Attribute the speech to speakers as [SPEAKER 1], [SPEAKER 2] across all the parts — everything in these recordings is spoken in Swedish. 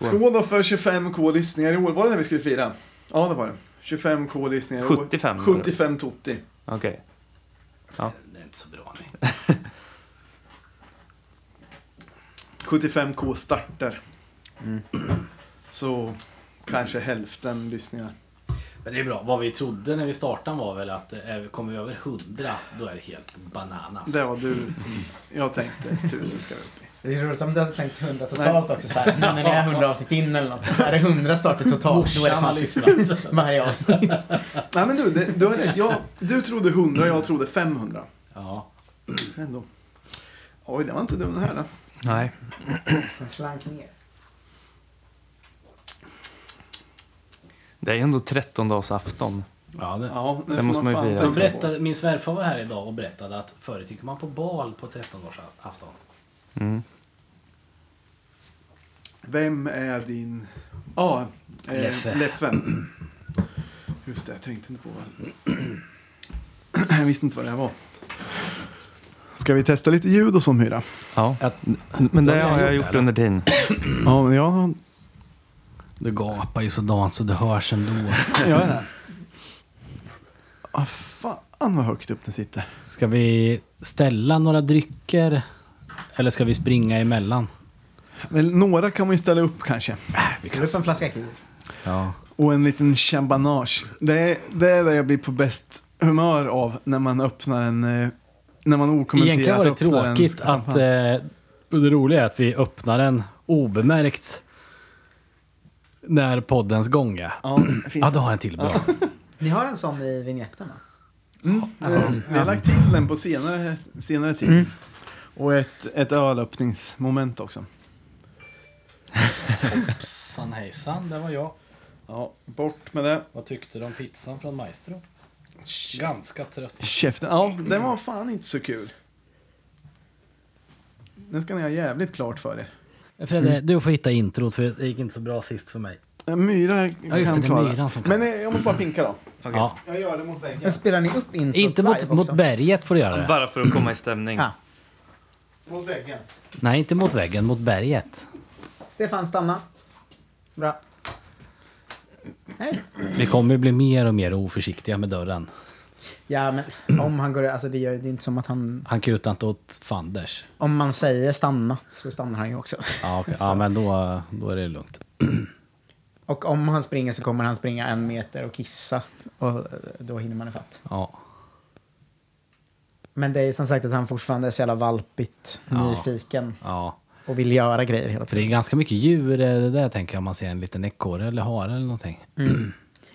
[SPEAKER 1] Skål.
[SPEAKER 2] Skål då för 25k lyssningar i år. Var det det vi skulle fira? Ja, det var det. 25k lyssningar i år.
[SPEAKER 1] 75 var det.
[SPEAKER 2] 75 Totti.
[SPEAKER 1] Okej. Ja.
[SPEAKER 3] Det är inte så bra. Nej.
[SPEAKER 2] 75k starter.
[SPEAKER 1] Mm.
[SPEAKER 2] Så kanske hälften lyssningar.
[SPEAKER 3] Men det är bra. Vad vi trodde när vi startade var väl att eh, kommer vi över 100 då är det helt bananas.
[SPEAKER 2] Det var du som jag tänkte 1000 ska vi upp i.
[SPEAKER 4] Det är roligt om du hade tänkt 100 totalt också. Så här, när det är 100 avsnitt in eller något. Så är det 100 starter totalt. Då är det fan sista varje avsnitt.
[SPEAKER 2] Nej men du, det, du har rätt. Jag, du trodde 100, jag trodde 500.
[SPEAKER 3] Ja.
[SPEAKER 2] Ändå. Oj, det var inte dum den här då.
[SPEAKER 1] Nej.
[SPEAKER 4] Den slank ner.
[SPEAKER 1] Det är ändå trettondagsafton.
[SPEAKER 3] ja det.
[SPEAKER 2] Ja,
[SPEAKER 1] Det
[SPEAKER 2] får
[SPEAKER 1] måste man ju fira.
[SPEAKER 3] De berättade, min svärfar var här idag och berättade att förut gick man på bal på 13-årsafton.
[SPEAKER 1] Mm.
[SPEAKER 2] Vem är din... Ja, eh,
[SPEAKER 3] Leffe.
[SPEAKER 2] Leffe. Just det, jag tänkte inte på det. Jag visste inte vad det här var. Ska vi testa lite ljud och så Myra?
[SPEAKER 1] Ja.
[SPEAKER 3] Att,
[SPEAKER 1] Men det
[SPEAKER 3] har
[SPEAKER 1] har
[SPEAKER 3] jag gjort det,
[SPEAKER 1] under tiden.
[SPEAKER 2] Ja, men jag,
[SPEAKER 3] du gapar ju sådant så det hörs ändå.
[SPEAKER 2] där. Ah, fan vad högt upp den sitter.
[SPEAKER 3] Ska vi ställa några drycker? Eller ska vi springa emellan?
[SPEAKER 2] Men några kan man ju ställa upp kanske.
[SPEAKER 4] Ställ upp en flaska kir.
[SPEAKER 3] Ja.
[SPEAKER 2] Och en liten chabanage. Det är, det är det jag blir på bäst humör av när man öppnar en... eh, När man okommenterat
[SPEAKER 3] Egentligen var det
[SPEAKER 2] öppnar en
[SPEAKER 3] tråkigt att... Eh, det roliga är att vi öppnar den obemärkt när poddens gång är.
[SPEAKER 2] Ja, det finns
[SPEAKER 3] Ja, du har en till. Bra.
[SPEAKER 4] Ni har en sån i vignetten va?
[SPEAKER 2] Mm,
[SPEAKER 4] Alltså,
[SPEAKER 2] vi, vi har lagt till den på senare, senare tid.
[SPEAKER 4] Mm.
[SPEAKER 2] Och ett, ett ölöppningsmoment också.
[SPEAKER 3] Hoppsan hejsan, det var jag.
[SPEAKER 2] Ja, bort med det.
[SPEAKER 3] Vad tyckte du om pizzan från Maestro? Ganska trött.
[SPEAKER 2] Käften. Ja, den var fan inte så kul. Den ska ni ha jävligt klart för er.
[SPEAKER 3] Fredde, du får hitta introt för det gick inte så bra sist för mig.
[SPEAKER 2] Myra
[SPEAKER 3] Ja, just
[SPEAKER 2] kan
[SPEAKER 3] det, det är
[SPEAKER 2] klara
[SPEAKER 3] myran som kan.
[SPEAKER 2] Men eh, jag måste bara pinka då.
[SPEAKER 3] Ja.
[SPEAKER 2] Jag gör det mot väggen.
[SPEAKER 4] Men spelar ni upp introt
[SPEAKER 3] Inte mot,
[SPEAKER 4] live
[SPEAKER 3] mot
[SPEAKER 4] också?
[SPEAKER 3] berget får du göra det.
[SPEAKER 1] Bara för att komma i stämning.
[SPEAKER 4] Ja.
[SPEAKER 2] Mot väggen.
[SPEAKER 3] Nej, inte mot väggen, mot berget.
[SPEAKER 4] Stefan, stanna. Bra. Hej.
[SPEAKER 3] Vi kommer bli mer och mer oförsiktiga med dörren.
[SPEAKER 4] Ja, men om han går... Alltså det, gör, det är inte som att han...
[SPEAKER 3] Han kutar inte åt fanders.
[SPEAKER 4] Om man säger stanna så stannar han ju också.
[SPEAKER 3] Ja, okej. ja men då, då är det lugnt.
[SPEAKER 4] Och om han springer så kommer han springa en meter och kissa. Och då hinner man ifatt.
[SPEAKER 3] Ja.
[SPEAKER 4] Men det är ju som sagt att han fortfarande är så jävla valpigt
[SPEAKER 3] Ja.
[SPEAKER 4] nyfiken.
[SPEAKER 3] ja.
[SPEAKER 4] Och vill göra grejer hela
[SPEAKER 3] För det är
[SPEAKER 4] tiden.
[SPEAKER 3] ganska mycket djur eh, det där tänker jag om man ser en liten ekorre eller hare eller någonting.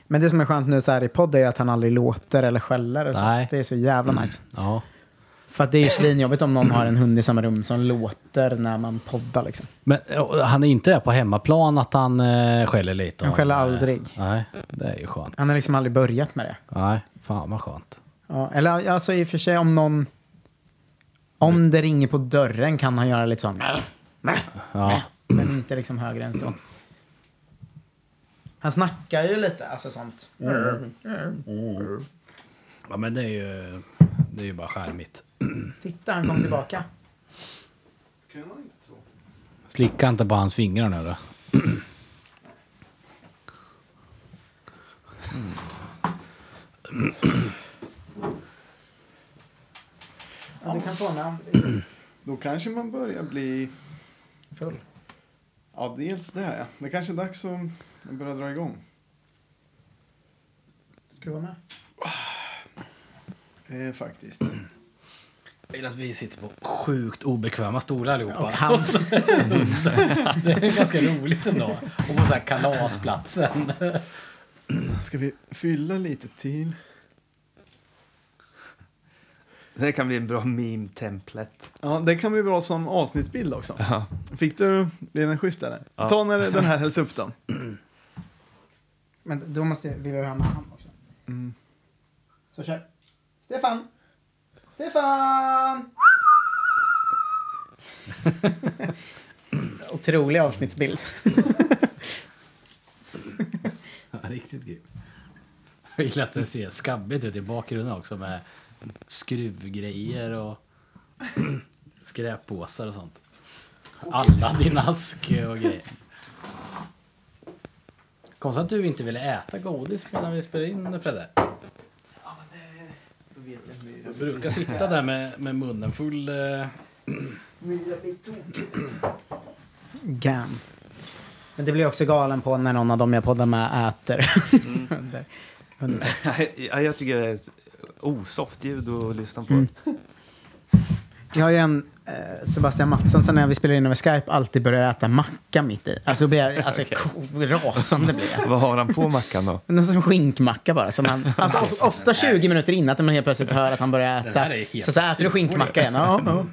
[SPEAKER 4] Men det som är skönt nu så här i podd är att han aldrig låter eller skäller. Och så.
[SPEAKER 3] Nej.
[SPEAKER 4] Det är så jävla nice.
[SPEAKER 3] Ja.
[SPEAKER 4] För att det är ju svinjobbigt om någon har en hund i samma rum som låter när man poddar liksom.
[SPEAKER 3] Men han är inte där på hemmaplan att han eh, skäller lite?
[SPEAKER 4] Han skäller
[SPEAKER 3] eh,
[SPEAKER 4] aldrig.
[SPEAKER 3] Nej, det är ju skönt.
[SPEAKER 4] Han har liksom aldrig börjat med det.
[SPEAKER 3] Nej, fan vad skönt.
[SPEAKER 4] Ja, eller alltså i och för sig om någon... Om det ringer på dörren kan han göra lite sån...
[SPEAKER 3] Ja.
[SPEAKER 4] Men inte liksom högre än så. Han snackar ju lite, alltså sånt.
[SPEAKER 3] ja, men det är ju, det är ju bara skärmigt.
[SPEAKER 4] Titta, han kom tillbaka.
[SPEAKER 2] Kan man inte tro.
[SPEAKER 3] Slicka inte på hans fingrar nu då.
[SPEAKER 4] Ja, du kan få vill.
[SPEAKER 2] Då kanske man börjar bli...
[SPEAKER 4] Full.
[SPEAKER 2] Ja, dels det här ja. Det kanske är dags att börja dra igång.
[SPEAKER 4] Ska du vara med?
[SPEAKER 2] Eh, faktiskt.
[SPEAKER 3] Jag gillar att vi sitter på sjukt obekväma stolar allihopa.
[SPEAKER 4] Han,
[SPEAKER 3] Det är ganska roligt ändå. Och på så här kalasplatsen.
[SPEAKER 2] Ska vi fylla lite till?
[SPEAKER 1] Det kan bli en bra meme-templet.
[SPEAKER 2] Ja, det kan bli bra som avsnittsbild också.
[SPEAKER 1] Ja.
[SPEAKER 2] Fick du, blir den schysst eller?
[SPEAKER 1] Ja.
[SPEAKER 2] Ta när den här hälls upp då.
[SPEAKER 4] men då måste jag, vill jag ha med han också.
[SPEAKER 2] Mm.
[SPEAKER 4] Så kör. Stefan! Stefan! Otrolig avsnittsbild.
[SPEAKER 3] Ja, riktigt grym. Jag gillar att det ser skabbigt ut i bakgrunden också med skruvgrejer och skräppåsar och sånt. Alla din ask och grejer. Konstigt att du inte ville äta godis medan vi spelade in Fredde. Du brukar sitta där med, med munnen full. Eh,
[SPEAKER 4] Gam. Men det blir jag också galen på när någon av dem jag poddar med äter. under, under.
[SPEAKER 1] Ja, jag tycker det är osoft ljud att lyssna på.
[SPEAKER 4] Mm. Vi har ju en eh, Sebastian Mattsson som när vi spelar in över Skype alltid börjar äta macka mitt i. Alltså, blir jag, alltså ko- rasande blir jag.
[SPEAKER 1] Vad har han på mackan då?
[SPEAKER 4] Någon som skinkmacka bara. Som han, alltså, of- ofta 20 minuter innan att man helt plötsligt hör att han börjar
[SPEAKER 3] Det
[SPEAKER 4] äta.
[SPEAKER 3] här är helt
[SPEAKER 4] Så, så äter du skinkmacka igen. Ja, ja.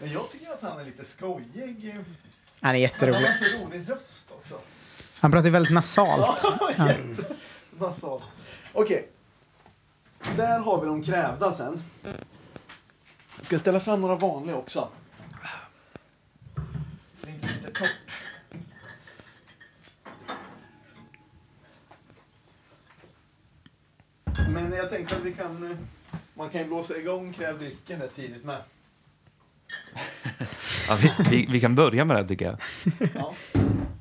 [SPEAKER 2] Men jag tycker att han är lite skojig.
[SPEAKER 4] Han är
[SPEAKER 2] Han
[SPEAKER 4] jätterolig.
[SPEAKER 2] har så rolig röst också.
[SPEAKER 4] Han pratar ju väldigt nasalt.
[SPEAKER 2] Ja, jättebasal. Okej. Där har vi de krävda sen. Ska jag ställa fram några vanliga också? Så det inte sitter torrt. Men jag tänkte att vi kan... Man kan ju blåsa igång kräv drycken rätt tidigt med.
[SPEAKER 1] Ja, vi, vi, vi kan börja med det tycker jag.
[SPEAKER 2] Ja,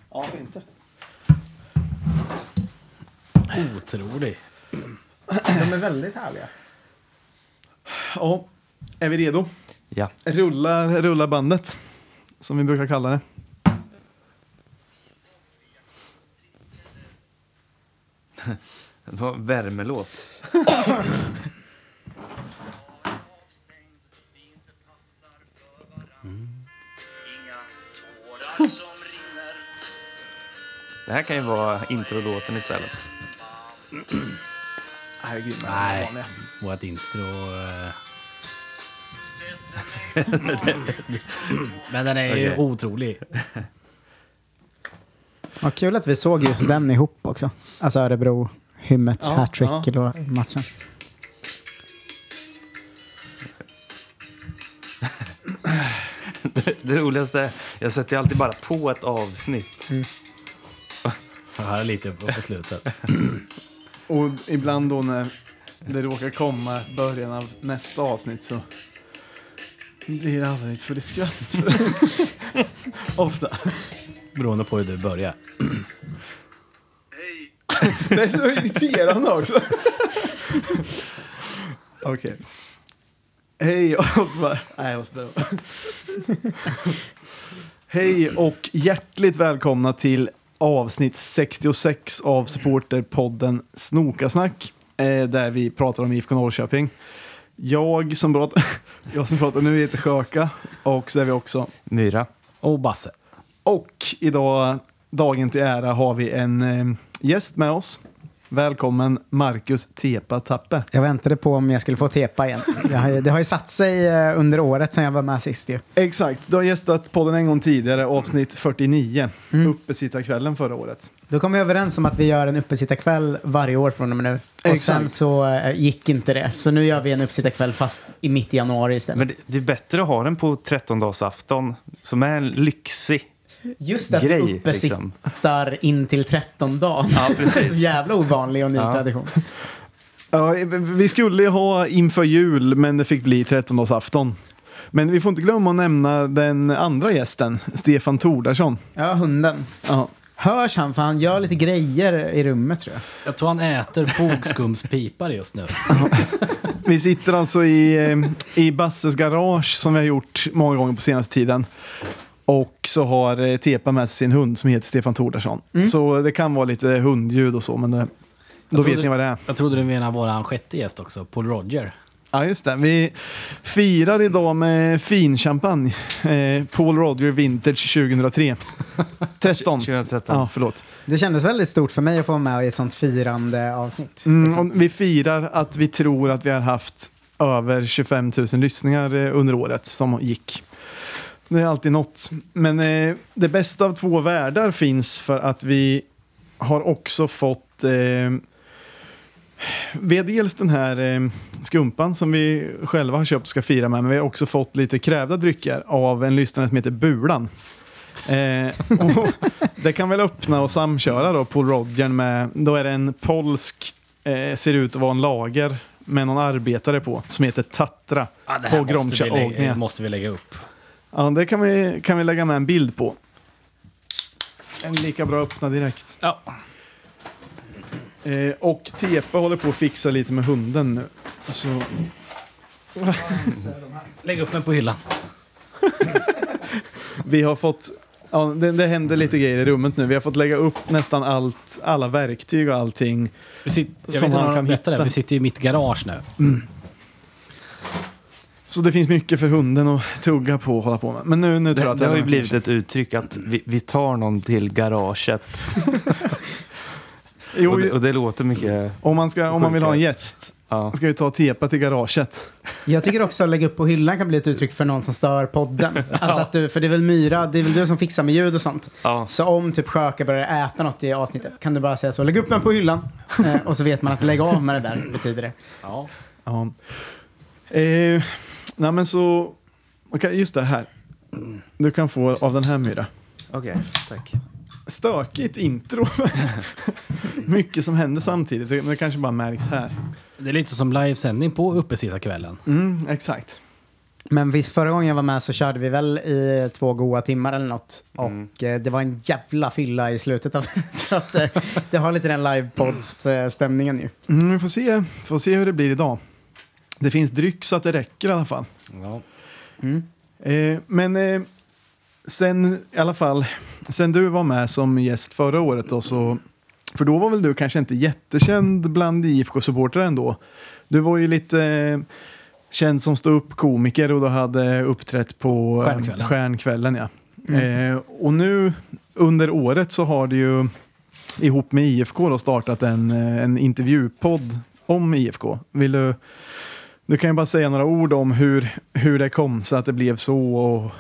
[SPEAKER 2] ja inte?
[SPEAKER 3] otrolig.
[SPEAKER 4] De är väldigt härliga.
[SPEAKER 2] Ja, är vi redo?
[SPEAKER 1] Ja.
[SPEAKER 2] Rulla, rulla bandet, som vi brukar kalla det.
[SPEAKER 1] Det var en värmelåt. Det här kan ju vara introlåten istället.
[SPEAKER 2] Herregud,
[SPEAKER 3] Nej, vårt intro... eh. Men den är ju
[SPEAKER 1] Okej.
[SPEAKER 3] otrolig.
[SPEAKER 4] Vad kul att vi såg just den ihop också. Alltså Örebro, Hymmets
[SPEAKER 2] Ja,
[SPEAKER 4] hattrick
[SPEAKER 2] ja.
[SPEAKER 4] i matchen.
[SPEAKER 1] Det roligaste är, jag sätter ju alltid bara på ett avsnitt.
[SPEAKER 3] Jag hör lite på, på slutet.
[SPEAKER 2] Och ibland då när det råkar komma början av nästa avsnitt så blir det alldeles för skratt. Ofta.
[SPEAKER 3] Beroende på hur du börjar.
[SPEAKER 2] Det är så irriterande också. Okej. Hej och... Nej, jag måste. Hej och hjärtligt välkomna till avsnitt 66 av supporterpodden Snokasnack. Eh, där vi pratar om IFK Norrköping. Jag som pratar, jag som pratar nu heter Sjöka och så är vi också
[SPEAKER 1] Myra.
[SPEAKER 3] Och Basse.
[SPEAKER 2] och idag, dagen till ära, har vi en eh, gäst med oss. Välkommen Marcus Tepa Tappe.
[SPEAKER 4] Jag väntade på om jag skulle få tepa igen. Det har ju, det har ju satt sig eh, under året sedan jag var med sist ju.
[SPEAKER 2] Exakt, du har gästat podden en gång tidigare, avsnitt 49,
[SPEAKER 4] Mm.
[SPEAKER 2] uppesittarkvällen förra året.
[SPEAKER 4] Då kom vi överens om att vi gör en uppesittarkväll varje år från och med nu. Och sen
[SPEAKER 2] Exakt.
[SPEAKER 4] så eh, gick inte det. Så nu gör vi en uppesittarkväll fast i mitt i januari istället.
[SPEAKER 1] Men det, det är bättre att ha den på trettondagsafton som är en lyxig.
[SPEAKER 4] Just att
[SPEAKER 1] grej,
[SPEAKER 4] vi
[SPEAKER 1] liksom.
[SPEAKER 4] uppesittar in till 13 dagen.
[SPEAKER 1] Ja, precis.
[SPEAKER 4] Så jävla ovanlig och ny
[SPEAKER 1] Ja.
[SPEAKER 4] tradition.
[SPEAKER 2] Ja, vi skulle ha inför jul, men det fick bli 13-dagsafton. Men vi får inte glömma att nämna den andra gästen, Stefan Tordarsson.
[SPEAKER 4] Ja, hunden.
[SPEAKER 2] Ja.
[SPEAKER 4] Hörs han? För han gör lite grejer i rummet tror jag.
[SPEAKER 3] Jag tror han äter fogskumspipar just nu.
[SPEAKER 2] Vi sitter alltså i, eh, i Basses garage som vi har gjort många gånger på senaste tiden. Och så har eh, Tepa med sig sin hund som heter Stefan Tordarsson. Så det kan vara lite hundljud och så, men det, då
[SPEAKER 3] Jag
[SPEAKER 2] vet ni vad det är.
[SPEAKER 3] Jag trodde du menade vår sjätte gäst också, Paul Roger.
[SPEAKER 2] Ja, just det. Vi firar idag med fin champagne. Eh, Paul Rodger Vintage 2003. 13.
[SPEAKER 1] 2013.
[SPEAKER 2] Ja, förlåt.
[SPEAKER 4] Det kändes väldigt stort för mig att få vara med i ett sånt firande avsnitt.
[SPEAKER 2] Mm, och vi firar att vi tror att vi har haft över 25 000 lyssningar eh, under året som gick. Det är alltid något. Men eh, det bästa av två världar finns för att vi har också fått eh, vi har dels den här eh, skumpan som vi själva har köpt och ska fira med, men vi har också fått lite krävda drycker av en lyssnare som heter Bulan. Eh, det kan väl öppna och samköra då på Rodgern med, då är det en polsk, eh, ser ut att vara en lager med någon arbetare på, som heter Tatra.
[SPEAKER 3] Ja, det
[SPEAKER 2] På
[SPEAKER 3] här måste
[SPEAKER 2] Gromcha
[SPEAKER 3] vi, lägga, måste vi lägga upp.
[SPEAKER 2] Ja, det kan vi, kan vi lägga med en bild på. En lika bra öppna direkt.
[SPEAKER 3] Ja.
[SPEAKER 2] Eh, och Tepe håller på att fixa lite med hunden nu. Så,
[SPEAKER 3] Lägg upp mig på hyllan.
[SPEAKER 2] vi har fått... Ja, det, det händer lite grejer i rummet nu. Vi har fått lägga upp nästan allt, alla verktyg och allting.
[SPEAKER 3] Vi sitter, jag
[SPEAKER 2] Som
[SPEAKER 3] vet inte
[SPEAKER 2] han
[SPEAKER 3] om
[SPEAKER 2] kan
[SPEAKER 3] de berättar det,
[SPEAKER 2] hitta.
[SPEAKER 3] vi sitter i mitt garage nu.
[SPEAKER 2] Så det finns mycket för hunden att tugga på och hålla på med. Men nu, nu tror jag
[SPEAKER 1] Det,
[SPEAKER 2] att
[SPEAKER 1] det har ju blivit ett uttryck att vi, vi tar någon till garaget.
[SPEAKER 2] Jo,
[SPEAKER 1] och, det, och det låter mycket...
[SPEAKER 2] om, man ska, om man vill ha en gäst
[SPEAKER 1] Ja.
[SPEAKER 2] ska vi ta Tepa till garaget.
[SPEAKER 4] Jag tycker också att lägga upp på hyllan kan bli ett uttryck för någon som stör podden. Alltså att du, för det är väl Myra, det är väl du som fixar med ljud och sånt.
[SPEAKER 1] Ja.
[SPEAKER 4] Så om typ Sjöka börjar äta något i avsnittet kan du bara säga så, lägg upp den på hyllan. Eh, och så vet man att lägg av med det där betyder det.
[SPEAKER 3] Ja.
[SPEAKER 2] Ja. Eh, nej men så... Okej, just det här. Du kan få av den här Myra.
[SPEAKER 1] Okej, tack.
[SPEAKER 2] Stökigt intro. Mycket som händer samtidigt. Det, det kanske bara märks här.
[SPEAKER 3] Det är lite som livesändning på uppesittarkvällen.
[SPEAKER 2] Mm, exakt.
[SPEAKER 4] Men visst, förra gången jag var med så körde vi väl i två goa timmar eller något. Och eh, det var en jävla fylla i slutet av Så att eh, det har lite den livepods-stämningen ju.
[SPEAKER 2] Mm, vi får se, får se hur det blir idag. Det finns dryck så att det räcker i alla fall.
[SPEAKER 3] Ja.
[SPEAKER 2] Eh, men eh, sen i alla fall, sen du var med som gäst förra året då så, för då var väl du kanske inte jättekänd bland IFK-supportrar ändå. Du var ju lite eh, känd som stå-upp-komiker och du hade uppträtt på eh,
[SPEAKER 3] Stjärnkvällen.
[SPEAKER 2] Stjärnkvällen ja. Eh, och nu under året så har du ju ihop med IFK då startat en, eh, en intervjupodd om IFK. Vill du du kan ju bara säga några ord om hur, hur det kom så att det blev så och,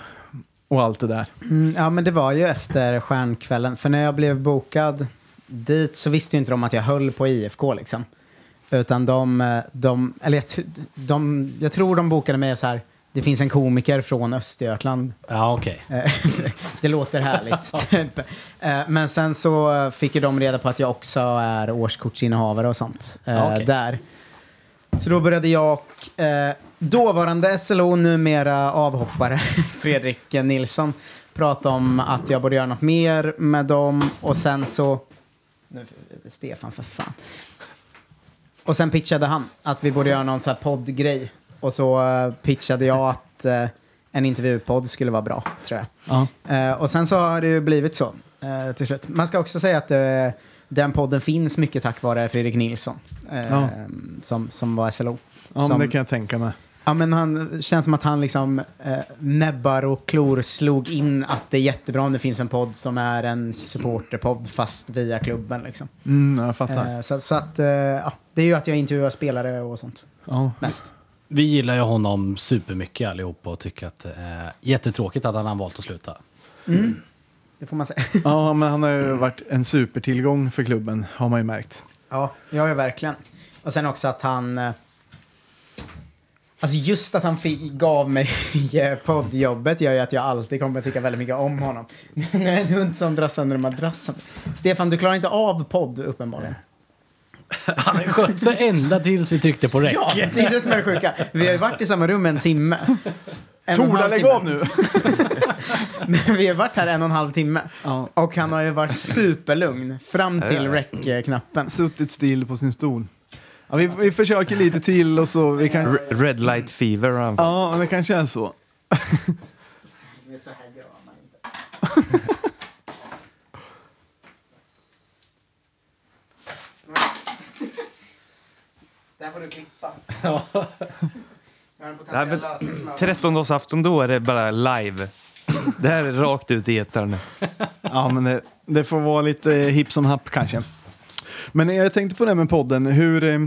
[SPEAKER 2] och allt det där.
[SPEAKER 4] Mm, ja, men det var ju efter stjärnkvällen. För när jag blev bokad dit så visste ju inte de att jag höll på IFK liksom. Utan de, eh, de eller jag, de, jag tror de bokade mig så här. Det finns en komiker från Östergötland.
[SPEAKER 3] Ja, okej.
[SPEAKER 4] Eh, det låter härligt. typ. Eh, Men sen så fick ju de reda på att jag också är årskortsinnehavare och sånt eh,
[SPEAKER 3] Ja, okej.
[SPEAKER 4] där. Så då började jag och eh, dåvarande SLO, numera avhoppare, Fredrik Nilsson, prata om att jag borde göra något mer med dem och sen så... Nu, Stefan, för fan. Och sen pitchade han att vi borde göra någon sån här poddgrej. Och så eh, pitchade jag att eh, en intervjupodd skulle vara bra, tror jag.
[SPEAKER 2] Ja.
[SPEAKER 4] Eh, och sen så har det ju blivit så eh, till slut. Man ska också säga att eh, den podden finns mycket tack vare Fredrik Nilsson. Eh,
[SPEAKER 2] Ja.
[SPEAKER 4] som, som var SLO.
[SPEAKER 2] Ja,
[SPEAKER 4] som,
[SPEAKER 2] men det kan jag tänka mig.
[SPEAKER 4] ja, men han känns som att han liksom eh, näbbar och klor slog in att det är jättebra om det finns en podd som är en supporterpodd fast via klubben. Liksom.
[SPEAKER 2] Mm, jag fattar.
[SPEAKER 4] Eh, så så att, eh, ja, det är ju att jag intervjuar spelare och sånt
[SPEAKER 2] Ja.
[SPEAKER 4] mest.
[SPEAKER 3] Vi gillar ju honom supermycket allihopa och tycker att det är jättetråkigt att han har valt att sluta.
[SPEAKER 4] Det får man säga.
[SPEAKER 2] ja, men han har ju varit en supertillgång för klubben, har man ju märkt.
[SPEAKER 4] Ja, ja, ja, verkligen. Och sen också att han... eh, Alltså just att han fick, gav mig eh, poddjobbet gör ju att jag alltid kommer att tycka väldigt mycket om honom. Nu är en hund som drar sönder madrassen. Stefan, du klarar inte av podd uppenbarligen.
[SPEAKER 3] Han har ju skött sig ända tills vi tryckte på räck.
[SPEAKER 4] Ja, det är det som är det sjuka. Vi har ju varit i samma rum en timme. En och en
[SPEAKER 2] Torda,
[SPEAKER 4] halv
[SPEAKER 2] lägg
[SPEAKER 4] timme.
[SPEAKER 2] av nu!
[SPEAKER 4] Men vi har varit här en och en halv timme.
[SPEAKER 2] Ja.
[SPEAKER 4] Och han har ju varit superlugn fram till rec-knappen.
[SPEAKER 2] Suttit still på sin stol. Ja, vi, vi försöker lite till och så. Vi kan,
[SPEAKER 1] R- Red light fever har han fått.
[SPEAKER 2] ja, det kanske är så.
[SPEAKER 4] Det här får du klippa.
[SPEAKER 3] Ja.
[SPEAKER 4] Jag har en
[SPEAKER 1] Nej, men,
[SPEAKER 4] potentiell lösning som jag-
[SPEAKER 1] Trettondagsafton, då är det bara live. Det här är rakt ut i etern.
[SPEAKER 2] Ja, men det, det får vara lite hipp som happ kanske. Men jag tänkte på det här med podden. Hur, eh,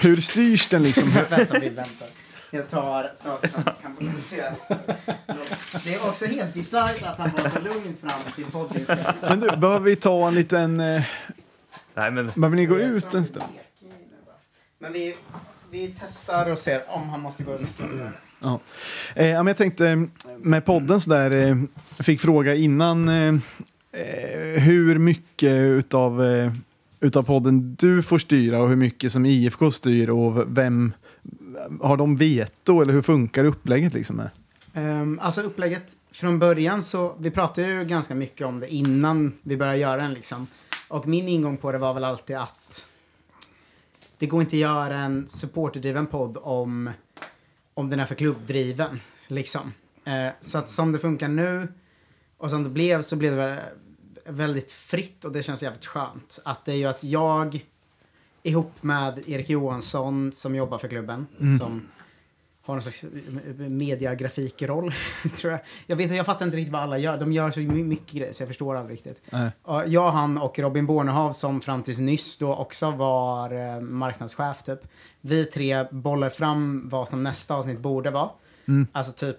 [SPEAKER 2] hur styrs den liksom? Hur,
[SPEAKER 4] vänta, vi väntar. Jag tar saker som kan producera. Det är också helt bisarrt att han var så lugn fram till poddinspelningen.
[SPEAKER 2] men du, behöver vi ta en liten... Eh,
[SPEAKER 1] Nej, men
[SPEAKER 2] behöver ni gå ut en stund?
[SPEAKER 4] Men vi, vi testar och ser om han måste gå ut.
[SPEAKER 2] Ja. Eh, jag tänkte eh, med podden så där, eh, fick fråga innan eh, eh, hur mycket utav, eh, utav podden du får styra och hur mycket som IFK styr och vem har de veto eller hur funkar upplägget liksom? Med?
[SPEAKER 4] Um, alltså upplägget från början så, vi pratade ju ganska mycket om det innan vi började göra den liksom. Och min ingång på det var väl alltid att det går inte att göra en supporterdriven podd om, om den är för klubbdriven. Liksom. Eh, så att som det funkar nu och som det blev så blev det väl väldigt fritt och det känns jävligt skönt. Att det är ju att jag ihop med Erik Johansson som jobbar för klubben som har någon slags mediagrafikroll, tror jag. Jag vet jag fattar inte riktigt vad alla gör. De gör så mycket grejer så jag förstår aldrig riktigt.
[SPEAKER 2] Nej.
[SPEAKER 4] Ja, Jag, han och Robin Bornehav som fram tills nyss då också var eh, marknadschef typ. Vi tre bollar fram vad som nästa avsnitt borde vara. Alltså typ,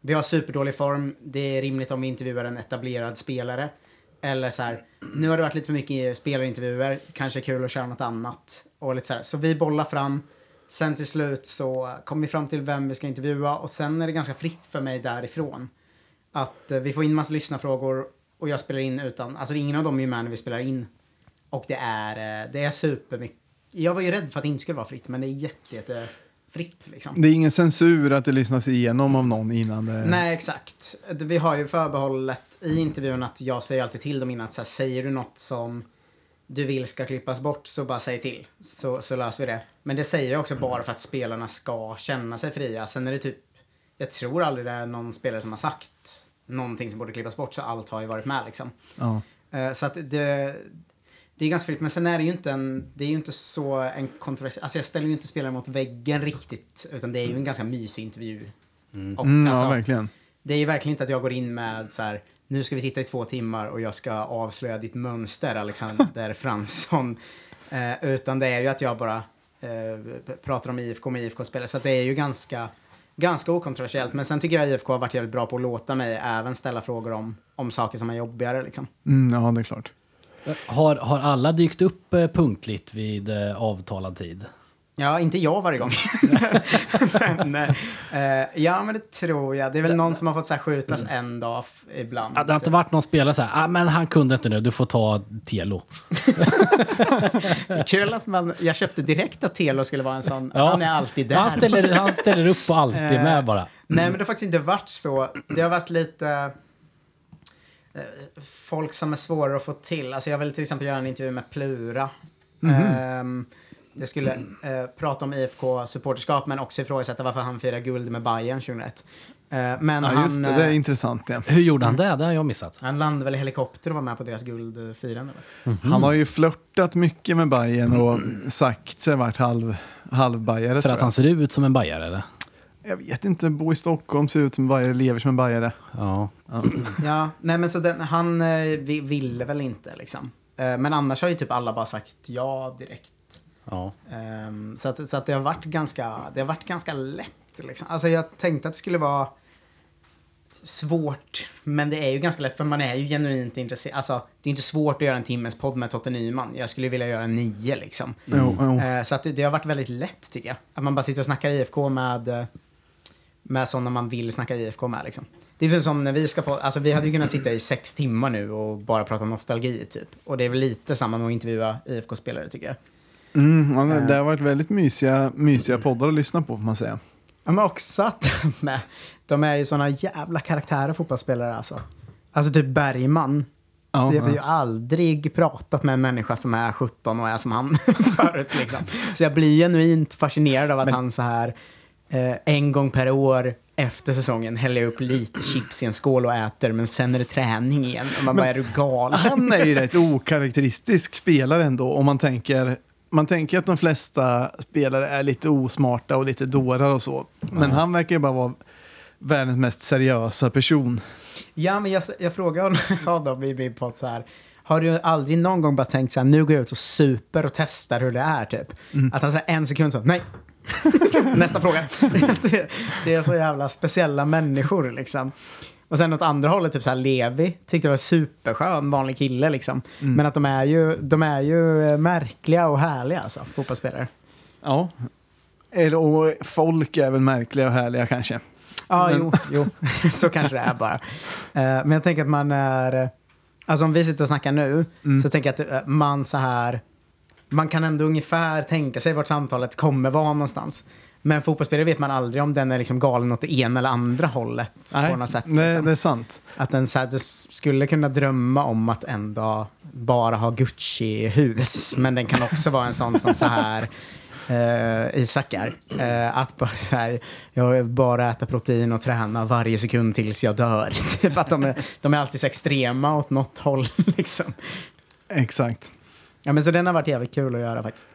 [SPEAKER 4] vi har superdålig form, det är rimligt om vi intervjuar en etablerad spelare. Eller så här, nu har det varit lite för mycket spelarintervjuer, kanske är kul att köra något annat. Och lite så, här. så vi bollar fram, sen till slut så kommer vi fram till vem vi ska intervjua och sen är det ganska fritt för mig därifrån. Att eh, vi får in massa lyssnarfrågor och jag spelar in utan, alltså ingen av dem är ju med när vi spelar in. Och det är, eh, det är supermycket, jag var ju rädd för att det inte skulle vara fritt men det är jätte, jätte fritt liksom.
[SPEAKER 2] Det är ingen censur att det lyssnas igenom av någon innan det...
[SPEAKER 4] Nej, exakt. Vi har ju förbehållet i intervjun att jag säger alltid till dem innan att så här, säger du något som du vill ska klippas bort så bara säg till. Så, så löser vi det. Men det säger jag också bara för att spelarna ska känna sig fria. Sen är det typ, jag tror aldrig det är någon spelare som har sagt någonting som borde klippas bort så allt har ju varit med liksom. Eh, Så att det, det är ganska fritt, men sen är det ju inte en, det är ju inte så en kontroversiell, alltså jag ställer ju inte spelare mot väggen riktigt, utan det är ju en ganska mysig intervju. Och
[SPEAKER 2] Mm,
[SPEAKER 4] alltså,
[SPEAKER 2] ja, verkligen.
[SPEAKER 4] det är ju verkligen inte att jag går in med så här, nu ska vi sitta i två timmar och jag ska avslöja ditt mönster, Alexander Fransson. Eh, utan det är ju att jag bara eh, pratar om IFK med IFK-spelare. Så att det är ju ganska, ganska okontroversiellt. Men sen tycker jag IFK har varit jävligt bra på att låta mig även ställa frågor om, om saker som är jobbigare. Liksom.
[SPEAKER 2] Mm, ja, det är klart.
[SPEAKER 3] Har, har alla dykt upp eh, punktligt vid eh, avtalad tid?
[SPEAKER 4] Ja, inte jag varje gång. men, eh, ja, men det tror jag. Det är väl någon som har fått så här, skjutas en dag ibland.
[SPEAKER 3] Ja, Det har inte varit någon spelare så här, ah, men han kunde inte nu, du får ta Telo.
[SPEAKER 4] Kul att man, jag köpte direkt att Telo skulle vara en sån,
[SPEAKER 3] Ja.
[SPEAKER 4] han är alltid där.
[SPEAKER 3] Han ställer, han ställer upp och alltid
[SPEAKER 4] Eh,
[SPEAKER 3] med bara.
[SPEAKER 4] Nej, men det har faktiskt inte varit så. Det har varit lite eh, folk som är svårare att få till. Alltså jag vill till exempel göra en intervju med Plura.
[SPEAKER 2] Mhm.
[SPEAKER 4] Ehm, jag skulle eh, prata om IFK-supporterskap men också ifrågasätta varför han firar guld med Bayern 2001. Eh, men
[SPEAKER 2] Ja,
[SPEAKER 4] han,
[SPEAKER 2] just det. Det är
[SPEAKER 4] eh,
[SPEAKER 2] intressant. Ja.
[SPEAKER 3] Hur gjorde han det? Det har jag missat.
[SPEAKER 4] han landade väl i helikopter och var med på deras guldfirande. eller?
[SPEAKER 2] Han har ju flörtat mycket med Bayern och sagt sig varit halv, halvbajare.
[SPEAKER 3] För att han ser ut som en bajare eller?
[SPEAKER 2] Jag vet inte, bo i Stockholm, ser ut som en bajare, lever som en bajare.
[SPEAKER 3] Ja.
[SPEAKER 4] Ja, nej men så den, han eh, vi, ville väl inte liksom. Eh, men annars har ju typ alla bara sagt ja direkt.
[SPEAKER 3] Ja.
[SPEAKER 4] Ehm, så att, så att det, har varit ganska, det har varit ganska lätt. Liksom. Alltså jag tänkte att det skulle vara svårt, men det är ju ganska lätt för man är ju genuint intresserad. Alltså, det är inte svårt att göra en timmes podd med Totte Nyman. Jag skulle vilja göra nio liksom.
[SPEAKER 2] Jo.
[SPEAKER 4] Eh, så att det, det har varit väldigt lätt tycker jag. Att man bara sitter och snackar IFK med, med sådana man vill snacka IFK med liksom. Det är väl som när vi ska på, alltså vi hade ju kunnat sitta i sex timmar nu och bara prata nostalgi typ. Och det är väl lite samma med att intervjua IFK-spelare tycker jag.
[SPEAKER 2] Mm, ja,
[SPEAKER 4] Eh.
[SPEAKER 2] det har varit väldigt mysiga, mysiga poddar att lyssna på får man säga.
[SPEAKER 4] Ja, men också att de är, de är ju såna jävla karaktärer fotbollsspelare alltså. Alltså typ Bergman.
[SPEAKER 2] Ja,
[SPEAKER 4] Vi har ju aldrig pratat med en människa som är 17 och är som han förut. Liksom. Så jag blir genuint fascinerad av att han så här eh, en gång per år efter säsongen häller upp lite chips i en skål och äter men sen är det träning igen. Och man bara, är du galen?
[SPEAKER 2] Han är ju rätt okaraktäristisk spelare ändå om man tänker man tänker att de flesta spelare är lite osmarta och lite dårar och så. Men han verkar ju bara vara världens mest seriösa person.
[SPEAKER 4] Ja, men jag, jag frågade honom i min podd så här. Har du aldrig någon gång bara tänkt så här, nu går jag ut och super och testar hur det är typ? Att han säger en sekund så, nej. Nästa fråga. det, det är så jävla speciella människor liksom. Och sen åt andra hållet, typ så här Levi, tyckte jag var superskön, vanlig kille liksom. Men att de är ju, de är ju märkliga och härliga alltså, fotbollsspelare.
[SPEAKER 2] Ja. Eller, och folk är väl märkliga och härliga kanske.
[SPEAKER 4] Ja,
[SPEAKER 2] Men-
[SPEAKER 4] jo, jo. så kanske det är bara. Eh, men jag tänker att man är... Alltså om vi sitter och snackar nu, så tänker jag att eh, man så här... Man kan ändå ungefär tänka sig vart samtalet kommer vara någonstans. Men fotbollsspelare vet man aldrig om den är liksom galen åt det ena eller andra hållet på något sätt. liksom.
[SPEAKER 2] det är sant.
[SPEAKER 4] Att den så här, det skulle kunna drömma om att en dag bara ha Gucci-hus. Men den kan också vara en sån som så här eh, Isak är. Eh, att bara så här, jag bara äta protein och träna varje sekund tills jag dör. typ att de är, de är alltid så extrema åt något håll liksom.
[SPEAKER 2] Exakt.
[SPEAKER 4] Ja men så den har varit jävligt kul att göra faktiskt.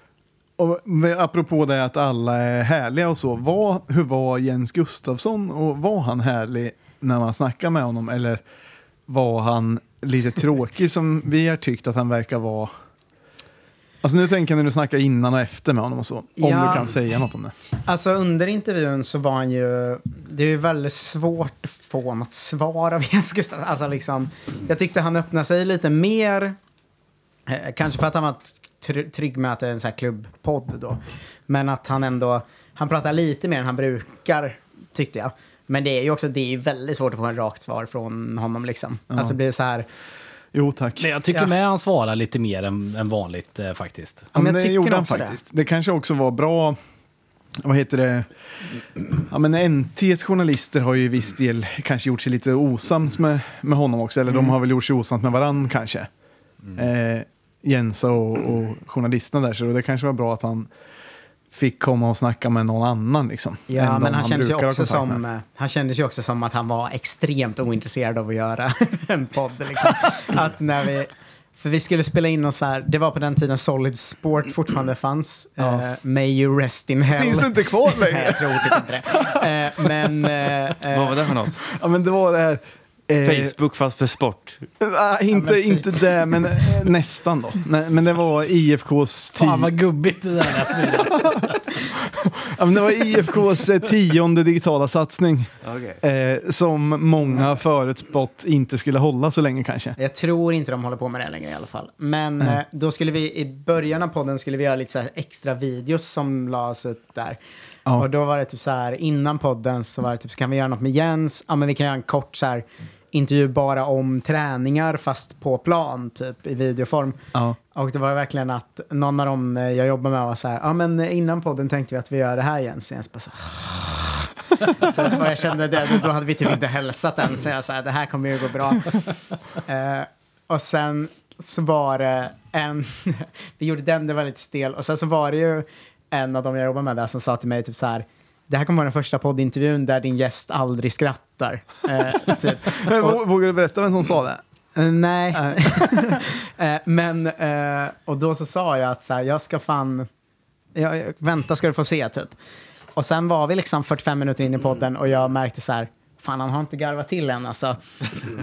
[SPEAKER 2] Och apropå det att alla är härliga och så, vad, hur var Jens Gustafsson och var han härlig när man snackade med honom eller var han lite tråkig som vi har tyckt att han verkar vara? Alltså nu tänker jag när du snackar innan och efter med honom och så, om
[SPEAKER 4] Ja.
[SPEAKER 2] du kan säga något om det.
[SPEAKER 4] Alltså under intervjun så var han ju... Det är ju väldigt svårt att få något svar av Jens Gustafsson. Alltså liksom, jag tyckte han öppnade sig lite mer. Eh, kanske för att han var tr- trygg med att det är en sån här klubbpodd då. Men att han ändå... Han pratar lite mer än han brukar, tyckte jag. Men det är ju också det är väldigt svårt att få en rakt svar från honom liksom. Alltså det blir så här...
[SPEAKER 2] Jo tack.
[SPEAKER 3] Men jag tycker
[SPEAKER 4] Ja.
[SPEAKER 3] med han svarar lite mer än, än vanligt eh, faktiskt.
[SPEAKER 2] Ja, men
[SPEAKER 4] jag
[SPEAKER 2] det
[SPEAKER 4] tycker
[SPEAKER 2] gjorde han
[SPEAKER 4] också det.
[SPEAKER 2] faktiskt. Det. kanske också var bra, vad heter det, ja men NTs journalister har ju i viss del kanske gjort sig lite osams med, med honom också, eller
[SPEAKER 4] Mm.
[SPEAKER 2] de har väl gjort sig osams med varann kanske. Eh, Jensa och, och journalisterna där, så det kanske var bra att han fick komma och snacka med någon annan liksom.
[SPEAKER 4] Ja, men han kändes, ju också som,
[SPEAKER 2] med.
[SPEAKER 4] eh, han kändes ju också som att han var extremt ointresserad av att göra en podd. Liksom. att när vi, för vi skulle spela in något så här, det var på den tiden Solid Sport fortfarande fanns.
[SPEAKER 2] Ja.
[SPEAKER 4] Eh, May you rest in hell.
[SPEAKER 2] Finns det inte kvar
[SPEAKER 4] Nej,
[SPEAKER 2] längre?
[SPEAKER 4] jag tror typ inte det. Eh, men... eh,
[SPEAKER 1] Vad var det för något?
[SPEAKER 2] ja men det var det här. Eh,
[SPEAKER 1] Facebook fast för sport.
[SPEAKER 2] ah, inte,
[SPEAKER 4] Ja, typ.
[SPEAKER 2] inte det, men eh, nästan då. Nej, men det var IFKs
[SPEAKER 3] Fan vad gubbigt det där
[SPEAKER 2] ja, men det var IFKs eh, tionde digitala satsning.
[SPEAKER 1] Okay.
[SPEAKER 2] Eh, som många förutspått inte skulle hålla så länge kanske.
[SPEAKER 4] Jag tror inte de håller på med det längre i alla fall. Men eh, då skulle vi i början av podden skulle vi göra lite så här extra videos som lades ut där.
[SPEAKER 2] Ja.
[SPEAKER 4] Och då var det typ så här innan podden så var det typ så kan vi göra något med Jens? Ja men vi kan göra en kort så här intervju bara om träningar fast på plan typ i videoform.
[SPEAKER 2] Ja.
[SPEAKER 4] Och det var verkligen att någon av dem eh, jag jobbar med var så här, ja men eh, innan podden tänkte vi att vi gör det här Jens. Jens bara så och jag kände det, då hade vi typ inte hälsat än, så jag sa det här kommer ju gå bra. Eh, och sen så var det en, vi gjorde den, det var lite stel, och sen så var det ju en av dem jag jobbar med där som sa till mig typ så här, det här kommer vara den första poddintervjun där din gäst aldrig skrattar. Eh, typ.
[SPEAKER 2] Men, vå- Vågar du berätta vem som sa det?
[SPEAKER 4] Eh, Nej. Eh, men, eh, och då så sa jag att så här, jag ska fan, jag, jag, vänta ska du få se typ. Och sen var vi liksom 45 minuter in i podden och jag märkte så här, fan han har inte garvat till än alltså.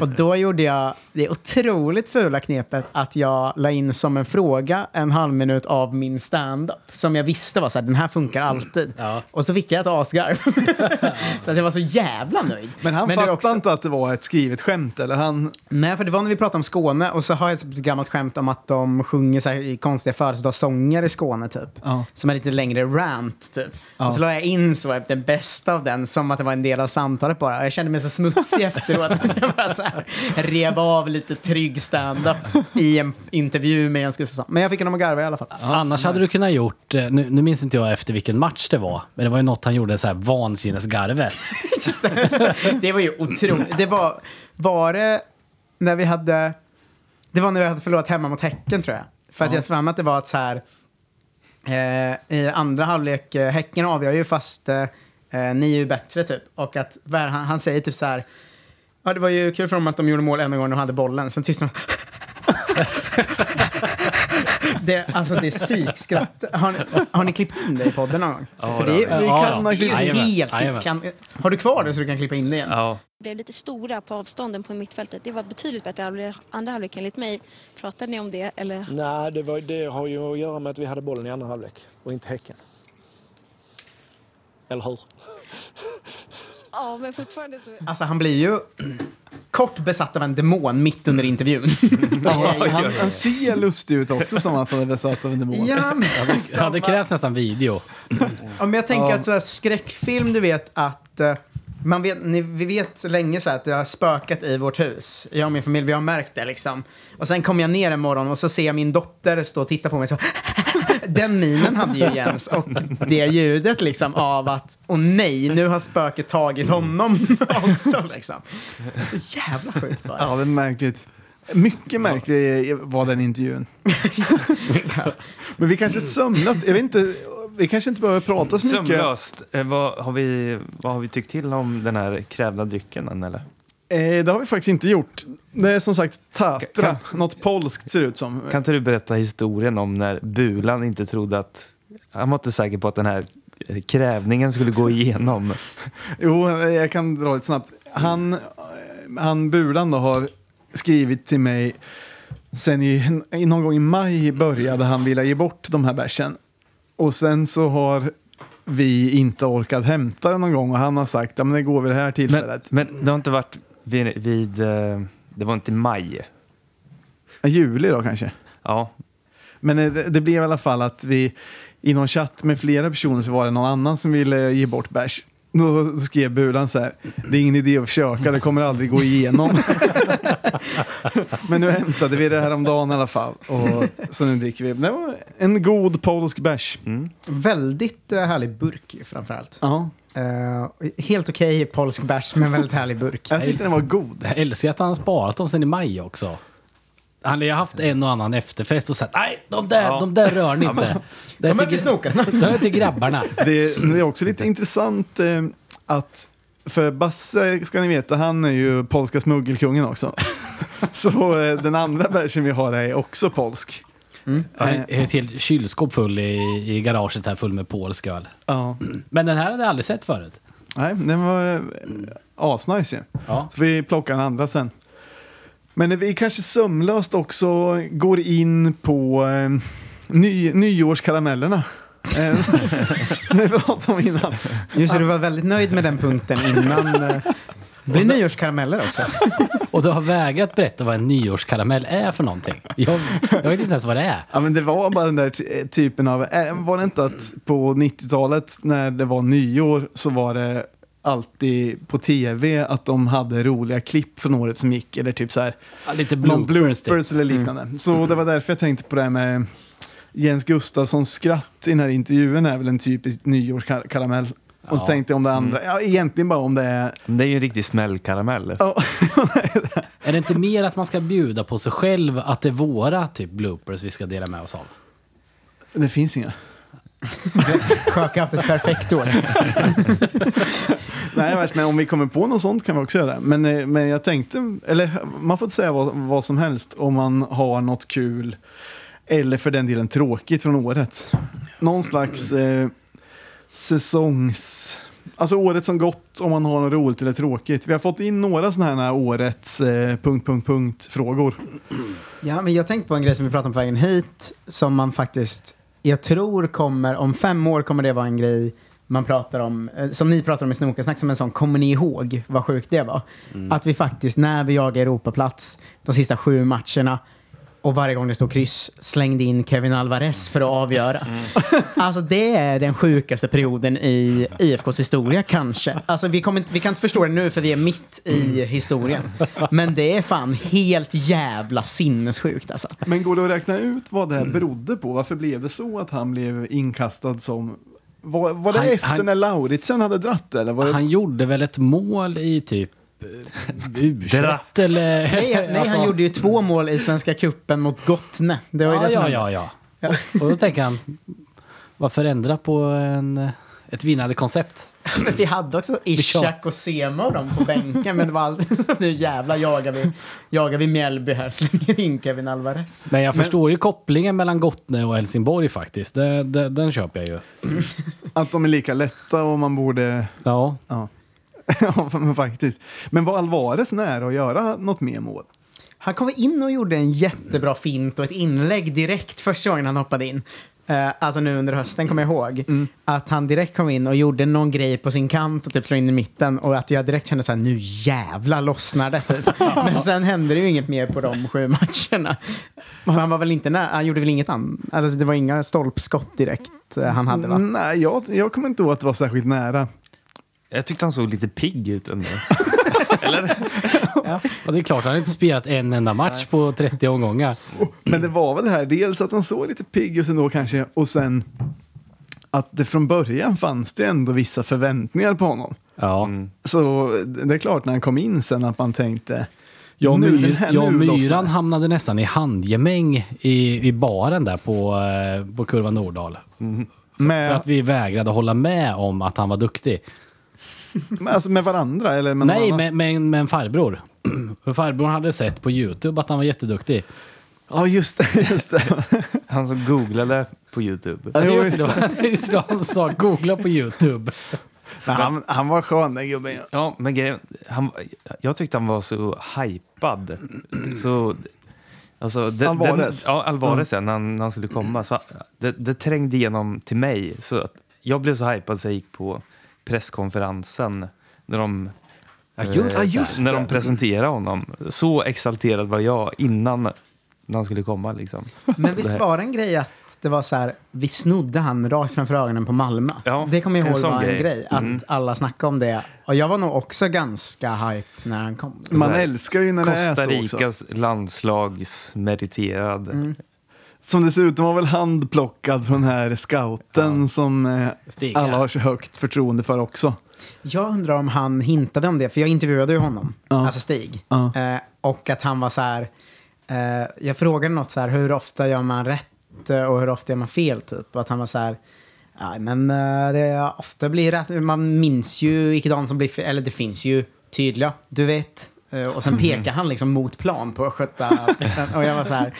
[SPEAKER 4] Och då gjorde jag det otroligt fula knepet att jag la in som en fråga en halv minut av min stand-up. Som jag visste var så här, den här funkar alltid.
[SPEAKER 3] Ja.
[SPEAKER 4] Och så fick jag ett asgarv. så att jag var så jävla nöjd.
[SPEAKER 2] Men han fattade
[SPEAKER 4] också-
[SPEAKER 2] inte att det var ett skrivet skämt eller han...
[SPEAKER 4] Nej, för det var när vi pratade om Skåne och så har jag ett gammalt skämt om att de sjunger så här i konstiga födelsedagssånger i Skåne typ.
[SPEAKER 2] Ja.
[SPEAKER 4] Som är lite längre rant typ.
[SPEAKER 2] Ja.
[SPEAKER 4] Och så la jag in så här, den bästa av den som att det var en del av samtalet bara. Jag kände mig så smutsig efteråt att jag bara så här rev av lite trygg stand-up i en intervju med Jens Gustafsson. Men jag fick honom att garva i alla fall.
[SPEAKER 3] Annars hade du kunnat gjort, eh, nu, nu minns inte jag efter vilken match det var, men det var ju något han gjorde så här vansinnesgarvet.
[SPEAKER 4] det var ju otroligt. Det var, var det när vi hade, det var när vi hade förlorat hemma mot Häcken tror jag. För att jag har för att det var att så här, eh, i andra halvlek, eh, Häcken avgör ju fast eh, eh, ni är ju bättre typ. Och att han, han säger typ så här, ja det var ju kul för dem att de gjorde mål en gång när de hade bollen, sen tystnade de. det, alltså det är psykskratt. Har, ni- har ni klippt in det i podden någon gång?
[SPEAKER 1] Ja,
[SPEAKER 4] För
[SPEAKER 1] det
[SPEAKER 4] det
[SPEAKER 2] vi.
[SPEAKER 4] det
[SPEAKER 2] kan
[SPEAKER 4] är
[SPEAKER 2] ha klippt
[SPEAKER 3] in.
[SPEAKER 4] helt. Kan, har du kvar det så du kan klippa in det igen?
[SPEAKER 1] Ja.
[SPEAKER 5] blev lite stora på avstånden på mittfältet. Det var betydligt bättre andra halvlek enligt mig. Pratade ni om det eller?
[SPEAKER 6] Nej, det, var, det har ju att göra med att vi hade bollen i andra halvlek och inte Häcken. Eller hur?
[SPEAKER 5] Ja, men fortfarande så...
[SPEAKER 4] Alltså han blir ju kort besatt av en demon mitt under intervjun.
[SPEAKER 2] Ja, han, han ser lustig ut också som att han är besatt av en demon.
[SPEAKER 4] ja, men,
[SPEAKER 3] Det hade krävts nästan video.
[SPEAKER 4] ja, men jag tänker
[SPEAKER 2] Ja.
[SPEAKER 4] att så här, skräckfilm, du vet att eh, man vet, ni, vi vet länge så här att det har spökat i vårt hus. Jag och min familj, vi har märkt det liksom. Och sen kommer jag ner en morgon och så ser jag min dotter stå och titta på mig så. Den minen hade ju Jens och det ljudet liksom av att, åh nej, nu har spöket tagit honom också liksom. Det är så jävla sjukt bara.
[SPEAKER 2] Ja, det är märkligt. Mycket märklig var den intervjun. Men vi kanske sömnlöst, jag vet inte, vi kanske inte behöver prata så mycket.
[SPEAKER 1] Sömlöst. Eh, vad, har vi, vad har vi tyckt till om den här krävda drycken än, eller?
[SPEAKER 2] Eh, det har vi faktiskt inte gjort. Det är som sagt Tatra,
[SPEAKER 1] Kan-
[SPEAKER 2] något polskt ser det ut som.
[SPEAKER 1] Kan inte du berätta historien om när Bulan inte trodde att... Han var inte säker på att den här eh, krävningen skulle gå igenom.
[SPEAKER 2] Jo, jag kan dra lite snabbt. Han, han Bulan då har skrivit till mig sen i, någon gång i maj började han vilja ge bort de här bärsen. Och sen så har vi inte orkat hämta den någon gång och han har sagt att det går vid det här
[SPEAKER 1] Men,
[SPEAKER 2] tillfället.
[SPEAKER 1] men det har inte varit vid... vid eh, det var inte i maj.
[SPEAKER 2] Juli då kanske.
[SPEAKER 1] Ja,
[SPEAKER 2] Men eh, det, det blev i alla fall att vi i någon chatt med flera personer så var det någon annan som ville ge bort bärs. Då skrev Bulan så här, det är ingen idé att försöka, det kommer aldrig gå igenom. Men nu hämtade vi det här om dagen i alla fall. Och så nu dricker vi. Det var en god polsk bärs.
[SPEAKER 1] mm.
[SPEAKER 4] Väldigt eh, härlig burk framförallt.
[SPEAKER 2] Ja,
[SPEAKER 4] Eh, helt okej polsk bärs, men väldigt härlig burk.
[SPEAKER 2] jag tyckte den var god.
[SPEAKER 3] Jag älskar att han har sparat dem sen i maj också. Han har ju haft en och annan efterfest och sagt nej, de där,
[SPEAKER 1] Ja.
[SPEAKER 3] de där rör ni inte. Det är
[SPEAKER 4] De är till
[SPEAKER 3] till,
[SPEAKER 4] snokarna.
[SPEAKER 3] det är till grabbarna.
[SPEAKER 2] Det, det är också lite intressant eh, att för Basse ska ni veta, han är ju polska smuggelkungen också. Så eh, den andra bärsen vi har är också polsk.
[SPEAKER 3] Jag har Ett helt kylskåp full i, i garaget här full med polsk öl.
[SPEAKER 2] Ja.
[SPEAKER 3] Men den här hade jag aldrig sett förut.
[SPEAKER 2] Nej, den var eh, asnice ju.
[SPEAKER 3] Ja.
[SPEAKER 2] Så vi plockar den andra sen. Men vi kanske sömlöst också går in på eh, ny, nyårskaramellerna. Eh, Som vi pratade om innan.
[SPEAKER 4] Just det, du var väldigt nöjd med den punkten innan. Det blir nyårskarameller också.
[SPEAKER 3] Och du har vägrat berätta vad en nyårskaramell är för någonting. Jag, jag vet inte ens vad det är.
[SPEAKER 2] Ja, men det var bara den där ty- typen av... eh, Var det inte att på 90-talet när det var nyår så var det alltid på tv att de hade roliga klipp från året som gick. Eller typ så här
[SPEAKER 3] Ja, Lite bloopers. typ.
[SPEAKER 2] bloopers eller liknande. Så det var därför jag tänkte på det här med Jens Gustafssons skratt i den här intervjun är väl en typisk nyårskaramell. Och så
[SPEAKER 3] Ja.
[SPEAKER 2] tänkte jag om det andra, ja egentligen bara om det är...
[SPEAKER 1] Men det är ju en riktig smällkaramell.
[SPEAKER 2] Ja,
[SPEAKER 3] Är det inte mer att man ska bjuda på sig själv att det är våra typ bloopers vi ska dela med oss av?
[SPEAKER 2] det finns inga.
[SPEAKER 4] Sjöka har haft ett perfekt år.
[SPEAKER 2] Nej, men om vi kommer på något sånt kan vi också göra det. Men, eh, men jag tänkte, eller man får inte säga vad, vad som helst om man har något kul eller för den delen tråkigt från året. Någon slags eh, säsongs... Alltså året som gått om man har något roligt eller tråkigt. Vi har fått in några sådana här årets eh, punkt, punkt, punkt frågor.
[SPEAKER 4] Ja, men jag tänkte på en grej som vi pratade om på vägen hit, som man faktiskt, jag tror kommer, om fem år kommer det vara en grej man pratar om, eh, som ni pratar om i Snokasnack, som en sån, kommer ni ihåg vad sjukt det var? Att vi faktiskt, när vi jagade Europaplats, de sista sju matcherna, och varje gång det stod kryss slängde in Kevin Alvarez för att avgöra. Alltså det är den sjukaste perioden i IFKs historia kanske. Alltså vi, inte, vi kan inte förstå det nu för vi är mitt i historien. Men det är fan helt jävla sinnessjukt alltså.
[SPEAKER 2] Men går det att räkna ut vad det här berodde på? Varför blev det så att han blev inkastad som... Var, var det
[SPEAKER 3] Han-
[SPEAKER 2] efter
[SPEAKER 3] han-
[SPEAKER 2] när Lauritsen hade dratt eller? Var det,
[SPEAKER 3] Han gjorde väl ett mål i typ U21 eller...
[SPEAKER 4] Nej, nej
[SPEAKER 3] Alltså-
[SPEAKER 4] han gjorde ju två mål i Svenska Cupen mot Gottne. Det var ju
[SPEAKER 3] Ja,
[SPEAKER 4] det som
[SPEAKER 3] ja, ja, ja. Och, och då tänker han, varför ändra på en, ett vinnande koncept?
[SPEAKER 4] Men vi hade också Ishak och Sema och dem på bänken. Men det var alltid så nu jävlar jagar vi, jagar vi Mjällby här. Slänger in Kevin Alvarez.
[SPEAKER 3] Men jag förstår ju kopplingen mellan Gottne och Helsingborg faktiskt. Det, det, den köper jag ju.
[SPEAKER 2] Att de är lika lätta och man borde...
[SPEAKER 3] Ja.
[SPEAKER 2] Ja, ja men faktiskt. Men var Alvarez nära att göra något mer mål?
[SPEAKER 4] Han kom in och gjorde en jättebra fint och ett inlägg direkt första gången han hoppade in. Eh, alltså nu under hösten kommer jag ihåg. Att han direkt kom in och gjorde någon grej på sin kant och typ slog in i mitten. Och att jag direkt kände så här, nu jävla lossnar det typ. Men sen hände det ju inget mer på de sju matcherna. För han var väl inte nära, han gjorde väl inget annat. Alltså det var inga stolpskott direkt eh, han hade va?
[SPEAKER 2] Nej, jag, jag kommer inte ihåg att det var särskilt nära.
[SPEAKER 1] Jag tyckte han såg lite pigg ut ändå.
[SPEAKER 3] Och det är klart, han har inte spelat en enda match på 30 omgångar.
[SPEAKER 2] Men det var väl här, dels att han såg lite pigg ut ändå kanske, och sen att det från början fanns det ändå vissa förväntningar på honom.
[SPEAKER 3] Ja.
[SPEAKER 2] Så det är klart när han kom in sen att man tänkte,
[SPEAKER 3] och,
[SPEAKER 2] Nu,
[SPEAKER 3] myr,
[SPEAKER 2] den här lossnar
[SPEAKER 3] myran
[SPEAKER 2] det.
[SPEAKER 3] hamnade nästan i handgemäng i, i baren där på, eh, på Kurva Nordahl. För
[SPEAKER 2] Med,
[SPEAKER 3] att vi vägrade hålla med om att han var duktig.
[SPEAKER 2] Alltså med varandra eller med
[SPEAKER 3] Nej, med, med, en- med en farbror. För farbrorn hade sett på YouTube att han var jätteduktig.
[SPEAKER 2] Ja, just det. Just det.
[SPEAKER 1] Han som googlade på YouTube.
[SPEAKER 2] Ja,
[SPEAKER 3] just det, just det han sa. Googla på YouTube.
[SPEAKER 2] Men han, han var skön den gubben.
[SPEAKER 1] Ja, men grejen, han, jag tyckte han var så hypad. Så, alltså, det,
[SPEAKER 2] Alvarez.
[SPEAKER 1] Den, ja, Alvarez ja, när, han, när han skulle komma. Så, det, det trängde igenom till mig. Så att jag blev så hypad så jag gick på presskonferensen när de,
[SPEAKER 3] Ja, just
[SPEAKER 1] eh,
[SPEAKER 2] just
[SPEAKER 1] när de presenterade honom. Så exalterad var jag innan när han skulle komma. Liksom.
[SPEAKER 4] Men visst var det en grej att det var så här, vi snodde han rakt framför ögonen på Malmö.
[SPEAKER 1] Ja,
[SPEAKER 4] det kommer jag ihåg var en
[SPEAKER 1] grej.
[SPEAKER 4] grej. Att
[SPEAKER 1] Mm.
[SPEAKER 4] alla snackade om det. Och jag var nog också ganska hype när han kom.
[SPEAKER 2] Man
[SPEAKER 1] här,
[SPEAKER 2] älskar ju när det är
[SPEAKER 1] Costa
[SPEAKER 2] så också.
[SPEAKER 1] Ricas landslagsmeriterad.
[SPEAKER 4] Mm.
[SPEAKER 2] Som dessutom var väl handplockad från den här scouten som eh, alla
[SPEAKER 3] ja.
[SPEAKER 2] har så högt förtroende för också.
[SPEAKER 4] Jag undrar om han hintade om det, för jag intervjuade ju honom,
[SPEAKER 2] Ja.
[SPEAKER 4] alltså Stig.
[SPEAKER 2] Ja.
[SPEAKER 4] Eh, och att han var så här, eh, jag frågade något så här, hur ofta gör man rätt eh, och hur ofta gör man fel typ? Och att han var så här, ja men eh, det ofta blir rätt, man minns ju vilka som blir fel, eller det finns ju tydliga, du vet. Eh, Och sen pekar han liksom mot plan på Östgöta. och jag var så här,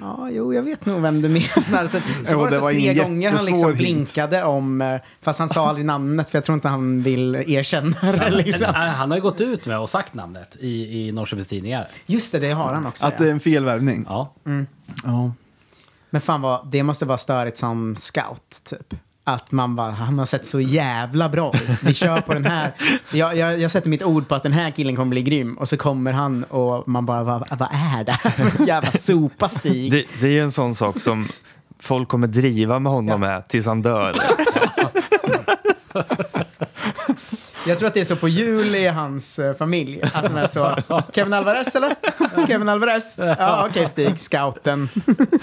[SPEAKER 4] ja jo jag vet nog vem du menar. Så, så var det, så
[SPEAKER 2] var
[SPEAKER 4] tre gånger han liksom blinkade om, eh, fast han sa aldrig namnet för jag tror inte han vill erkänna det. Liksom.
[SPEAKER 3] Han har ju gått ut med och sagt namnet i, i Norrköpings tidningar.
[SPEAKER 4] Just det, det har han också.
[SPEAKER 2] Att det är en felvärvning.
[SPEAKER 3] Ja.
[SPEAKER 2] Ja.
[SPEAKER 4] Men fan vad, det måste vara störigt som scout typ. Att man bara, han har sett så jävla bra ut. Vi kör på den här. Jag, jag, jag sätter mitt ord på att den här killen kommer bli grym. Och så kommer han och man bara, vad, vad är det här jävla sopa Stig?
[SPEAKER 1] Det, det är ju en sån sak som folk kommer driva med honom
[SPEAKER 4] Ja.
[SPEAKER 1] med tills han dör.
[SPEAKER 4] Jag tror att det är så på jul i hans eh, familj. Att de är så, Kevin Alvarez eller? Kevin Alvarez? Ja, okej Stig, scouten.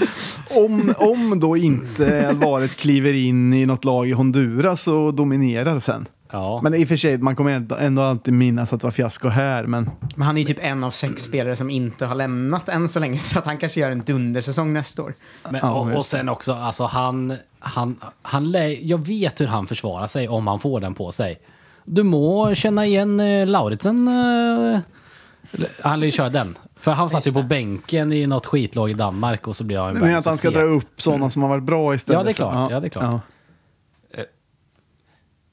[SPEAKER 2] Om, om då inte Alvarez kliver in i något lag i Honduras och dominerar sen.
[SPEAKER 3] ja.
[SPEAKER 2] Men i och för sig, man kommer ändå, ändå alltid minnas att det var fiasko här. Men
[SPEAKER 4] Men han är ju typ en av sex spelare som inte har lämnat än så länge. Så att han kanske gör en dundersäsong nästa år.
[SPEAKER 3] Men,
[SPEAKER 2] Ja,
[SPEAKER 3] och, och
[SPEAKER 2] just
[SPEAKER 3] sen också, alltså han, han, han lä- jag vet hur han försvarar sig om han får den på sig. Du må känna igen eh, Lauritsen. Eh, han lär ju köra den. För han satt ju på bänken i något skitlag i Danmark och så blev han en
[SPEAKER 2] men att han ska dra upp sådana som har varit bra istället.
[SPEAKER 3] Ja, det är klart.
[SPEAKER 2] för-
[SPEAKER 3] Ja, det är klart.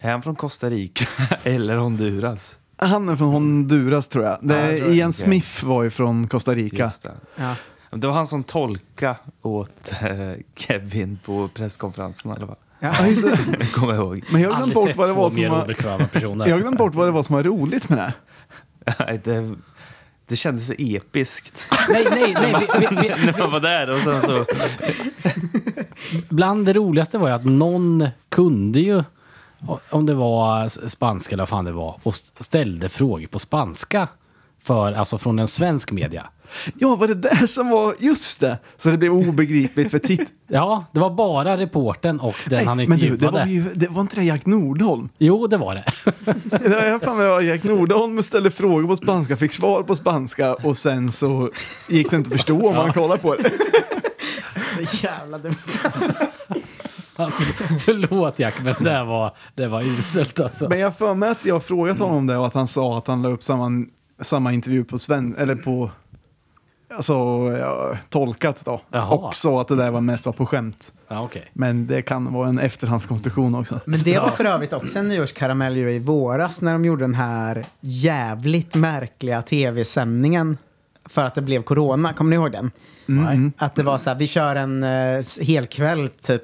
[SPEAKER 1] Är han från Costa Rica eller Honduras?
[SPEAKER 2] Han är från Honduras tror jag. Det,
[SPEAKER 1] Ja, jag tror det.
[SPEAKER 2] Ian
[SPEAKER 1] Okej.
[SPEAKER 2] Smith var ju från Costa Rica.
[SPEAKER 1] Just det.
[SPEAKER 4] Ja.
[SPEAKER 1] Det var han som tolka åt eh, Kevin på presskonferensen i alla fall.
[SPEAKER 2] Ja, just det.
[SPEAKER 1] Jag kommer ihåg.
[SPEAKER 2] Men jag har glömt bort vad det var som var...
[SPEAKER 3] obekväma personer.
[SPEAKER 2] Jag har glömt bort vad det var som var roligt med det.
[SPEAKER 1] Nej, det, det kändes så episkt
[SPEAKER 3] Nej, nej, nej. Vi, vi, vi,
[SPEAKER 1] när man var där och sen så...
[SPEAKER 3] bland det roligaste var ju att någon kunde ju, om det var spanska eller vad fan det var, och ställde frågor på spanska. För, alltså från en svensk media.
[SPEAKER 2] Ja, var det det som var... Just det! Så det blev obegripligt för titt...
[SPEAKER 3] Ja, det var bara reporten och den han
[SPEAKER 2] Nej, men du, det
[SPEAKER 3] intervjuade.
[SPEAKER 2] var, ju, det var inte det Jack Nordholm?
[SPEAKER 3] Jo, det var det.
[SPEAKER 2] Det var- Jag mig det var Jack Nordholm ställde frågor på spanska, fick svar på spanska och sen så gick det inte att förstå om man kollar på det.
[SPEAKER 4] Så jävla dumt.
[SPEAKER 3] Förlåt Jack, men det var, det var uselt alltså.
[SPEAKER 2] Men jag har för mig att jag frågat honom om det och att han sa att han la upp samma, samma intervju på sven, eller på Alltså ja, tolkat då.
[SPEAKER 3] Jaha.
[SPEAKER 2] Och sa att det där var mest var på skämt.
[SPEAKER 3] Ja, okej.
[SPEAKER 2] Men det kan vara en efterhandskonstruktion också.
[SPEAKER 4] Men det var för övrigt också en nyårskaramell ju i våras när de gjorde den här jävligt märkliga tv-sändningen för att det blev corona. Kommer ni ihåg den?
[SPEAKER 2] Mm.
[SPEAKER 4] Att det var så här, vi kör en uh, helkväll typ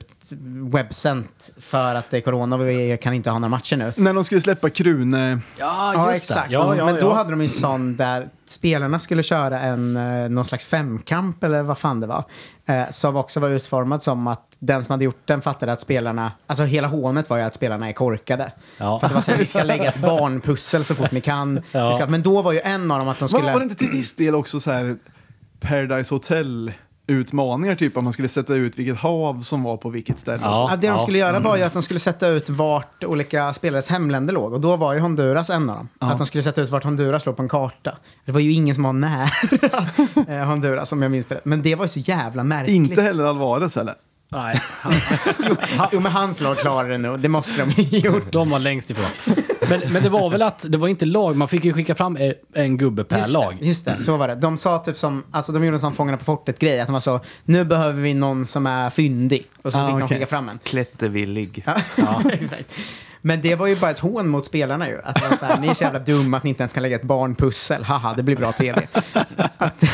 [SPEAKER 4] webbsänt för att det är corona och vi kan inte ha några matcher nu.
[SPEAKER 2] När de skulle släppa Krune,
[SPEAKER 3] Ja,
[SPEAKER 4] Ja,
[SPEAKER 3] just
[SPEAKER 4] exakt.
[SPEAKER 3] det. Ja, ja,
[SPEAKER 4] men då
[SPEAKER 3] ja.
[SPEAKER 4] hade de ju sån där spelarna skulle köra en, eh, någon slags femkamp eller vad fan det var. Eh, som också var utformad som att den som hade gjort den fattade att spelarna, alltså hela hånet var ju att spelarna är korkade.
[SPEAKER 3] Ja.
[SPEAKER 4] För att det var så här, vi ska lägga ett barnpussel så fort ni kan.
[SPEAKER 3] Ja.
[SPEAKER 4] Ska, men då var ju en av dem att de skulle...
[SPEAKER 2] var, var det inte till viss del också så här Paradise Hotel utmaningar, typ att man skulle sätta ut vilket hav som var på vilket ställe.
[SPEAKER 3] Ja.
[SPEAKER 4] Ja, det de
[SPEAKER 3] Ja.
[SPEAKER 4] skulle göra var ju att de skulle sätta ut vart olika spelares hemländer låg. Och då var ju Honduras en av dem. Att de skulle sätta ut vart Honduras låg på en karta. Det var ju ingen som var nära eh, Honduras om jag minns det rätt. Men det var ju så jävla märkligt.
[SPEAKER 2] Inte heller Alvarez heller.
[SPEAKER 3] Nej,
[SPEAKER 4] Jo, men hans lag klarade det nog. Det måste de ju gjort.
[SPEAKER 3] de var längst ifrån. Men, men det var väl att det var inte lag, man fick ju skicka fram en, en gubbe per
[SPEAKER 4] Just
[SPEAKER 3] lag.
[SPEAKER 4] det, just det, så var det. De sa typ som, alltså de gjorde en sån Fångarna på fortet-grej. Att de var så, nu behöver vi någon som är fyndig. Och så
[SPEAKER 2] Ah,
[SPEAKER 4] fick de
[SPEAKER 2] okej.
[SPEAKER 4] skicka fram en.
[SPEAKER 1] Klättervillig.
[SPEAKER 4] Ja, exakt. Men det var ju bara ett hån mot spelarna ju. Att var så här, ni är så jävla dumma att ni inte ens kan lägga ett barnpussel. Haha, det blir bra tv. Att det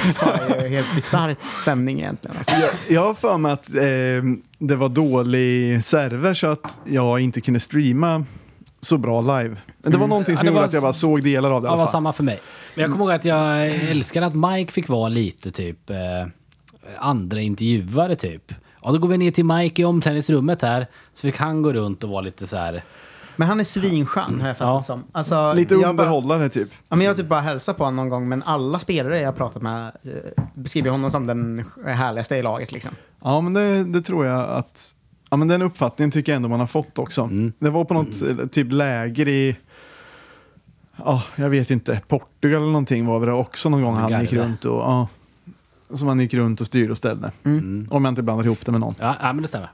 [SPEAKER 4] var ju helt bisarrt sändning egentligen. Alltså.
[SPEAKER 2] Jag har för mig att eh, det var dålig server så att jag inte kunde streama så bra live. Men det var någonting som
[SPEAKER 3] Ja,
[SPEAKER 2] gjorde att jag bara såg delar av det
[SPEAKER 3] Det var samma för mig. Men jag kommer ihåg att jag älskade att Mike fick vara lite typ eh, andra intervjuare typ. Ja, då går vi ner till Mike i omklädningsrummet här. Så fick han gå runt och vara lite så här.
[SPEAKER 4] Men han är svinskön har jag fattat
[SPEAKER 3] Ja.
[SPEAKER 4] som. Alltså,
[SPEAKER 2] Lite underhållare typ.
[SPEAKER 4] Ja, men jag har typ bara hälsat på honom någon gång, men alla spelare jag pratat med eh, beskriver honom som den härligaste i laget. Liksom.
[SPEAKER 2] Ja, men det, det tror jag att... Ja, men den uppfattningen tycker jag ändå man har fått också.
[SPEAKER 3] Mm.
[SPEAKER 2] Det var på något eh, typ läger i... Ja, jag vet inte. Portugal eller någonting var det också någon gång han gick runt och... Ja, som han gick runt och styrde och ställde.
[SPEAKER 3] Mm.
[SPEAKER 2] Om jag inte blandar ihop det med någon.
[SPEAKER 3] Ja, ja men det stämmer.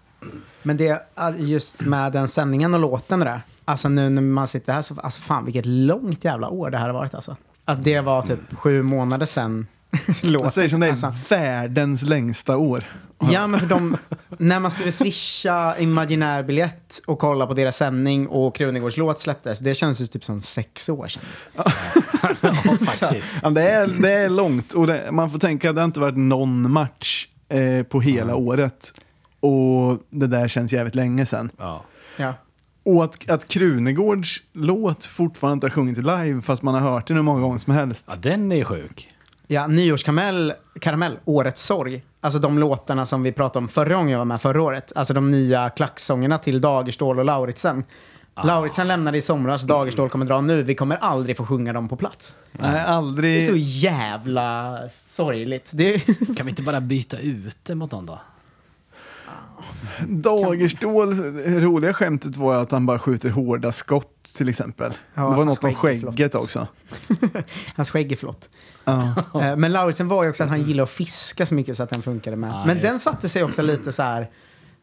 [SPEAKER 4] Men det, just med den sändningen och låten där. Alltså nu när man sitter här så, alltså fan vilket långt jävla år det här har varit alltså. Att det var typ sju månader sedan låten.
[SPEAKER 2] Jag säger som det är
[SPEAKER 4] alltså.
[SPEAKER 2] världens längsta år.
[SPEAKER 4] Ja, men för de, när man skulle swisha imaginär biljett och kolla på deras sändning och Krunegårds låt släpptes, det känns ju typ som sex år sedan.
[SPEAKER 3] Ja, faktiskt.
[SPEAKER 2] Ja, det, är, det är långt och det, man får tänka att det har inte varit någon match eh, på hela året. Och det där känns jävligt länge sedan.
[SPEAKER 3] Ja.
[SPEAKER 4] Ja.
[SPEAKER 2] Och att, att Krunegårds låt fortfarande inte har sjungit live fast man har hört den hur många gånger som helst.
[SPEAKER 3] ja, den är sjuk.
[SPEAKER 4] Ja, Nyårskaramell, karamell, Årets sorg. Alltså de låtarna som vi pratade om förra gången jag var med förra året. Alltså de nya klacksångerna till Dagerstål och Lauritsen. Lauritsen lämnade i somras, Dagerstål kommer dra nu. Vi kommer aldrig få sjunga dem på plats.
[SPEAKER 2] Nej,
[SPEAKER 4] Det är
[SPEAKER 2] aldrig.
[SPEAKER 4] så jävla sorgligt. Det
[SPEAKER 3] Kan vi inte bara byta ut det mot någon då?
[SPEAKER 2] Dagerstål, det roliga skämtet var att han bara skjuter hårda skott till exempel.
[SPEAKER 4] Ja,
[SPEAKER 2] det var något om skägget också.
[SPEAKER 4] Hans skägg är flott.
[SPEAKER 2] Ja.
[SPEAKER 4] Eh, Men Lauritsen var ju också att han gillade att fiska så mycket så att den funkade med.
[SPEAKER 3] Ja,
[SPEAKER 4] Men den satte sig också lite så här.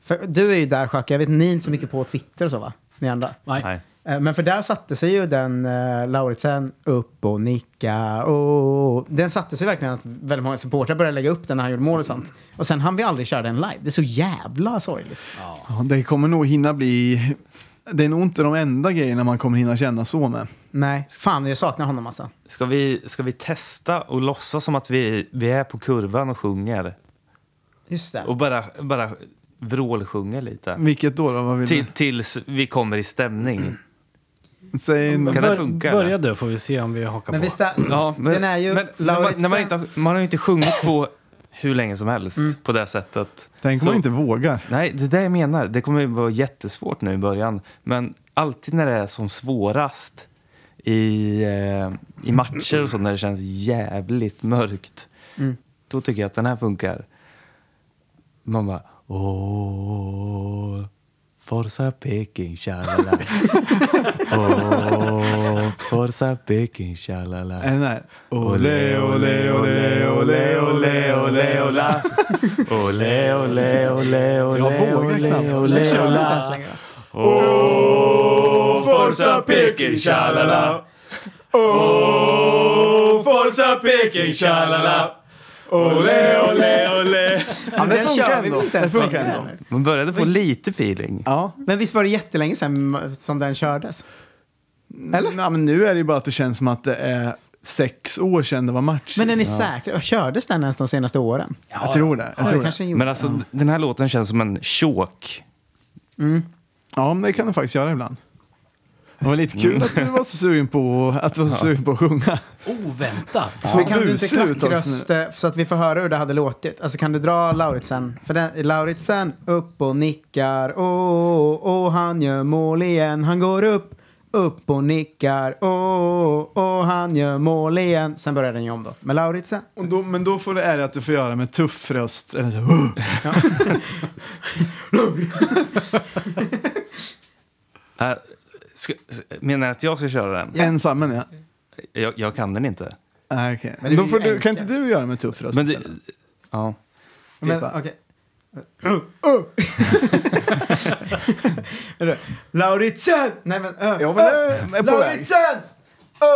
[SPEAKER 4] För du är ju där Sjöke, jag vet ni är inte så mycket på Twitter och så va? Ni andra?
[SPEAKER 3] Nej.
[SPEAKER 4] Eh, Men för där satte sig ju den uh, Lauritsen upp och nicka och den satte sig verkligen att väldigt många supportrar började lägga upp den när han gjorde mål och sånt. Och sen hann vi aldrig köra den live. Det är så jävla sorgligt.
[SPEAKER 2] Ja, det kommer nog hinna bli... Det är nog inte de enda grejerna man kommer hinna känna så med.
[SPEAKER 4] Nej, fan jag saknar honom alltså.
[SPEAKER 1] Ska vi, ska vi testa och låtsas som att vi, vi är på kurvan och sjunger?
[SPEAKER 4] Just det.
[SPEAKER 1] Och bara, bara vrålsjunger lite.
[SPEAKER 2] Vilket då? då vad vill
[SPEAKER 1] Till, tills vi kommer i stämning.
[SPEAKER 2] Säg
[SPEAKER 1] Kan det funka,
[SPEAKER 3] Börja
[SPEAKER 1] eller?
[SPEAKER 3] du får vi se om vi hakar
[SPEAKER 4] Men
[SPEAKER 3] på.
[SPEAKER 4] visst
[SPEAKER 1] Ja, men,
[SPEAKER 4] den är ju
[SPEAKER 1] men
[SPEAKER 4] Lauritsen.
[SPEAKER 1] när man, inte, har- man har ju inte sjungit på hur länge som helst på det sättet.
[SPEAKER 2] Tänk om
[SPEAKER 1] Så-
[SPEAKER 2] man inte vågar.
[SPEAKER 1] Nej, det är det jag menar. Det kommer ju vara jättesvårt nu i början. Men alltid när det är som svårast i, eh, i matcher och så, när det känns jävligt mörkt,
[SPEAKER 4] Mm.
[SPEAKER 1] då tycker jag att den här funkar. Man bara åh, Forza Peking, shalala. Åh, Forza Peking, shalala.
[SPEAKER 2] Är den här? Ole, ole, ole, ole, ole, ole, ola.
[SPEAKER 1] Ole, ole, ole, ole, ole, ole, ola. Åh, Forza Peking, shalala. Åh, Forza Peking, shalala. Ole, ole, ole.
[SPEAKER 2] Ja, men det
[SPEAKER 4] Den
[SPEAKER 2] funkar
[SPEAKER 4] kör vi väl inte
[SPEAKER 2] Det
[SPEAKER 4] ens
[SPEAKER 2] funkar ändå.
[SPEAKER 1] Man började få lite feeling.
[SPEAKER 2] Ja.
[SPEAKER 4] Men visst var det jättelänge sedan som den kördes?
[SPEAKER 2] Eller? Ja, men nu är det ju bara att det känns som att det är sex år sedan det var match
[SPEAKER 4] Men är ni
[SPEAKER 2] sist.
[SPEAKER 4] säkra? Kördes den ens de senaste åren?
[SPEAKER 2] Jag tror det. Jag
[SPEAKER 4] Ja,
[SPEAKER 2] tror
[SPEAKER 4] det
[SPEAKER 2] det.
[SPEAKER 4] kanske den gjorde.
[SPEAKER 1] Men alltså, den här låten känns som en chok.
[SPEAKER 2] Ja, men det kan det faktiskt göra ibland. Det var lite kul att du var så sugen på att, du var så sugen på att sjunga.
[SPEAKER 3] Oväntat.
[SPEAKER 2] Så
[SPEAKER 4] kan du inte klackröst så att vi får höra hur det hade låtit? Alltså kan du dra Lauritsen? För den, Lauritsen upp och nickar, åh, åh, han gör mål igen. Han går upp, upp och nickar. Åh, åh, han gör mål igen. Sen börjar den ju om då. Med Lauritsen.
[SPEAKER 2] Och då, men då får det är att du får göra med tuff röst. Eller så, "Åh!"
[SPEAKER 1] Äh, ska, menar du att jag ska köra den?
[SPEAKER 2] Ensam, ja.
[SPEAKER 1] Jag, jag kan den inte.
[SPEAKER 2] Nej, okej.
[SPEAKER 4] Men det
[SPEAKER 2] Då får du, kan inte du göra med tuff röst?
[SPEAKER 1] Men det, ja.
[SPEAKER 4] Men,
[SPEAKER 2] bara-
[SPEAKER 4] okej. Är det- Lauritsen! Nej men,
[SPEAKER 2] Ja, men är på väg.
[SPEAKER 4] Lauritsen!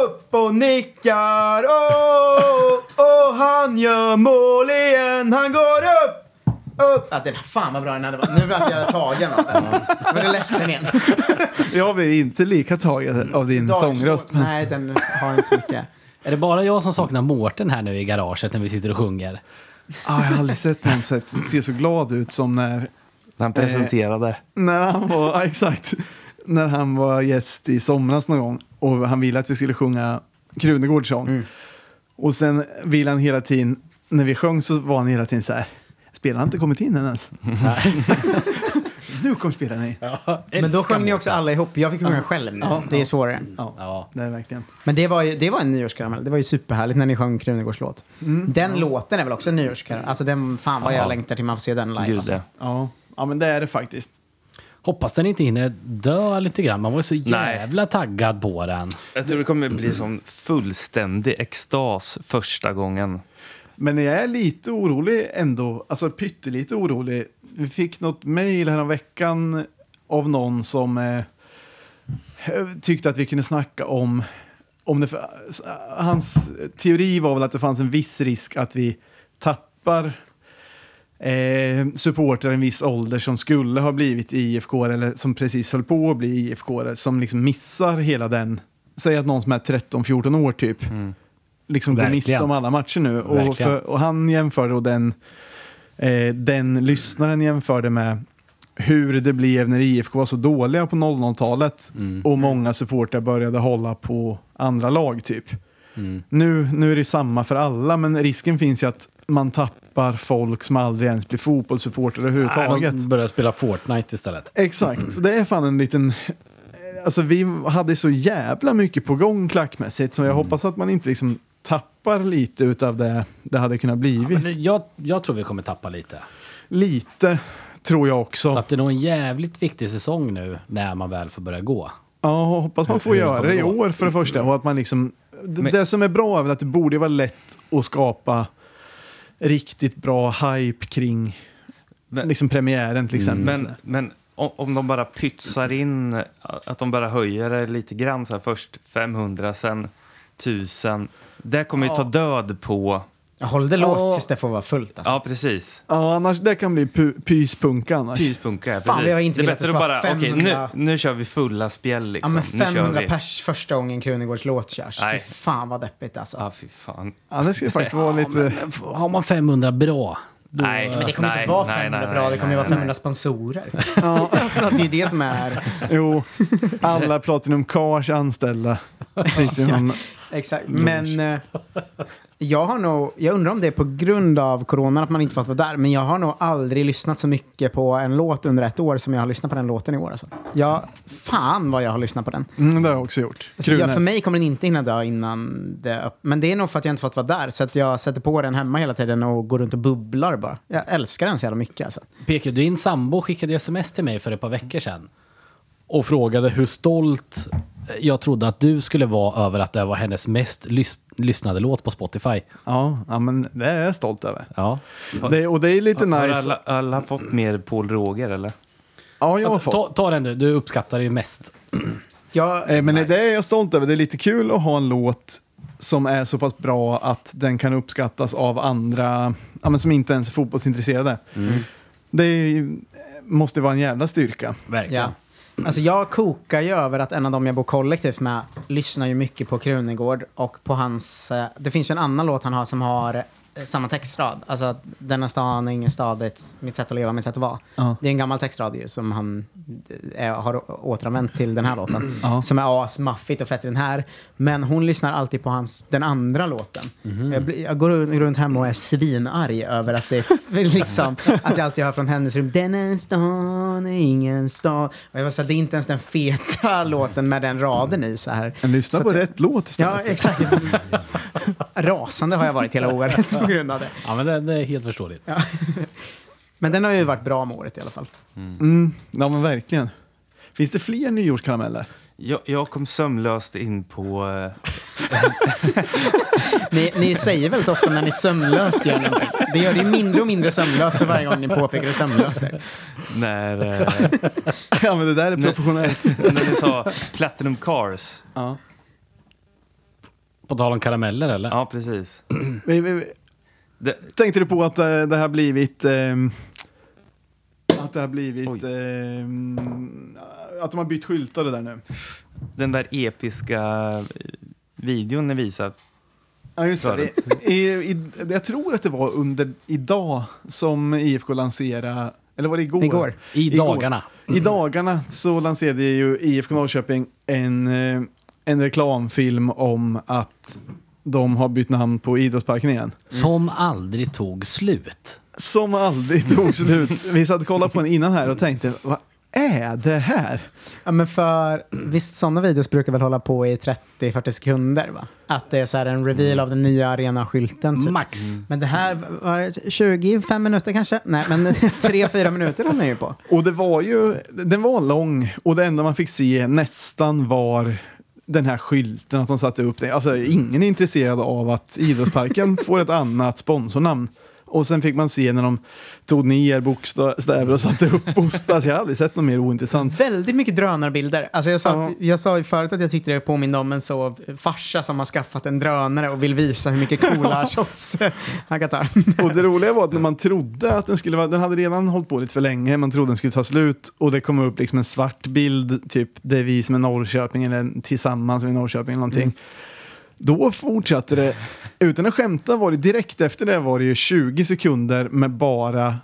[SPEAKER 4] Upp och nickar, åh, åh, han gör mål igen, han går upp! Upp! Ah, den, fan vad bra den hade varit. Nu vart jag tagen av den. Jag blev ledsen igen.
[SPEAKER 2] Jag blir inte lika tagen av din sångröst. Men...
[SPEAKER 4] Nej, den har inte så mycket.
[SPEAKER 3] Är det bara jag som saknar Mårten här nu i garaget när vi sitter och sjunger?
[SPEAKER 2] Ah, jag har aldrig sett någon sett, se så glad ut som när,
[SPEAKER 1] När han presenterade.
[SPEAKER 2] när han var, ja, exakt, när han var gäst i somras någon gång och han ville att vi skulle sjunga Krunegårds sång.
[SPEAKER 4] Mm.
[SPEAKER 2] Och sen ville han hela tiden, när vi sjöng så var han hela tiden så här, spelar inte kommit in än ens? nu kom spelaren i.
[SPEAKER 4] Men då sjöng ni också alla ihop. Jag fick sjunga själv nu.
[SPEAKER 2] Ja,
[SPEAKER 4] det är
[SPEAKER 2] ja.
[SPEAKER 4] svårare.
[SPEAKER 2] Ja,
[SPEAKER 3] Ja.
[SPEAKER 2] det är verkligen.
[SPEAKER 4] Men det var ju det var en nyårskaramell. Det var ju superhärligt när ni sjöng Krunegårds låt. Den låten är väl också en nyårskaramell? Alltså den, fan vad jag
[SPEAKER 1] Ja.
[SPEAKER 4] längtar till man får se den live.
[SPEAKER 1] Gud,
[SPEAKER 4] alltså.
[SPEAKER 2] Ja. ja, men det är det faktiskt.
[SPEAKER 3] Hoppas den inte hinner dö lite grann. Man var ju så jävla taggad på den.
[SPEAKER 1] Jag tror det kommer bli som fullständig extas första gången.
[SPEAKER 2] Men jag är lite orolig ändå, alltså pyttelite orolig. Vi fick något mejl veckan av någon som eh, tyckte att vi kunde snacka om, om det, hans teori var väl att det fanns en viss risk att vi tappar eh, supportrar i en viss ålder som skulle ha blivit IFK eller som precis höll på att bli IFK som liksom missar hela den, säg att någon som är 13-14 år typ, mm liksom
[SPEAKER 3] Verkligen.
[SPEAKER 2] miste om alla matcher nu. Och, för, och han jämförde och den, eh, den lyssnaren jämförde med hur det blev när IFK var så dåliga på 00-talet
[SPEAKER 3] Mm.
[SPEAKER 2] och många supportrar började hålla på andra lag typ.
[SPEAKER 3] Mm.
[SPEAKER 2] Nu, nu är det samma för alla, men risken finns ju att man tappar folk som aldrig ens blir fotbollssupportrar överhuvudtaget.
[SPEAKER 3] Nej, de börjar spela Fortnite istället.
[SPEAKER 2] Exakt, så det är fan en liten... Alltså vi hade så jävla mycket på gång klackmässigt så jag hoppas att man inte liksom tappar lite utav det det hade kunnat blivit.
[SPEAKER 3] Men det- jag, jag tror vi kommer tappa lite.
[SPEAKER 2] Lite tror jag också.
[SPEAKER 3] Så att det är nog en jävligt viktig säsong nu när man väl får börja gå.
[SPEAKER 2] Ja, hoppas man får
[SPEAKER 3] Hur
[SPEAKER 2] göra det i år för det första. Och att man liksom, det,
[SPEAKER 1] Men-
[SPEAKER 2] det som är bra är väl att det borde vara lätt att skapa riktigt bra hype kring
[SPEAKER 1] Men-
[SPEAKER 2] liksom premiären till exempel.
[SPEAKER 1] Men, men om, om de bara pytsar in, att de bara höjer det lite grann, så här, först 500, sen 1000. Det kommer ju ta död på...
[SPEAKER 4] Jag håll det låst
[SPEAKER 2] Ja.
[SPEAKER 4] tills det får vara fullt. Alltså.
[SPEAKER 1] Ja, precis.
[SPEAKER 2] Ja, annars det kan bli pu- pyspunka annars.
[SPEAKER 1] Pyspunka, ja,
[SPEAKER 4] Fan,
[SPEAKER 1] precis.
[SPEAKER 4] vi har inte
[SPEAKER 1] det är
[SPEAKER 4] velat
[SPEAKER 1] bättre
[SPEAKER 4] att
[SPEAKER 1] att
[SPEAKER 4] det ska
[SPEAKER 1] bara,
[SPEAKER 4] vara
[SPEAKER 1] okej,
[SPEAKER 4] 500.
[SPEAKER 1] nu, nu kör vi fulla spjäll
[SPEAKER 4] Ja,
[SPEAKER 1] liksom.
[SPEAKER 4] men
[SPEAKER 1] nu kör
[SPEAKER 4] 500
[SPEAKER 1] vi.
[SPEAKER 4] pers första gången Krunegårds låt körs.
[SPEAKER 1] Nej.
[SPEAKER 4] Fy fan vad deppigt alltså.
[SPEAKER 1] Ja, fy fan.
[SPEAKER 2] Ja, det skulle faktiskt vara lite...
[SPEAKER 3] Har man 500 då... då
[SPEAKER 1] Nej,
[SPEAKER 4] Men det kommer
[SPEAKER 1] Nej,
[SPEAKER 4] inte vara
[SPEAKER 1] nej,
[SPEAKER 4] 500
[SPEAKER 1] nej,
[SPEAKER 4] bra, det
[SPEAKER 1] nej,
[SPEAKER 4] kommer ju vara
[SPEAKER 1] nej.
[SPEAKER 4] 500 sponsorer.
[SPEAKER 2] Ja,
[SPEAKER 4] alltså, det är det som är...
[SPEAKER 2] jo, alla Platinum Cars anställda sitter någon...
[SPEAKER 4] Exakt. Men eh, jag har nog, jag undrar om det är på grund av coronan att man inte fått vara där, men jag har nog aldrig lyssnat så mycket på en låt under ett år som jag har lyssnat på den låten i år. Alltså. Jag, fan vad jag har lyssnat på den.
[SPEAKER 2] Mm, det har jag också gjort.
[SPEAKER 4] Alltså, jag, för mig kommer den inte hinna dö innan det. Men det är nog för att jag inte fått vara där, så att jag sätter på den hemma hela tiden och går runt och bubblar bara. Jag älskar den så jävla mycket alltså.
[SPEAKER 3] PK, din sambo skickade sms till mig för ett par veckor sedan. Och frågade hur stolt jag trodde att du skulle vara över att det var hennes mest lys- lyssnade låt på Spotify.
[SPEAKER 2] Ja, ja, men det är jag stolt över.
[SPEAKER 3] Ja.
[SPEAKER 2] Det, och det är lite
[SPEAKER 1] Har
[SPEAKER 2] nice.
[SPEAKER 1] alla, alla fått mer Paul Roger, eller?
[SPEAKER 2] Ja, jag har
[SPEAKER 3] Ta,
[SPEAKER 2] fått.
[SPEAKER 3] ta den du, du uppskattar det ju mest.
[SPEAKER 4] Jag,
[SPEAKER 2] Eh, Men det är jag stolt över. Det är lite kul att ha en låt som är så pass bra att den kan uppskattas av andra ja, men som inte ens är fotbollsintresserade. Det är, ju- måste vara en jävla styrka.
[SPEAKER 3] Verkligen.
[SPEAKER 4] Ja. Alltså jag kokar ju över att en av dem jag bor kollektivt med lyssnar ju mycket på Krunegård och på hans... Eh, det finns ju en annan låt han har som har samma textrad. Alltså att denna stan är ingen stad, är ett, mitt sätt att leva, mitt sätt att vara.
[SPEAKER 2] Ja.
[SPEAKER 4] Det är en gammal textrad ju som han eh, har återanvänt till den här låten.
[SPEAKER 2] Ja.
[SPEAKER 4] Som är asmaffigt och fett i den här. Men hon lyssnar alltid på hans, den andra låten. Jag, blir- jag går runt hemma och är svinarg över att det är liksom, att jag alltid hör från hennes rum, denna stan är ingen stad. Och jag var så här, det är inte ens den feta låten med den raden i så här.
[SPEAKER 2] Men lyssna
[SPEAKER 4] Så
[SPEAKER 2] på
[SPEAKER 4] att-
[SPEAKER 2] rätt låt
[SPEAKER 4] Ja,
[SPEAKER 2] istället.
[SPEAKER 4] exakt. Rasande har jag varit hela året grund av det.
[SPEAKER 3] Ja, men det, det är helt förståeligt.
[SPEAKER 4] Men den har ju varit bra med året i alla fall.
[SPEAKER 2] Mm, ja, men verkligen. Finns det fler nyårskarameller?
[SPEAKER 1] Jag, jag kom sömlöst in på... eh,
[SPEAKER 4] Ni, ni säger väldigt ofta när ni sömnlöst gör någonting. Det gör det ju mindre och mindre sömnlöst för varje gång ni påpekar hur sömnlöst det är.
[SPEAKER 1] när, eh,
[SPEAKER 2] Ja, men det där är
[SPEAKER 1] Nej.
[SPEAKER 2] professionellt.
[SPEAKER 1] när ni sa Platinum Cars.
[SPEAKER 2] ja.
[SPEAKER 3] På tal om karameller eller?
[SPEAKER 1] Ja, precis.
[SPEAKER 2] Vi- vi-
[SPEAKER 1] Det,
[SPEAKER 2] Tänkte du på att eh, det har blivit... ehm, att det har blivit... Ehm, att de har bytt skyltar det där nu.
[SPEAKER 1] den där episka eh, videon ni visade.
[SPEAKER 2] Ja, just det.
[SPEAKER 1] Förut.
[SPEAKER 2] I, i, jag tror att det var under idag som IFK lanserade... Eller var det igår?
[SPEAKER 4] Igår.
[SPEAKER 3] I
[SPEAKER 2] Igår.
[SPEAKER 3] dagarna.
[SPEAKER 2] I dagarna så lanserade ju IFK Norrköping en, eh, en reklamfilm om att de har bytt namn på idrottsparken igen.
[SPEAKER 3] Som aldrig tog slut.
[SPEAKER 2] Som aldrig tog slut. Vi satt och kollade på den innan här och tänkte, vad är det här?
[SPEAKER 4] Ja, men för visst, sådana videos brukar väl hålla på i 30-40 sekunder, va? Att det är så här en reveal av den nya arenaskylten, typ.
[SPEAKER 3] Max.
[SPEAKER 4] Men det här var det 25 minuter kanske? Nej, men 3-4 minuter höll den ju på.
[SPEAKER 2] Och det var ju, den var lång och det enda man fick se nästan var den här skylten, att de satte upp det. Alltså ingen är intresserad av att idrottsparken får ett annat sponsornamn. Och sen fick man se när de tog ner bokstäver och satte upp bokstäver. Alltså jag har aldrig sett något mer ointressant.
[SPEAKER 4] Väldigt mycket drönarbilder. Alltså jag, sa,
[SPEAKER 2] Ja.
[SPEAKER 4] att- jag sa ju förut att jag tyckte det påminde om en så farsa som har skaffat en drönare och vill visa hur mycket coola shots han kan ta.
[SPEAKER 2] Och det roliga var att när man trodde att den skulle vara, den hade redan hållit på lite för länge, man trodde den skulle ta slut och det kom upp liksom en svart bild, typ det är vi som är Norrköping eller tillsammans med Norrköping eller någonting. Då fortsatte det, utan att skämta var det direkt efter det var det ju 20 sekunder med bara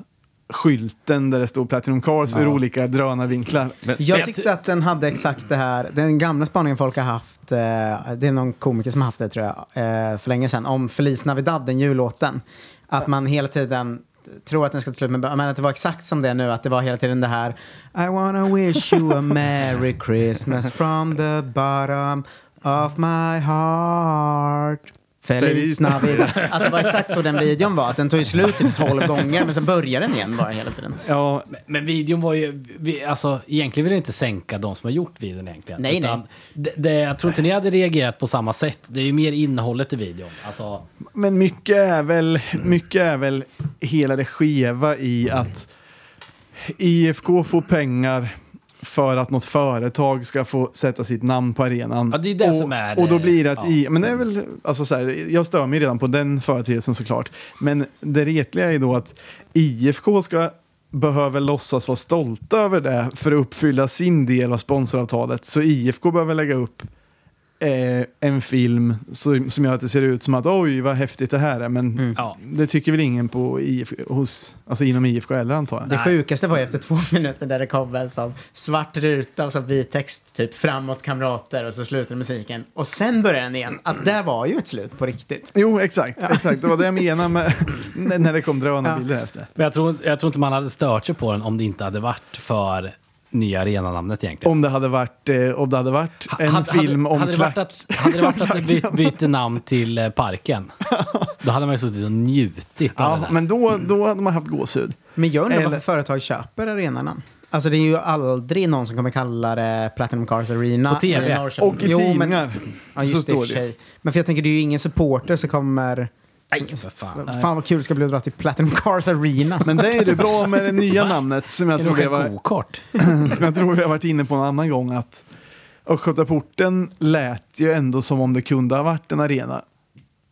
[SPEAKER 2] skylten där det stod Platinum Cars ur olika drönarvinklar.
[SPEAKER 1] Men,
[SPEAKER 4] Jag tyckte att den hade exakt det här, den gamla spaningen folk har haft, eh, det är någon komiker som har haft det tror jag, eh, för länge sedan, om Feliz Navidad, den jullåten. Att man hela tiden tror att den ska ta slut, men men att det var exakt som det är nu, att det var hela tiden det här I wanna wish you a merry Christmas from the bottom of my heart. Feliz Navidad. Att det var exakt så den videon var, att den tog ju slut typ 12 gånger, men sen börjar den igen bara hela tiden.
[SPEAKER 2] Ja,
[SPEAKER 3] Men videon var ju, vi, alltså egentligen vill jag inte sänka de som har gjort videon egentligen.
[SPEAKER 4] Nej,
[SPEAKER 3] Utan
[SPEAKER 4] nej.
[SPEAKER 3] Det, det, jag tror inte ni hade reagerat på samma sätt. Det är ju mer innehållet i videon. Alltså,
[SPEAKER 2] Men mycket är väl, mycket är väl hela det skeva i att IFK får pengar för att något företag ska få sätta sitt namn på arenan.
[SPEAKER 3] Ja, det är det
[SPEAKER 2] och,
[SPEAKER 3] som är,
[SPEAKER 2] Och då blir det att
[SPEAKER 3] ja.
[SPEAKER 2] I, men det är väl, alltså så här, jag stör mig redan på den företeelsen såklart. Men det retliga är då att IFK ska behöver låtsas vara stolta över det för att uppfylla sin del av sponsoravtalet. Så IFK behöver lägga upp eh, en film som, som gör att det ser ut som att oj vad häftigt det här är. Men
[SPEAKER 3] ja.
[SPEAKER 2] det tycker väl ingen på IF, hos, alltså inom IFK heller antar jag.
[SPEAKER 4] Det sjukaste var ju efter två minuter där det kom en sån svart ruta och så vit text typ framåt kamrater och så slutar musiken. Och sen börjar den igen. Att där var ju ett slut på riktigt.
[SPEAKER 2] Jo, exakt. exakt. Det var det jag menade med när när det kom drönarbilder efter.
[SPEAKER 3] Men jag tror, jag tror inte man hade stört sig på den om det inte hade varit för nya arenanamnet egentligen.
[SPEAKER 2] Om det hade varit, eh, om det hade varit en
[SPEAKER 3] Hade-
[SPEAKER 2] film
[SPEAKER 3] hade,
[SPEAKER 2] om
[SPEAKER 3] hade det varit att, hade det varit att det byt, bytte namn till eh, parken, då hade man ju suttit och njutit av det
[SPEAKER 2] Ja,
[SPEAKER 3] där.
[SPEAKER 2] men då, då hade man haft gåshud.
[SPEAKER 4] Men jag undrar
[SPEAKER 2] Eller-
[SPEAKER 4] varför företag köper arenan. Alltså det är ju aldrig någon som kommer kalla det Platinum Cars Arena.
[SPEAKER 3] På TV.
[SPEAKER 4] i.
[SPEAKER 2] Och i
[SPEAKER 4] Jo, men-
[SPEAKER 2] tidningar.
[SPEAKER 4] Ja,
[SPEAKER 2] så
[SPEAKER 4] just det i och
[SPEAKER 2] står
[SPEAKER 4] för
[SPEAKER 2] det.
[SPEAKER 4] sig. Men för jag tänker det är ju ingen supporter som kommer...
[SPEAKER 3] Nej, för fan.
[SPEAKER 4] Fan vad kul det ska bli att dra till Platinum Cars Arena.
[SPEAKER 2] Men det är det bra med det nya namnet som jag, tror vi var, som jag tror vi har varit inne på en annan gång. att Östgötaporten lät ju ändå som om det kunde ha varit en arena.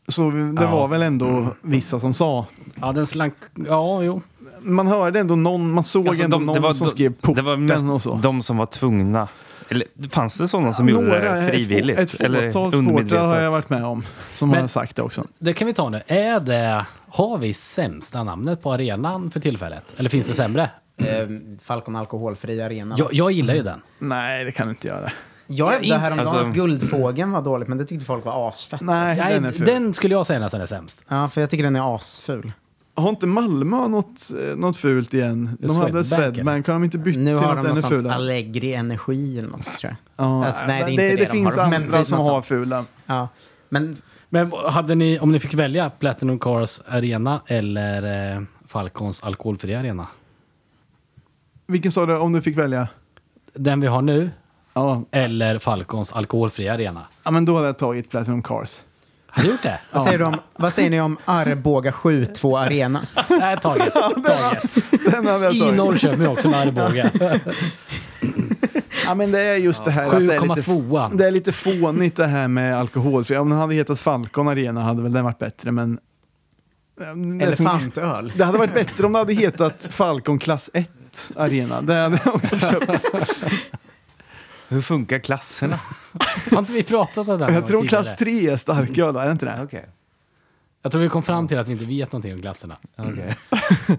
[SPEAKER 2] Så det
[SPEAKER 3] Ja.
[SPEAKER 2] var väl ändå vissa som sa.
[SPEAKER 3] Ja, den slank... Ja, jo.
[SPEAKER 2] Man hörde ändå någon, man såg
[SPEAKER 1] Alltså,
[SPEAKER 2] ändå
[SPEAKER 1] de-
[SPEAKER 2] någon
[SPEAKER 1] var-
[SPEAKER 2] som skrev porten
[SPEAKER 1] det var mest
[SPEAKER 2] och så.
[SPEAKER 1] de som var tvungna Eller fanns det sådana som gjorde
[SPEAKER 2] Några,
[SPEAKER 1] det frivilligt?
[SPEAKER 2] Ett, få-
[SPEAKER 1] eller
[SPEAKER 2] ett fåtal supportrar har jag varit med om som
[SPEAKER 3] Men-
[SPEAKER 2] har sagt det också.
[SPEAKER 3] Det kan vi ta nu. Är det, har vi sämsta namnet på arenan för tillfället? Eller finns det sämre?
[SPEAKER 4] Eh, Falcon Alkoholfri Arena.
[SPEAKER 3] Jag, jag gillar ju den.
[SPEAKER 2] Nej, det kan du inte göra.
[SPEAKER 4] Jag hävdade häromdagen
[SPEAKER 1] alltså-
[SPEAKER 4] att Guldfågeln var dålig, men det tyckte folk var asfett.
[SPEAKER 2] Nej,
[SPEAKER 3] Nej,
[SPEAKER 2] den är ful.
[SPEAKER 3] den skulle jag säga nästan är sämst.
[SPEAKER 4] Ja, för jag tycker den är asful.
[SPEAKER 2] Har inte Malmö något, eh, något fult igen? De
[SPEAKER 3] Swedbank,
[SPEAKER 2] hade Swedbank, har de inte bytt
[SPEAKER 4] Nu
[SPEAKER 2] till
[SPEAKER 4] har
[SPEAKER 2] något
[SPEAKER 4] de
[SPEAKER 2] ännu
[SPEAKER 4] något sånt
[SPEAKER 2] fulare?
[SPEAKER 4] Allegri Energi eller något, tror jag.
[SPEAKER 2] Ja,
[SPEAKER 4] Alltså, nej, det är inte
[SPEAKER 2] det,
[SPEAKER 4] det
[SPEAKER 2] det
[SPEAKER 4] de
[SPEAKER 2] finns
[SPEAKER 4] har, men
[SPEAKER 2] andra
[SPEAKER 4] typ
[SPEAKER 2] som har fula.
[SPEAKER 4] Ja. Men
[SPEAKER 3] Men hade ni, om ni fick välja Platinum Cars Arena eller eh, Falcons alkoholfria arena?
[SPEAKER 2] Vilken sa du om du fick välja?
[SPEAKER 3] Den vi har nu
[SPEAKER 2] Ja,
[SPEAKER 3] eller Falcons alkoholfria arena?
[SPEAKER 2] ja men då hade jag tagit Platinum Cars.
[SPEAKER 3] Har du gjort det?
[SPEAKER 4] vad, säger du om, vad säger ni om Arboga 7-2 Arena?
[SPEAKER 3] Nej, taget. taget.
[SPEAKER 2] Den hade jag
[SPEAKER 3] I
[SPEAKER 2] tagit.
[SPEAKER 3] Norrköping också med Arboga.
[SPEAKER 2] Ja, men det är just det här att det är, lite,
[SPEAKER 3] 7,2.
[SPEAKER 2] det är lite fånigt det här med alkoholfri. Om den hade hetat Falcon Arena hade väl den varit bättre, men...
[SPEAKER 4] Elefantöl.
[SPEAKER 2] det hade varit bättre om det hade hetat Falcon klass 1 Arena. Det hade jag också köpt.
[SPEAKER 1] Hur funkar klasserna?
[SPEAKER 3] Har inte vi pratat om det här
[SPEAKER 2] Jag tror
[SPEAKER 3] tidigare?
[SPEAKER 2] klass 3 är starköl, är det inte det?
[SPEAKER 1] Okej.
[SPEAKER 3] Jag tror vi kom fram till att vi inte vet någonting om klasserna.
[SPEAKER 1] okej.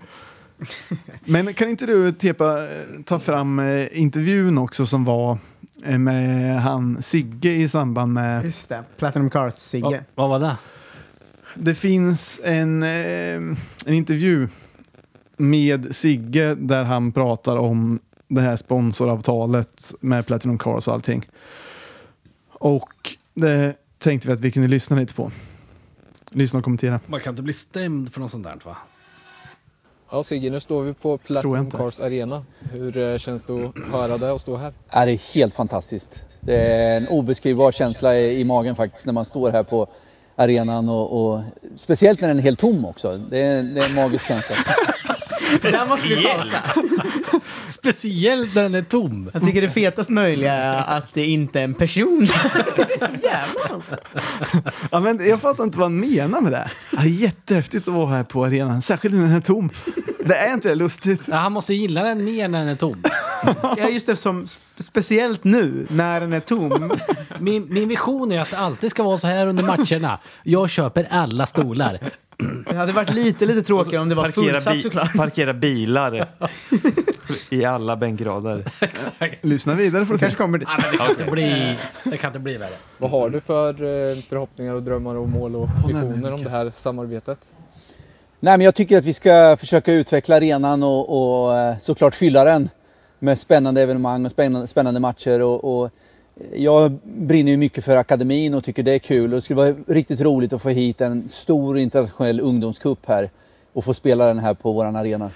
[SPEAKER 2] Men kan inte du, Tepa, ta fram eh, intervjun också som var eh, med han Sigge i samband med...
[SPEAKER 4] Just det, Platinum Cars-Sigge.
[SPEAKER 3] Vad, vad var det?
[SPEAKER 2] Det finns en, eh, en intervju med Sigge där han pratar om det här sponsoravtalet med Platinum Cars och allting. Och det tänkte vi att vi kunde lyssna lite på. Lyssna och kommentera.
[SPEAKER 3] Man kan inte bli stämd för något sånt där va?
[SPEAKER 7] Ja Sigge, nu står vi på Platinum. Cars Arena. Hur eh, känns det att höra det och stå här?
[SPEAKER 8] Ja, det är helt fantastiskt. Det är en obeskrivbar känsla i, i magen faktiskt när man står här på arenan och, och speciellt när den är helt tom också. Det är, det är en magisk känsla.
[SPEAKER 4] Det där måste vi pausa.
[SPEAKER 3] Speciellt när den är tom.
[SPEAKER 4] Jag tycker det fetast möjliga är att det inte är en person. det är så jävla konstigt.
[SPEAKER 2] Ja, men jag fattar inte vad han menar med det. det är jättehäftigt att vara här på arenan, särskilt när den är tom. Det är inte det lustigt?
[SPEAKER 3] Ja, han måste gilla den mer när den är tom.
[SPEAKER 4] Ja, just det, som sp- speciellt nu när den är tom.
[SPEAKER 3] Min, min vision är att det alltid ska vara så här under matcherna. Jag köper alla stolar.
[SPEAKER 4] Det hade varit lite, lite tråkigare om det var
[SPEAKER 1] Parkera,
[SPEAKER 4] fullsatt
[SPEAKER 1] bi-
[SPEAKER 4] såklart.
[SPEAKER 1] parkera bilar i alla bänkrader.
[SPEAKER 3] Exakt.
[SPEAKER 2] Lyssna vidare du se.
[SPEAKER 4] kanske kommer dit.
[SPEAKER 3] Ja, det, kan inte bli, det kan inte bli värre.
[SPEAKER 7] Vad har du för eh, förhoppningar och drömmar och mål och visioner om det här samarbetet?
[SPEAKER 8] Nej, men jag tycker att vi ska försöka utveckla arenan och, och eh, såklart fylla den med spännande evenemang och spännande, spännande matcher. Och, och jag brinner ju mycket för akademin och tycker det är kul. Och det skulle vara riktigt roligt att få hit en stor internationell ungdomscup här och få spela den här på våran arena.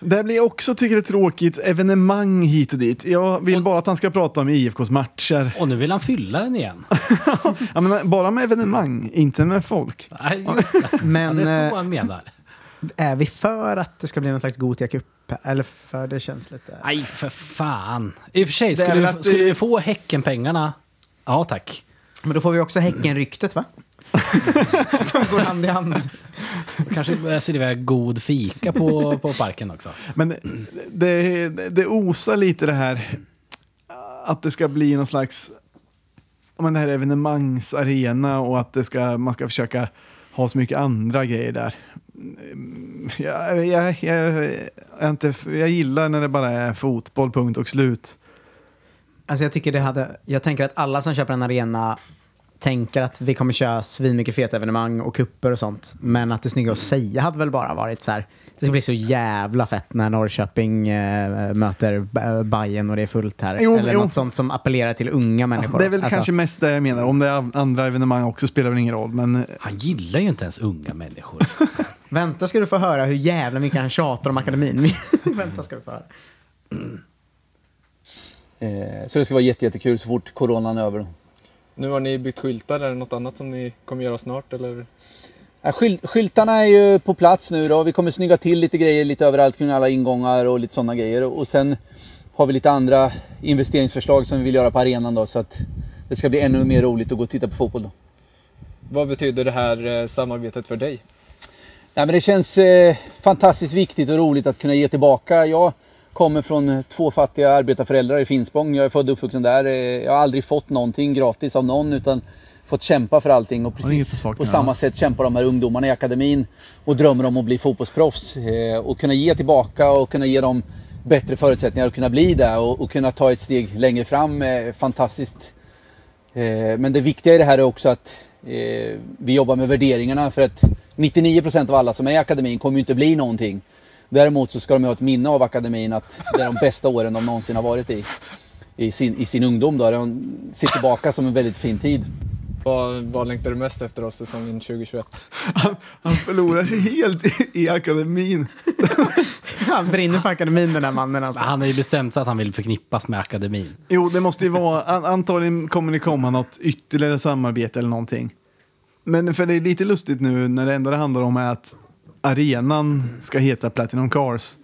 [SPEAKER 2] Det blir också, tycker jag, är tråkigt, evenemang hit och dit. Jag vill bara att han ska prata om IFKs matcher.
[SPEAKER 3] Och nu vill han fylla den igen.
[SPEAKER 2] Jag menar, bara med evenemang, inte med folk.
[SPEAKER 3] Nej, just det. Ja,
[SPEAKER 4] Men
[SPEAKER 3] det är
[SPEAKER 4] eh,
[SPEAKER 3] så han menar.
[SPEAKER 4] Är vi för att det ska bli någon slags Gotia Cup? Eller för det känns lite...
[SPEAKER 3] Nej, för fan. I och för sig,
[SPEAKER 2] Det är
[SPEAKER 3] skulle, vi,
[SPEAKER 2] att
[SPEAKER 3] skulle
[SPEAKER 2] det-
[SPEAKER 3] vi få Häcken-pengarna? Ja, tack.
[SPEAKER 4] Men då får vi också Häcken-ryktet va? De går hand i hand.
[SPEAKER 3] Kanske börjar servera god fika på, på parken också.
[SPEAKER 2] Men det, det, det osar lite det här att det ska bli någon slags men det här evenemangsarena och att det ska, man ska försöka ha så mycket andra grejer där. Jag, jag, jag, jag, inte, jag gillar när det bara är fotboll, punkt och slut.
[SPEAKER 4] Alltså jag tycker det hade... Jag tänker att alla som köper en arena tänker att vi kommer köra svinmycket feta evenemang och kupper och sånt. Men att det snygga att säga hade väl bara varit så här. Det ska bli så jävla fett när Norrköping eh, möter B- Bayern och det är fullt här.
[SPEAKER 2] Jo,
[SPEAKER 4] Eller
[SPEAKER 2] jo.
[SPEAKER 4] något sånt som appellerar till unga människor.
[SPEAKER 2] Det är väl
[SPEAKER 4] Alltså,
[SPEAKER 2] kanske mest det jag menar. Om det är andra evenemang också spelar väl ingen roll. Men
[SPEAKER 3] Han gillar ju inte ens unga människor.
[SPEAKER 4] Vänta ska du få höra hur jävla mycket han tjatar om akademin. Vänta ska du få höra.
[SPEAKER 8] Eh, så det ska vara jätte, jättekul så fort coronan är över.
[SPEAKER 7] Nu har ni bytt skyltar, är det något annat som ni kommer göra snart eller?
[SPEAKER 8] Ja, skyl- skyltarna är ju på plats nu då. Vi kommer snygga till lite grejer lite överallt kring alla ingångar och lite sådana grejer. Och sen har vi lite andra investeringsförslag som vi vill göra på arenan då så att det ska bli ännu mer roligt att gå och titta på fotboll då.
[SPEAKER 7] Vad betyder det här eh, samarbetet för dig?
[SPEAKER 8] Men det känns eh, fantastiskt viktigt och roligt att kunna ge tillbaka. Jag kommer från två fattiga arbetarföräldrar i Finspång. Jag är född och uppvuxen där. Eh, Jag har aldrig fått någonting gratis av någon utan fått kämpa för allting. Och precis på samma
[SPEAKER 2] ja.
[SPEAKER 8] sätt kämpar de här ungdomarna i akademin och drömmer om att bli fotbollsproffs. Eh, Och kunna ge tillbaka och kunna ge dem bättre förutsättningar att kunna bli det och, och kunna ta ett steg längre fram. är Fantastiskt. Eh, Men det viktiga i det här är också att eh, vi jobbar med värderingarna för att 99% av alla som är i akademin kommer ju inte bli någonting. Däremot så ska de ju ha ett minne av akademin att det är de bästa åren de någonsin har varit i. I sin, i sin ungdom då. De ser tillbaka som en väldigt fin tid.
[SPEAKER 7] Vad, vad längtar du mest efter oss säsongen 2021?
[SPEAKER 2] Han, han förlorar sig helt i, i akademin.
[SPEAKER 4] Han brinner för akademin den här mannen alltså.
[SPEAKER 3] Han har ju bestämt sig att han vill förknippas med akademin.
[SPEAKER 2] Jo, det måste ju vara, an, antagligen kommer det komma något ytterligare samarbete eller någonting. Men för det är lite lustigt nu när det enda det handlar om är att arenan ska heta Platinum Cars.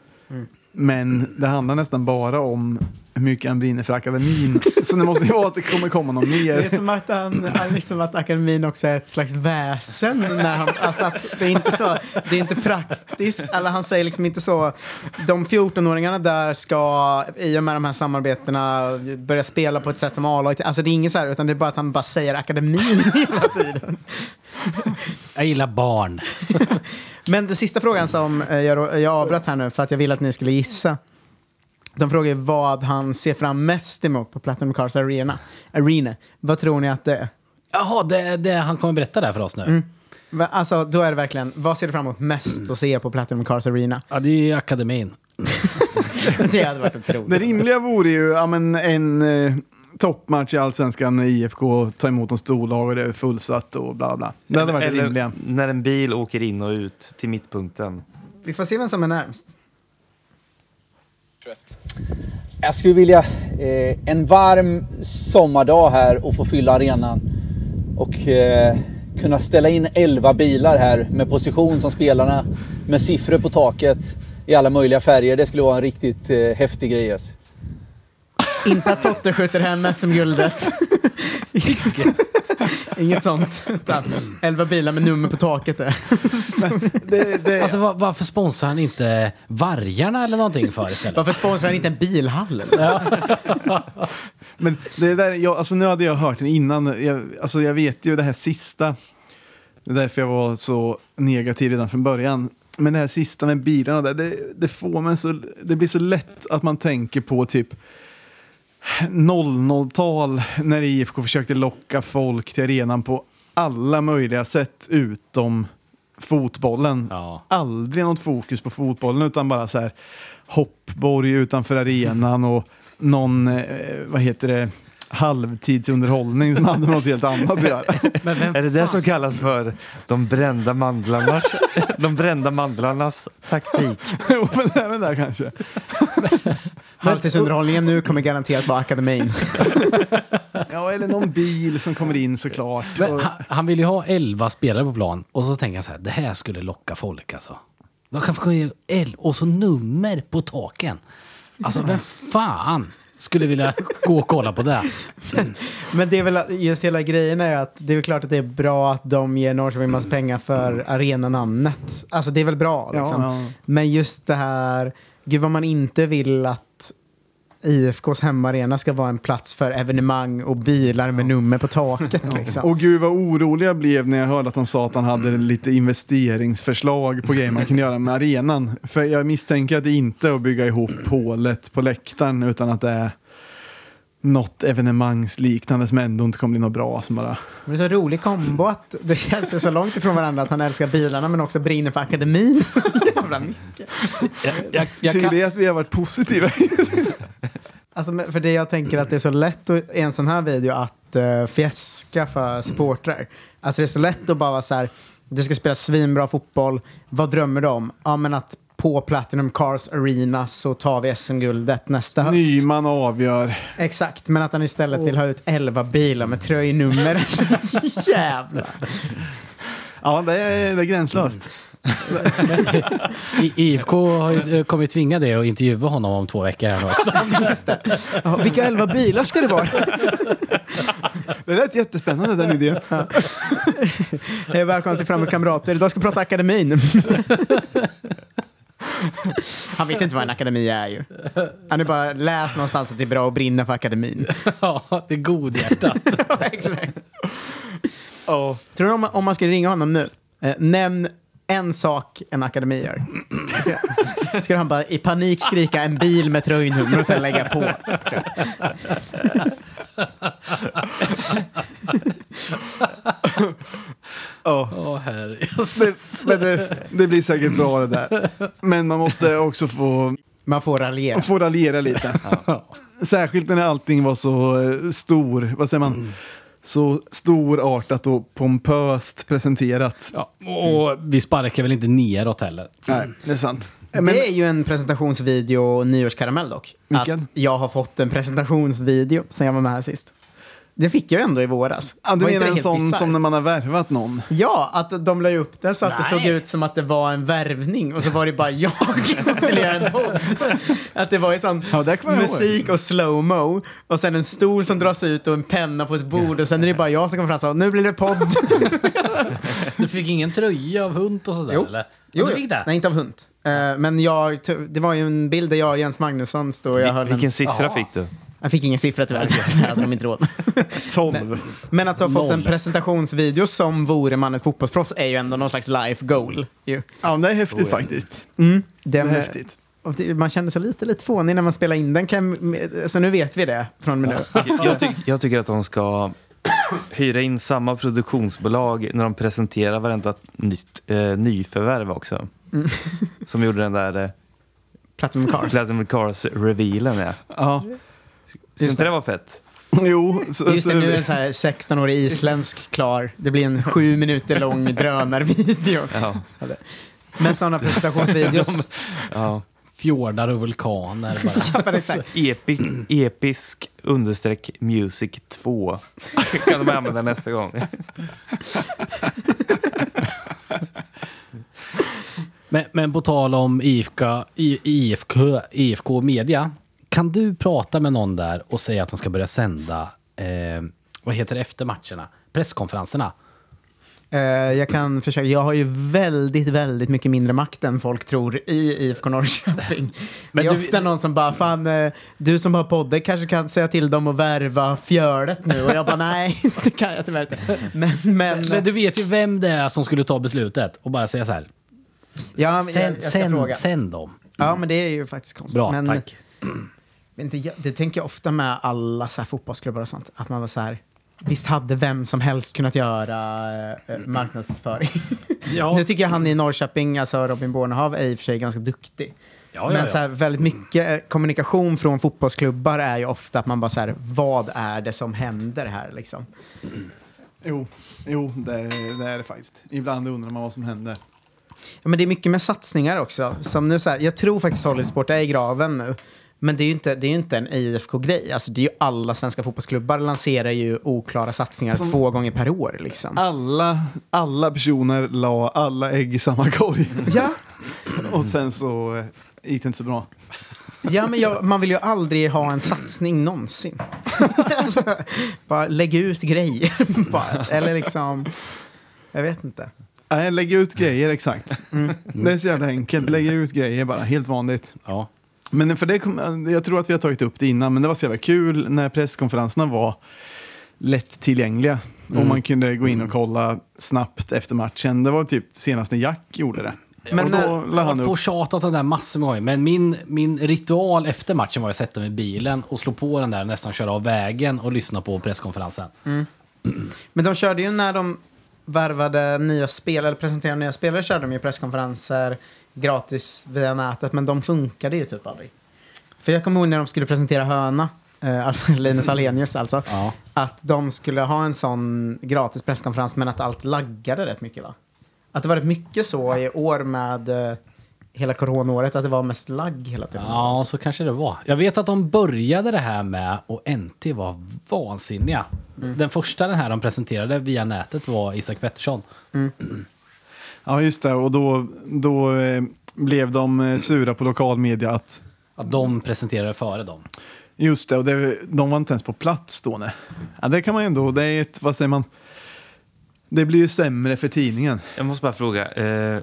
[SPEAKER 2] Men det handlar nästan bara om hur mycket han brinner för akademin. Så det måste ju vara att det kommer komma något
[SPEAKER 4] Det är
[SPEAKER 2] mer.
[SPEAKER 4] som att, han, han- liksom att akademin också är ett slags väsen. När han, alltså att det är inte så, det är inte praktiskt. Eller han säger liksom inte så, de 14-åringarna där ska i och med de här samarbetena börja spela på ett sätt som A-laget. Alltså det är inget så här, utan det är bara att han bara säger akademin hela tiden.
[SPEAKER 3] Jag gillar barn.
[SPEAKER 4] Men den sista frågan som eh, jag, jag avbröt här nu för att jag ville att ni skulle gissa. De frågar vad han ser fram mest emot på Platinum Cars Arena. Arena. Vad tror ni att det är?
[SPEAKER 3] Jaha, det, det han kommer berätta där för oss nu.
[SPEAKER 4] Va- Alltså, då är det verkligen, vad ser du fram emot mest att se på Platinum Cars Arena?
[SPEAKER 3] Ja, det är ju akademin.
[SPEAKER 4] det hade varit
[SPEAKER 2] Det
[SPEAKER 4] otroligt.
[SPEAKER 2] rimliga vore ju ja, men en eh, toppmatch i Allsvenskan när IFK tar emot en storlag och det är fullsatt och bla bla. Det hade varit det
[SPEAKER 1] Eller
[SPEAKER 2] rimliga.
[SPEAKER 1] när en bil åker in och ut till mittpunkten.
[SPEAKER 4] Vi får se vem som är närmst.
[SPEAKER 8] Jag skulle vilja eh, en varm sommardag här och få fylla arenan. Och eh, kunna ställa in 11 bilar här med position som spelarna. Med siffror på taket i alla möjliga färger. Det skulle vara en riktigt eh, häftig grej. Alltså.
[SPEAKER 4] Inte att Totte skjuter hem SM-guldet. Inget sånt. Elva bilar med nummer på taket. Där.
[SPEAKER 2] Det, det,
[SPEAKER 3] Alltså var, varför sponsrar han inte Vargarna eller någonting för istället?
[SPEAKER 4] Varför sponsrar han inte en bilhall?
[SPEAKER 2] Men det där, jag, alltså nu hade jag hört den innan. Jag, alltså jag vet ju det här sista. Det är därför jag var så negativ redan från början. Men det här sista med bilarna, där, det, det, får man så, det blir så lätt att man tänker på typ 00-tal när IFK försökte locka folk till arenan på alla möjliga sätt utom fotbollen.
[SPEAKER 3] Ja.
[SPEAKER 2] Aldrig något fokus på fotbollen utan bara så här hoppborg utanför arenan och någon, eh, vad heter det, halvtidsunderhållning som hade något helt annat att göra.
[SPEAKER 3] Men vem
[SPEAKER 1] Är det det som kallas för de brända mandlarnas, de brända mandlarnas taktik?
[SPEAKER 2] Jo, men även där kanske.
[SPEAKER 4] Halvtidsunderhållningen nu kommer garanterat vara akademin.
[SPEAKER 2] Ja, eller någon bil som kommer in såklart.
[SPEAKER 3] Men han, han vill ju ha 11 spelare på plan och så tänker jag så här, det här skulle locka folk alltså. De kan få in el- och så nummer på taken. Alltså vem fan skulle vilja gå och kolla på det?
[SPEAKER 4] Men det är väl just hela grejen är att det är väl klart att det är bra att de ger Norrköping massa pengar för arenanamnet. Alltså det är väl bra liksom.
[SPEAKER 2] ja, ja.
[SPEAKER 4] Men just det här, gud vad man inte vill att IFKs hemmaarena ska vara en plats för evenemang och bilar med nummer på taket. Liksom.
[SPEAKER 2] och gud vad orolig jag blev när jag hörde att han sa att han hade lite investeringsförslag på grejer man kan göra med arenan. För jag misstänker att det inte är att bygga ihop hålet på läktaren utan att det är något evenemangsliknande som ändå inte kommer bli något bra. Som bara...
[SPEAKER 4] Men det är så rolig kombo att det känns så långt ifrån varandra att han älskar bilarna men också brinner för akademin. Så jävla mycket.
[SPEAKER 3] Jag, jag, jag
[SPEAKER 2] Tur det att vi har varit positiva.
[SPEAKER 4] Alltså, för det jag tänker att det är så lätt att, i en sån här video att uh, fjäska för supportrar. Alltså det är så lätt att bara vara så här, det ska spelas svinbra fotboll, vad drömmer du om? Ja men att på Platinum Cars Arena så tar vi SM-guldet nästa höst.
[SPEAKER 2] Nyman avgör.
[SPEAKER 4] Exakt, men att han istället vill ha ut 11 bilar med tröjnummer. Jävlar.
[SPEAKER 2] Ja, det är, det är gränslöst.
[SPEAKER 3] I- IFK har ju- kommer ju tvinga dig att intervjua honom om två veckor här nu också.
[SPEAKER 4] Ja, vilka 11 bilar ska det vara?
[SPEAKER 2] Det lät jättespännande den idén.
[SPEAKER 4] Hej, välkomna till Framåt Kamrater. Idag ska vi prata akademin. Han vet inte vad en akademi är ju. Han är bara läst någonstans att det är bra att brinna för akademin.
[SPEAKER 3] Ja, det är godhjärtat.
[SPEAKER 4] Ja, Exakt.
[SPEAKER 2] Ja.
[SPEAKER 4] Tror du om, om man skulle ringa honom nu, eh, nämn en sak en akademi gör. Ska han bara i panik skrika en bil med tröjnummer och sen lägga på.
[SPEAKER 2] Ja.
[SPEAKER 3] Herre.
[SPEAKER 2] Det, men det, det blir säkert bra det där. Men man måste också få,
[SPEAKER 4] Man får raljera.
[SPEAKER 2] få raljera lite. Särskilt när allting var så eh, stor, vad säger man? Så storartat och pompöst presenterat.
[SPEAKER 3] Ja, och vi sparkar väl inte neråt heller.
[SPEAKER 2] Nej, det är sant.
[SPEAKER 4] det är ju en presentationsvideo nyårskaramell dock.
[SPEAKER 2] Vilken?
[SPEAKER 4] Att jag har fått en presentationsvideo sen jag var med här sist. Det fick jag ju ändå i våras.
[SPEAKER 2] Ja, du menar
[SPEAKER 4] det
[SPEAKER 2] en sån som när man har värvat någon?
[SPEAKER 4] Ja, att de la upp det så att det
[SPEAKER 3] Nej.
[SPEAKER 4] såg ut som att det var en värvning och så var det bara jag som skulle göra en podd. Att det var ju sån
[SPEAKER 2] Ja, det
[SPEAKER 4] musik och slowmo och sen en stol som dras ut och en penna på ett bord och sen är det bara jag som kommer fram och sa nu blir det podd.
[SPEAKER 3] Du fick ingen tröja av hund och sådär
[SPEAKER 4] Jo.
[SPEAKER 3] eller?
[SPEAKER 4] Jo,
[SPEAKER 3] du fick det?
[SPEAKER 4] Nej, inte av hund. Eh, men jag, det var ju en bild där jag och Jens Magnusson stod och jag höll
[SPEAKER 1] Vilken
[SPEAKER 4] en...
[SPEAKER 1] siffra
[SPEAKER 3] Ja.
[SPEAKER 1] fick du?
[SPEAKER 4] Jag fick ingen siffra tyvärr, det hade de inte råd med.
[SPEAKER 2] 12.
[SPEAKER 4] Men att ha fått en
[SPEAKER 3] Noll.
[SPEAKER 4] presentationsvideo som vore man ett fotbollsproffs är ju ändå någon slags life goal. Ju.
[SPEAKER 2] Ja, det är häftigt
[SPEAKER 1] Oh, ja.
[SPEAKER 2] faktiskt.
[SPEAKER 4] Mm.
[SPEAKER 2] Det är häftigt.
[SPEAKER 4] man kände sig lite, lite fånig när man spelade in den. Kan, så nu vet vi det från och med nu.
[SPEAKER 1] Jag, tyck, jag tycker att de ska hyra in samma produktionsbolag när de presenterar varenda nytt, eh, nyförvärv också. Som gjorde den där eh,
[SPEAKER 4] Platinum Cars.
[SPEAKER 1] Platinum Cars-revealen. Ja.
[SPEAKER 2] Ja.
[SPEAKER 1] Skulle inte det vara fett?
[SPEAKER 2] Jo, så,
[SPEAKER 4] Just det, nu är en så här 16-årig isländsk klar. Det blir en sju minuter lång drönarvideo.
[SPEAKER 1] Ja.
[SPEAKER 4] Men sådana presentationsvideos.
[SPEAKER 1] ja.
[SPEAKER 3] Fjordar och vulkaner bara.
[SPEAKER 4] Ja.
[SPEAKER 1] Epic, episk understreck music 2. kan de använda nästa gång.
[SPEAKER 3] Men, men på tal om IFK, I- IFK, IFK Media. Kan du prata med någon där och säga att de ska börja sända, eh, vad heter det efter matcherna? Presskonferenserna.
[SPEAKER 4] Eh, jag kan försöka. Jag har ju väldigt, väldigt mycket mindre makt än folk tror i IFK Norrköping.
[SPEAKER 3] Men
[SPEAKER 4] det är
[SPEAKER 3] du-
[SPEAKER 4] ofta någon som bara, fan, eh, du som har podden kanske kan säga till dem att värva Fjördet nu. Och jag bara, nej, det kan jag tyvärr inte. Men, men,
[SPEAKER 3] Men du vet ju vem det är som skulle ta beslutet och bara säga så här.
[SPEAKER 4] ja, jag,
[SPEAKER 3] Sänd,
[SPEAKER 4] jag ska
[SPEAKER 3] sänd,
[SPEAKER 4] fråga.
[SPEAKER 3] sänd dem.
[SPEAKER 4] Ja, men det är ju faktiskt konstigt.
[SPEAKER 3] Bra,
[SPEAKER 4] men,
[SPEAKER 3] tack.
[SPEAKER 4] Men det, det tänker jag ofta med alla så här fotbollsklubbar och sånt. Att man var så här, visst hade vem som helst kunnat göra eh, marknadsföring.
[SPEAKER 3] Ja,
[SPEAKER 4] Nu tycker jag han i Norrköping, alltså Robin Bornehav, är i och för sig ganska duktig.
[SPEAKER 3] ja, ja,
[SPEAKER 4] Men så här, väldigt mycket eh, kommunikation från fotbollsklubbar är ju ofta att man bara så här, vad är det som händer här liksom?
[SPEAKER 2] Jo, jo det, det är det faktiskt. Ibland undrar man vad som händer.
[SPEAKER 4] Ja, men det är mycket med satsningar också. Som nu så här, jag tror faktiskt Solid Sport är i graven nu. Men det är ju inte, det är inte en IFK-grej. Alltså, det är ju alla svenska fotbollsklubbar lanserar ju oklara satsningar
[SPEAKER 2] Som-
[SPEAKER 4] två gånger per år. Liksom.
[SPEAKER 2] Alla, alla personer la alla ägg i samma korg.
[SPEAKER 4] Ja,
[SPEAKER 2] Och sen så eh, gick det inte så bra.
[SPEAKER 4] ja men jag, man vill ju aldrig ha en satsning någonsin. alltså, bara lägg ut grejer. bara. Eller liksom, jag vet inte.
[SPEAKER 2] Nej, lägga ut grejer, exakt. Det är så jävla enkelt. Lägga ut grejer bara, helt vanligt.
[SPEAKER 3] ja.
[SPEAKER 2] Men för det kom, jag tror att vi har tagit upp det innan, men det var så jävla kul när presskonferenserna var lättillgängliga. Och man kunde gå in och kolla snabbt efter matchen. Det var typ senast när Jack gjorde det.
[SPEAKER 4] Men
[SPEAKER 2] och då
[SPEAKER 3] Jag har på och tjatat det där massor med gånger. Men min, min ritual efter matchen var att sätta mig i bilen och slå på den där, nästan köra av vägen och lyssna på presskonferensen.
[SPEAKER 4] Men de körde ju när de värvade nya spelare, eller presenterade nya spelare, körde de ju presskonferenser gratis via nätet, men de funkade ju typ aldrig. För jag kommer ihåg när de skulle presentera Höna, eh, alltså Linus Alenius alltså,
[SPEAKER 3] Ja.
[SPEAKER 4] att de skulle ha en sån gratis presskonferens, men att allt laggade rätt mycket va? Att det var rätt mycket så i år med eh, hela coronaåret, att det var mest lagg hela tiden.
[SPEAKER 3] Ja, så kanske det var. Jag vet att de började det här med, och NT var vansinniga. Den första den här de presenterade via nätet var Isak Pettersson.
[SPEAKER 2] Ja, just det. Och då, då eh, blev de eh, sura på lokalmedia att
[SPEAKER 3] Att de presenterade före dem.
[SPEAKER 2] Just det, och det, de var inte ens på plats då. Nej. Ja, det kan man ju ändå, det är ett, vad säger man? Det blir ju sämre för tidningen.
[SPEAKER 1] Jag måste bara fråga. Eh,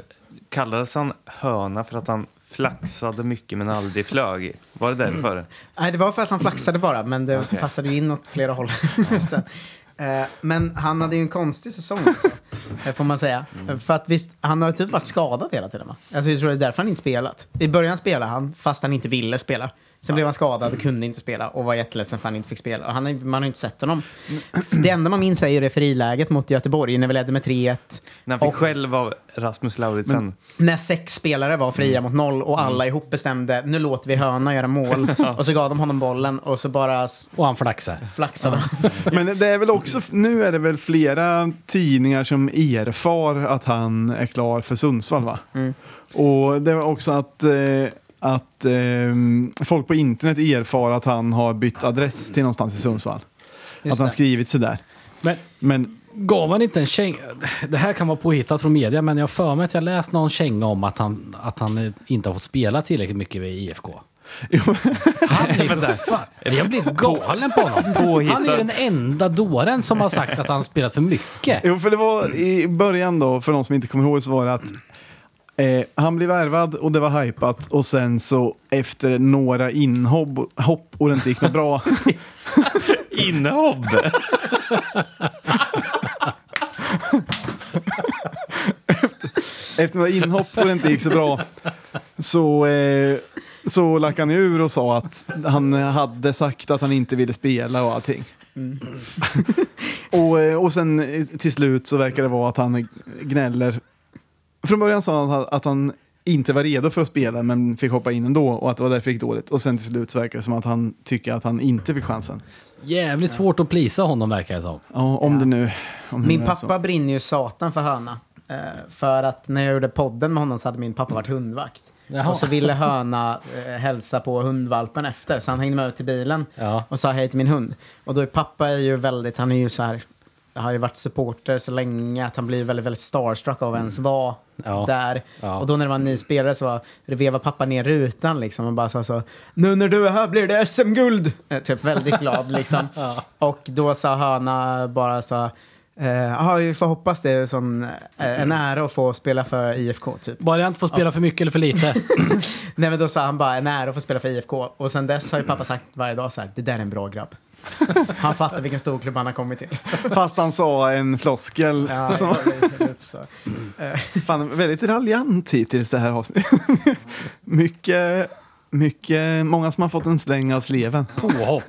[SPEAKER 1] kallades han höna för att han flaxade mycket men aldrig flög. Var det därför?
[SPEAKER 4] Nej, det var för att han flaxade bara, men det passade ju in åt flera håll. Sen, eh, men han hade ju en konstig säsong också, eh, får man säga. För att visst, han har typ varit skadad hela tiden va? Alltså, jag tror det är därför han inte spelat. I början spelade han, fast han inte ville spela. Sen blev han skadad och kunde inte spela och var jätteledsen för att han inte fick spela. Och han, har- man har inte sett honom. Det enda man minns är ju det friläget mot Göteborg när vi ledde med 3-1.
[SPEAKER 1] När han fick
[SPEAKER 4] Och-
[SPEAKER 1] själv av Rasmus Lauritsen.
[SPEAKER 4] När sex spelare var fria mot noll och alla ihop bestämde nu låter vi Höna göra mål. och så gav de honom bollen och så bara
[SPEAKER 3] Och han flaxar.
[SPEAKER 4] flaxade han.
[SPEAKER 2] Men det är väl också, nu är det väl flera tidningar som erfar att han är klar för Sundsvall va?
[SPEAKER 4] Mm.
[SPEAKER 2] Och det var också att, eh, att eh, folk på internet erfar att han har bytt adress till någonstans i Sundsvall.
[SPEAKER 4] Just
[SPEAKER 2] att han
[SPEAKER 4] det.
[SPEAKER 2] skrivit sig där.
[SPEAKER 3] Men
[SPEAKER 2] Men
[SPEAKER 3] gav han inte en känga? Det här kan vara påhittat från media, men jag har för mig att jag läst någon känga om att han, att han inte har fått spela tillräckligt mycket vid IFK. Han är för fan, jag blir galen på honom. Han är den enda dåren som har sagt att han spelat för mycket.
[SPEAKER 2] jo, för det var i början då, för de som inte kommer ihåg, så var det att eh, han blev värvad och det var hypat och sen så efter några inhopp hopp och det inte gick något bra
[SPEAKER 1] Inhopp!
[SPEAKER 2] efter några inhopp och det inte gick så bra så, eh, så lack han ur och sa att han hade sagt att han inte ville spela och allting. och, eh, och sen eh, till slut så verkar det vara att han gnäller. Från början sa han att han inte var redo för att spela men fick hoppa in ändå och att det var därför det gick dåligt. Och sen till slut så verkar det som att han tycker att han inte fick chansen.
[SPEAKER 3] Jävligt svårt att plisa honom verkar det som.
[SPEAKER 2] Ja, om det nu... Om det
[SPEAKER 4] Min
[SPEAKER 2] nu är så.
[SPEAKER 4] pappa brinner ju satan för Höna. Eh, för att när jag gjorde podden med honom så hade min pappa varit hundvakt.
[SPEAKER 3] Jaha.
[SPEAKER 4] Och så ville Höna eh, hälsa på hundvalpen efter. Så han hängde med ut till bilen
[SPEAKER 3] Ja.
[SPEAKER 4] och sa hej till min hund. Och då är pappa är ju väldigt, han är ju så här, har ju varit supporter så länge att han blir väldigt, väldigt starstruck av att ens vara
[SPEAKER 3] Ja.
[SPEAKER 4] där.
[SPEAKER 3] Ja.
[SPEAKER 4] Och då när det var en ny spelare så var, vevade pappa ner rutan liksom och bara sa så, nu när du är här blir det SM-guld! Eh, Typ väldigt glad liksom. Och då sa Höna bara så, ja vi får hoppas det är sån, eh, en ära att få spela för IFK typ.
[SPEAKER 3] Bara jag inte får spela för mycket eller för lite.
[SPEAKER 4] Nej men då sa han bara en ära att få spela för IFK. Och sen dess har ju pappa sagt varje dag så här, det där är en bra grabb. Han fattar vilken storklubb han har kommit till.
[SPEAKER 2] Fast han sa en floskel.
[SPEAKER 4] Ja,
[SPEAKER 2] som,
[SPEAKER 4] så.
[SPEAKER 2] fan, väldigt raljant hittills det här avsnittet. mycket, mycket, många som har fått en släng av sleven.
[SPEAKER 3] Påhopp.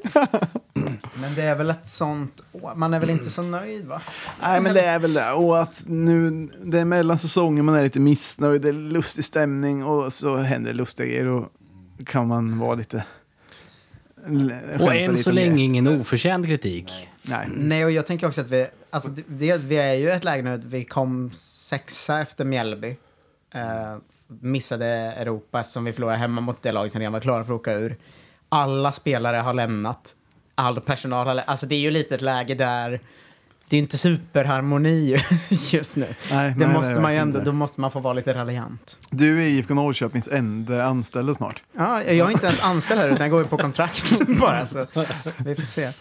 [SPEAKER 4] Men det är väl ett sånt. Man är väl inte så nöjd va?
[SPEAKER 2] Nej, men det är väl det. Och att nu, det är mellan säsonger, man är lite missnöjd, det är lustig stämning och så händer lustiga grejer och kan man vara lite...
[SPEAKER 3] Och än så länge ingen oförtjänt kritik.
[SPEAKER 2] Nej.
[SPEAKER 4] Nej, och jag tänker också att vi, alltså det- vi är ju i ett läge nu att vi kom sexa efter Mjällby. Eh, missade Europa eftersom vi förlorade hemma mot det laget som redan var klara för att åka ur. Alla spelare har lämnat. All personal har lämnat. Alltså det är ju lite ett läge där det är inte superharmoni just nu.
[SPEAKER 2] Nej,
[SPEAKER 4] det
[SPEAKER 2] nej,
[SPEAKER 4] måste
[SPEAKER 2] nej,
[SPEAKER 4] man ändå,
[SPEAKER 2] inte.
[SPEAKER 4] då måste man få vara lite raljant.
[SPEAKER 2] Du är IFK Norrköpings enda anställda snart.
[SPEAKER 4] Ja, jag är inte ens anställd här utan jag går ju på kontrakt bara. Så vi får se. Eh,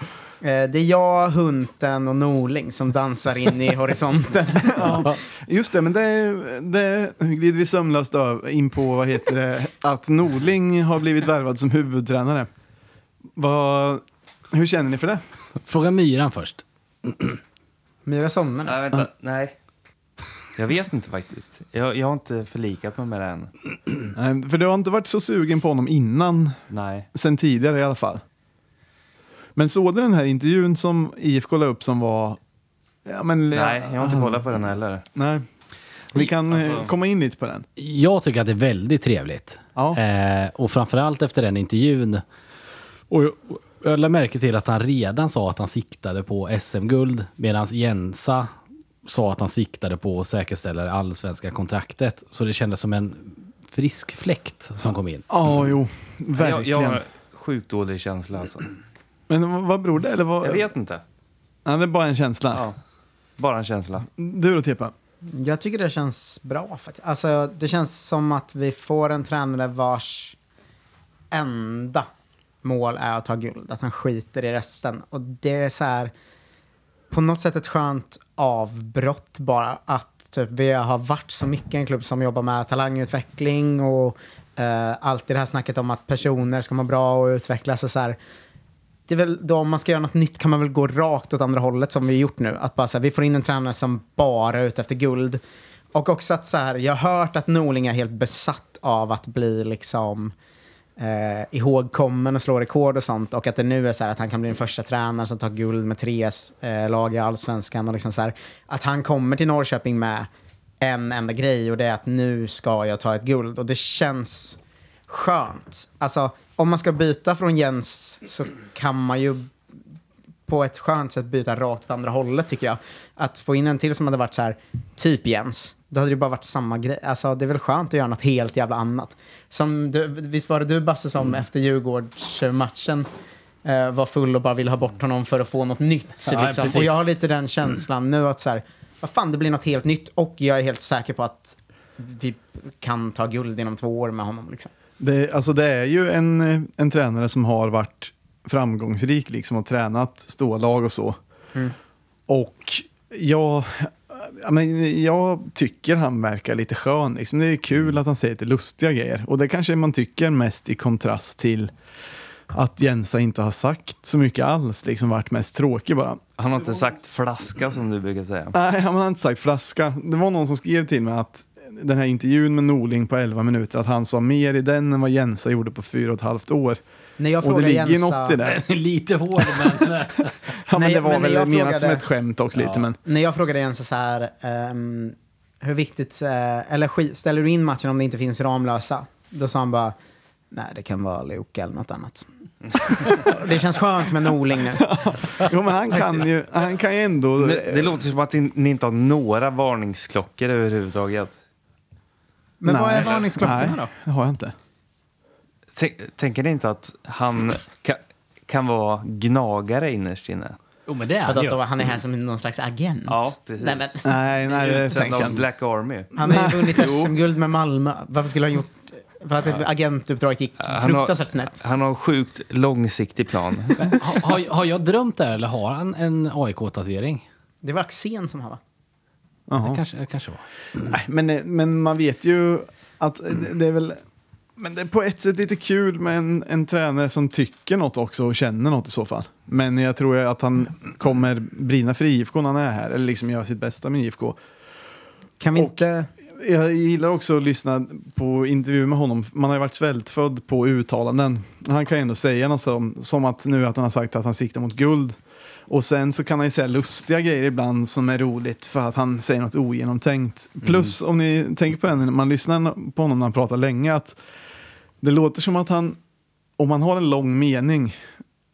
[SPEAKER 4] Det är jag, Hunten och Norling som dansar in i horisonten.
[SPEAKER 2] Just det, men det, det glider vi sömlöst in på, vad heter det, att Norling har blivit värvad som huvudtränare. Vad, hur känner ni för det?
[SPEAKER 3] Fråga Myran först.
[SPEAKER 4] Myra somnar nu.
[SPEAKER 1] Nej, vänta. Nej. Jag vet inte faktiskt. Jag, jag har inte förlikat mig med det än.
[SPEAKER 2] Nej, För du har inte varit så sugen på honom innan,
[SPEAKER 1] Nej.
[SPEAKER 2] sen tidigare i alla fall. Men såg du den här intervjun som IFK la upp som var... Ja, men,
[SPEAKER 1] Nej, jag har inte kollat på den heller.
[SPEAKER 2] Nej. Vi kan eh,
[SPEAKER 1] Alltså-
[SPEAKER 2] komma in lite på den.
[SPEAKER 3] Jag tycker att det är väldigt trevligt.
[SPEAKER 2] Ja.
[SPEAKER 3] Eh, och framförallt efter den intervjun. Och jag, jag lade märke till att han redan sa att han siktade på SM-guld medan Jensa sa att han siktade på att säkerställa det allsvenska kontraktet. Så det kändes som en frisk fläkt som kom in.
[SPEAKER 2] Ja, jo,
[SPEAKER 1] Jag,
[SPEAKER 2] verkligen.
[SPEAKER 1] jag har sjukt dålig känsla alltså.
[SPEAKER 2] Men vad- beror det? Eller vad?
[SPEAKER 1] Jag vet inte.
[SPEAKER 2] Ja, det är bara en känsla.
[SPEAKER 1] Ja. Bara en känsla.
[SPEAKER 2] Du då, Tepa?
[SPEAKER 4] Jag tycker det känns bra faktiskt. Alltså, det känns som att vi får en tränare vars enda mål är att ta guld. Att han skiter i resten. Och det är så här, på något sätt ett skönt avbrott bara. Att typ, vi har varit så mycket en klubb som jobbar med talangutveckling och Eh, alltid det här snacket om att personer ska må bra och utvecklas. Och så här. Det är väl då om man ska göra något nytt kan man väl gå rakt åt andra hållet som vi har gjort nu. Att bara så här, vi får in en tränare som bara är ute efter guld. Och också att så här, jag har hört att Norling är helt besatt av att bli liksom eh, ihågkommen och slå rekord och sånt. Och att det nu är så här att han kan bli den första tränaren som tar guld med tre eh, lag i allsvenskan. Och liksom så här, att han kommer till Norrköping med en enda grej och det är att nu ska jag ta ett guld. Och det känns skönt. Alltså, om man ska byta från Jens så kan man ju på ett skönt sätt byta rakt åt andra hållet tycker jag. Att få in en till som hade varit så här, typ Jens, då hade det bara varit samma grej. Alltså det är väl skönt att göra något helt jävla annat. Som du, visst var det du Basse som efter Djurgårdsmatchen eh, var full och bara ville ha bort honom för att få något nytt.
[SPEAKER 3] Ja,
[SPEAKER 4] liksom. Och jag har lite den känslan nu att så här, vad fan det blir något helt nytt och jag är helt säker på att vi kan ta guld inom två år med honom. Liksom.
[SPEAKER 2] Det, alltså det är ju en, eh, en tränare som har varit framgångsrik liksom och tränat stålag och så.
[SPEAKER 4] Mm.
[SPEAKER 2] Och jag, ja, men jag tycker han verkar lite skön. Liksom. Det är kul att han säger lite lustiga grejer. Och det kanske man tycker mest i kontrast till att Jensa inte har sagt så mycket alls. Liksom varit mest tråkig bara.
[SPEAKER 1] Han har inte sagt flaska som du brukar säga.
[SPEAKER 2] Nej, han har inte sagt flaska. Det var någon som skrev till mig att den här intervjun med Norling på 11 minuter, att han sa mer i den än vad Jensa gjorde på fyra och ett halvt år.
[SPEAKER 4] När jag
[SPEAKER 2] Och det
[SPEAKER 4] frågar
[SPEAKER 2] ligger
[SPEAKER 4] Jensa,
[SPEAKER 2] något i det.
[SPEAKER 3] Lite hård, men...
[SPEAKER 2] Ja, men
[SPEAKER 4] Nej,
[SPEAKER 2] det var
[SPEAKER 4] men när
[SPEAKER 2] väl
[SPEAKER 4] jag
[SPEAKER 2] menat
[SPEAKER 4] frågade-
[SPEAKER 2] som ett skämt också lite, men
[SPEAKER 4] När jag frågade Jensa så här, ehm, hur viktigt, eh, eller ställer du in matchen om det inte finns Ramlösa? Då sa han bara, nej det kan vara Luka eller något annat. det känns skönt med Norling nu.
[SPEAKER 2] Jo, men han kan ju, han kan ju ändå...
[SPEAKER 1] Det, det låter som att ni inte har några varningsklockor överhuvudtaget.
[SPEAKER 4] Men vad är
[SPEAKER 2] Nej.
[SPEAKER 4] varningsklockorna
[SPEAKER 2] Nej,
[SPEAKER 4] då?
[SPEAKER 2] det har jag inte.
[SPEAKER 1] Tänk, tänker ni inte att han ka, kan vara gnagare innerst inne?
[SPEAKER 3] Jo, men det är det
[SPEAKER 4] att
[SPEAKER 3] ju.
[SPEAKER 4] han är här som någon slags agent?
[SPEAKER 1] Ja, precis.
[SPEAKER 4] Nej, men,
[SPEAKER 2] Nej, nej det tänker jag inte.
[SPEAKER 1] Black Army.
[SPEAKER 4] han har ju vunnit SM-guld med Malmö. Varför skulle han gjort... För att agentuppdraget gick
[SPEAKER 1] Han
[SPEAKER 4] fruktansvärt snett.
[SPEAKER 1] han har en sjukt långsiktig plan.
[SPEAKER 3] Har, har, har jag drömt det här, eller har han en AIK-tatuering?
[SPEAKER 4] Det var Axén som har va?
[SPEAKER 3] Det
[SPEAKER 2] Jaha.
[SPEAKER 3] kanske, det kanske var.
[SPEAKER 2] Nej, men, men man vet ju att det- det är väl... Men det är på ett sätt lite kul med en, en tränare som tycker något också och känner något i så fall. Men jag tror att han kommer brinna för IFK när han är här, eller liksom göra sitt bästa med IFK.
[SPEAKER 4] Kan vi
[SPEAKER 2] Och-
[SPEAKER 4] inte...
[SPEAKER 2] Jag gillar också att lyssna på intervjuer med honom. Man har ju varit svältfödd på uttalanden. Han kan ju ändå säga något som, som att nu att han har sagt att han siktar mot guld. Och sen så kan han ju säga lustiga grejer ibland som är roligt för att han säger något ogenomtänkt. Plus om ni tänker på det när man lyssnar på honom när han pratar länge att det låter som att han, om han har en lång mening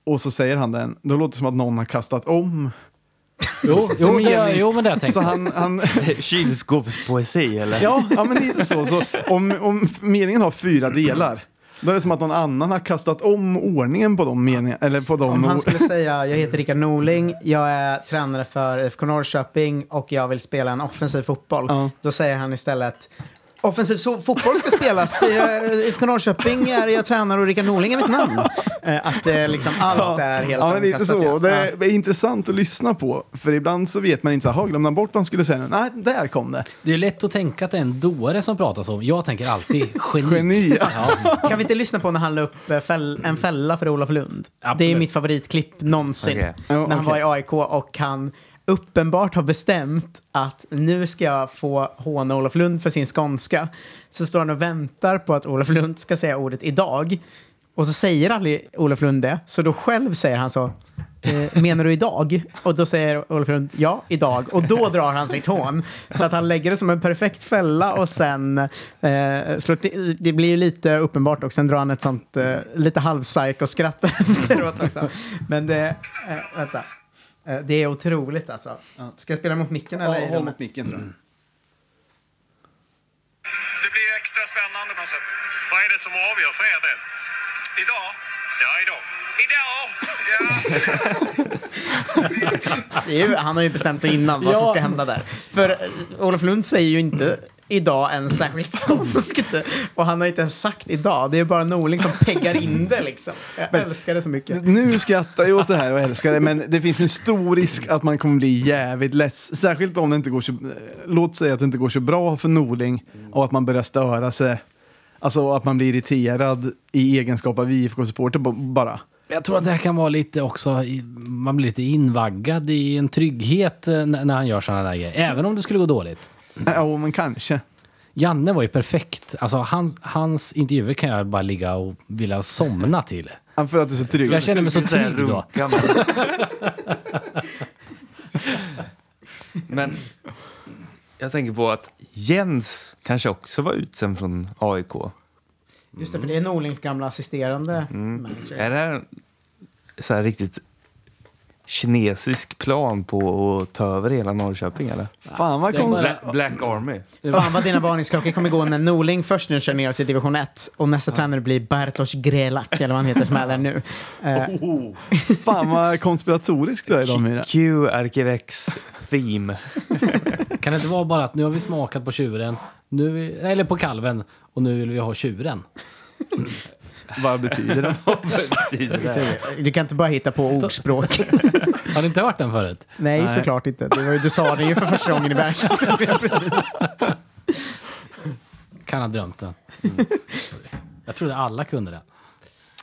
[SPEAKER 2] och så säger han den, då låter det som att någon har kastat om.
[SPEAKER 3] Jo, jo, det, jo men det har jag tänkt.
[SPEAKER 2] Så han, han,
[SPEAKER 1] Kylskåpspoesi eller?
[SPEAKER 2] Ja, ja men lite så. så om, om meningen har fyra delar, då är det som att någon annan har kastat om ordningen på de meningarna. Eller på de
[SPEAKER 4] Om han skulle säga, jag heter Rickard Norling, jag är tränare för IFK Norrköping och jag vill spela en offensiv fotboll.
[SPEAKER 2] Ja.
[SPEAKER 4] Då säger han istället, offensiv so- fotboll ska spelas, i IFK Norrköping är jag tränare och Rickard Norling är mitt namn. Eh, Att det liksom allt är helt
[SPEAKER 2] Ja, men lite så.
[SPEAKER 4] ja.
[SPEAKER 2] Det
[SPEAKER 4] Ja.
[SPEAKER 2] är intressant att lyssna på. För ibland så vet man inte så här, "Ha, glömde han bort vad han skulle säga? nu?" Nej, där kom det.
[SPEAKER 3] Det är lätt att tänka att det är en dåre som pratar så. Jag tänker alltid geni.
[SPEAKER 2] Geni.
[SPEAKER 3] Ja.
[SPEAKER 4] Kan vi inte lyssna på när han la upp eh, fäll, en fälla för Olof Lund? Det är
[SPEAKER 3] Absolut.
[SPEAKER 4] mitt favoritklipp någonsin.
[SPEAKER 2] Ja,
[SPEAKER 4] när han
[SPEAKER 2] okej.
[SPEAKER 4] var i AIK och han uppenbart har bestämt att nu ska jag få håna Olof Lund för sin skånska. Så står han och väntar på att Olof Lund ska säga ordet idag. Och så säger aldrig Olof Lund det, så då själv säger han så. Eh, menar du idag? Och då säger Olof Lund ja, idag. Och då drar han sitt hån. Så att han lägger det som en perfekt fälla och sen eh, slår till, Det blir ju lite uppenbart och sen drar han ett sånt eh, lite halvpsycho-skratt efteråt också. Men det, eh, vänta. Eh, det är otroligt alltså. Ska jag spela mot micken eller?
[SPEAKER 2] Ja, håll mot micken tror jag.
[SPEAKER 9] Det blir extra spännande på något sätt. Vad är det som avgör för er del? Idag? Ja, idag. Idag? Ja.
[SPEAKER 4] Det är ju, han har ju bestämt sig innan vad som ska hända där. För eh, Olof Lund säger ju inte idag ens särskilt skånskt. Och han har inte ens sagt idag. Det är bara Norling som peggar in det liksom. Jag älskar det så mycket.
[SPEAKER 2] Nu skrattar jag åt det här och älskar det, men det finns en stor risk att man kommer bli jävligt less. Särskilt om det inte går så... Låt säga att det inte går så bra för Norling och att man börjar störa sig. Alltså att man blir irriterad i egenskap av IFK-supporter bara.
[SPEAKER 3] Jag tror att det här kan vara lite också, man blir lite invaggad i en trygghet eh, när han gör sådana där grejer. Även om det skulle gå dåligt.
[SPEAKER 2] Ja, men kanske.
[SPEAKER 3] Janne var ju perfekt. Alltså han, hans intervjuer kan jag bara ligga och vilja somna till.
[SPEAKER 2] Ja, För att du är så trygg.
[SPEAKER 3] Jag känner mig så trygg då.
[SPEAKER 1] men- jag tänker på att Jens kanske också var utsänd från AIK.
[SPEAKER 4] Just det, för det är Norlings gamla assisterande manager.
[SPEAKER 1] Är det här så här riktigt kinesisk plan på att ta över hela Norrköping eller?
[SPEAKER 2] Fan vad konstigt.
[SPEAKER 3] bara-
[SPEAKER 1] Bla- Black Army.
[SPEAKER 4] Fan vad dina varningsklockor kommer gå när Norling först nu kör ner oss i division 1 och nästa tränare blir Bartosz Grelak, eller vad han heter som är där nu. Eh,
[SPEAKER 2] Fan vad konspiratoriskt du är idag Myra.
[SPEAKER 1] Q Arkivex Theme.
[SPEAKER 3] Kan det inte vara bara att nu har vi smakat på tjuren, nu, eller på kalven, och nu vill vi ha tjuren?
[SPEAKER 2] Vad betyder det?
[SPEAKER 4] du kan inte bara hitta på ordspråk.
[SPEAKER 3] Har ni inte hört den förut?
[SPEAKER 4] Nej,
[SPEAKER 2] Nej.
[SPEAKER 4] såklart inte. Det var, ju- du sa det ju för första gången i världshistorien. precis.
[SPEAKER 3] Kan ha drömt den. Jag trodde alla kunde den.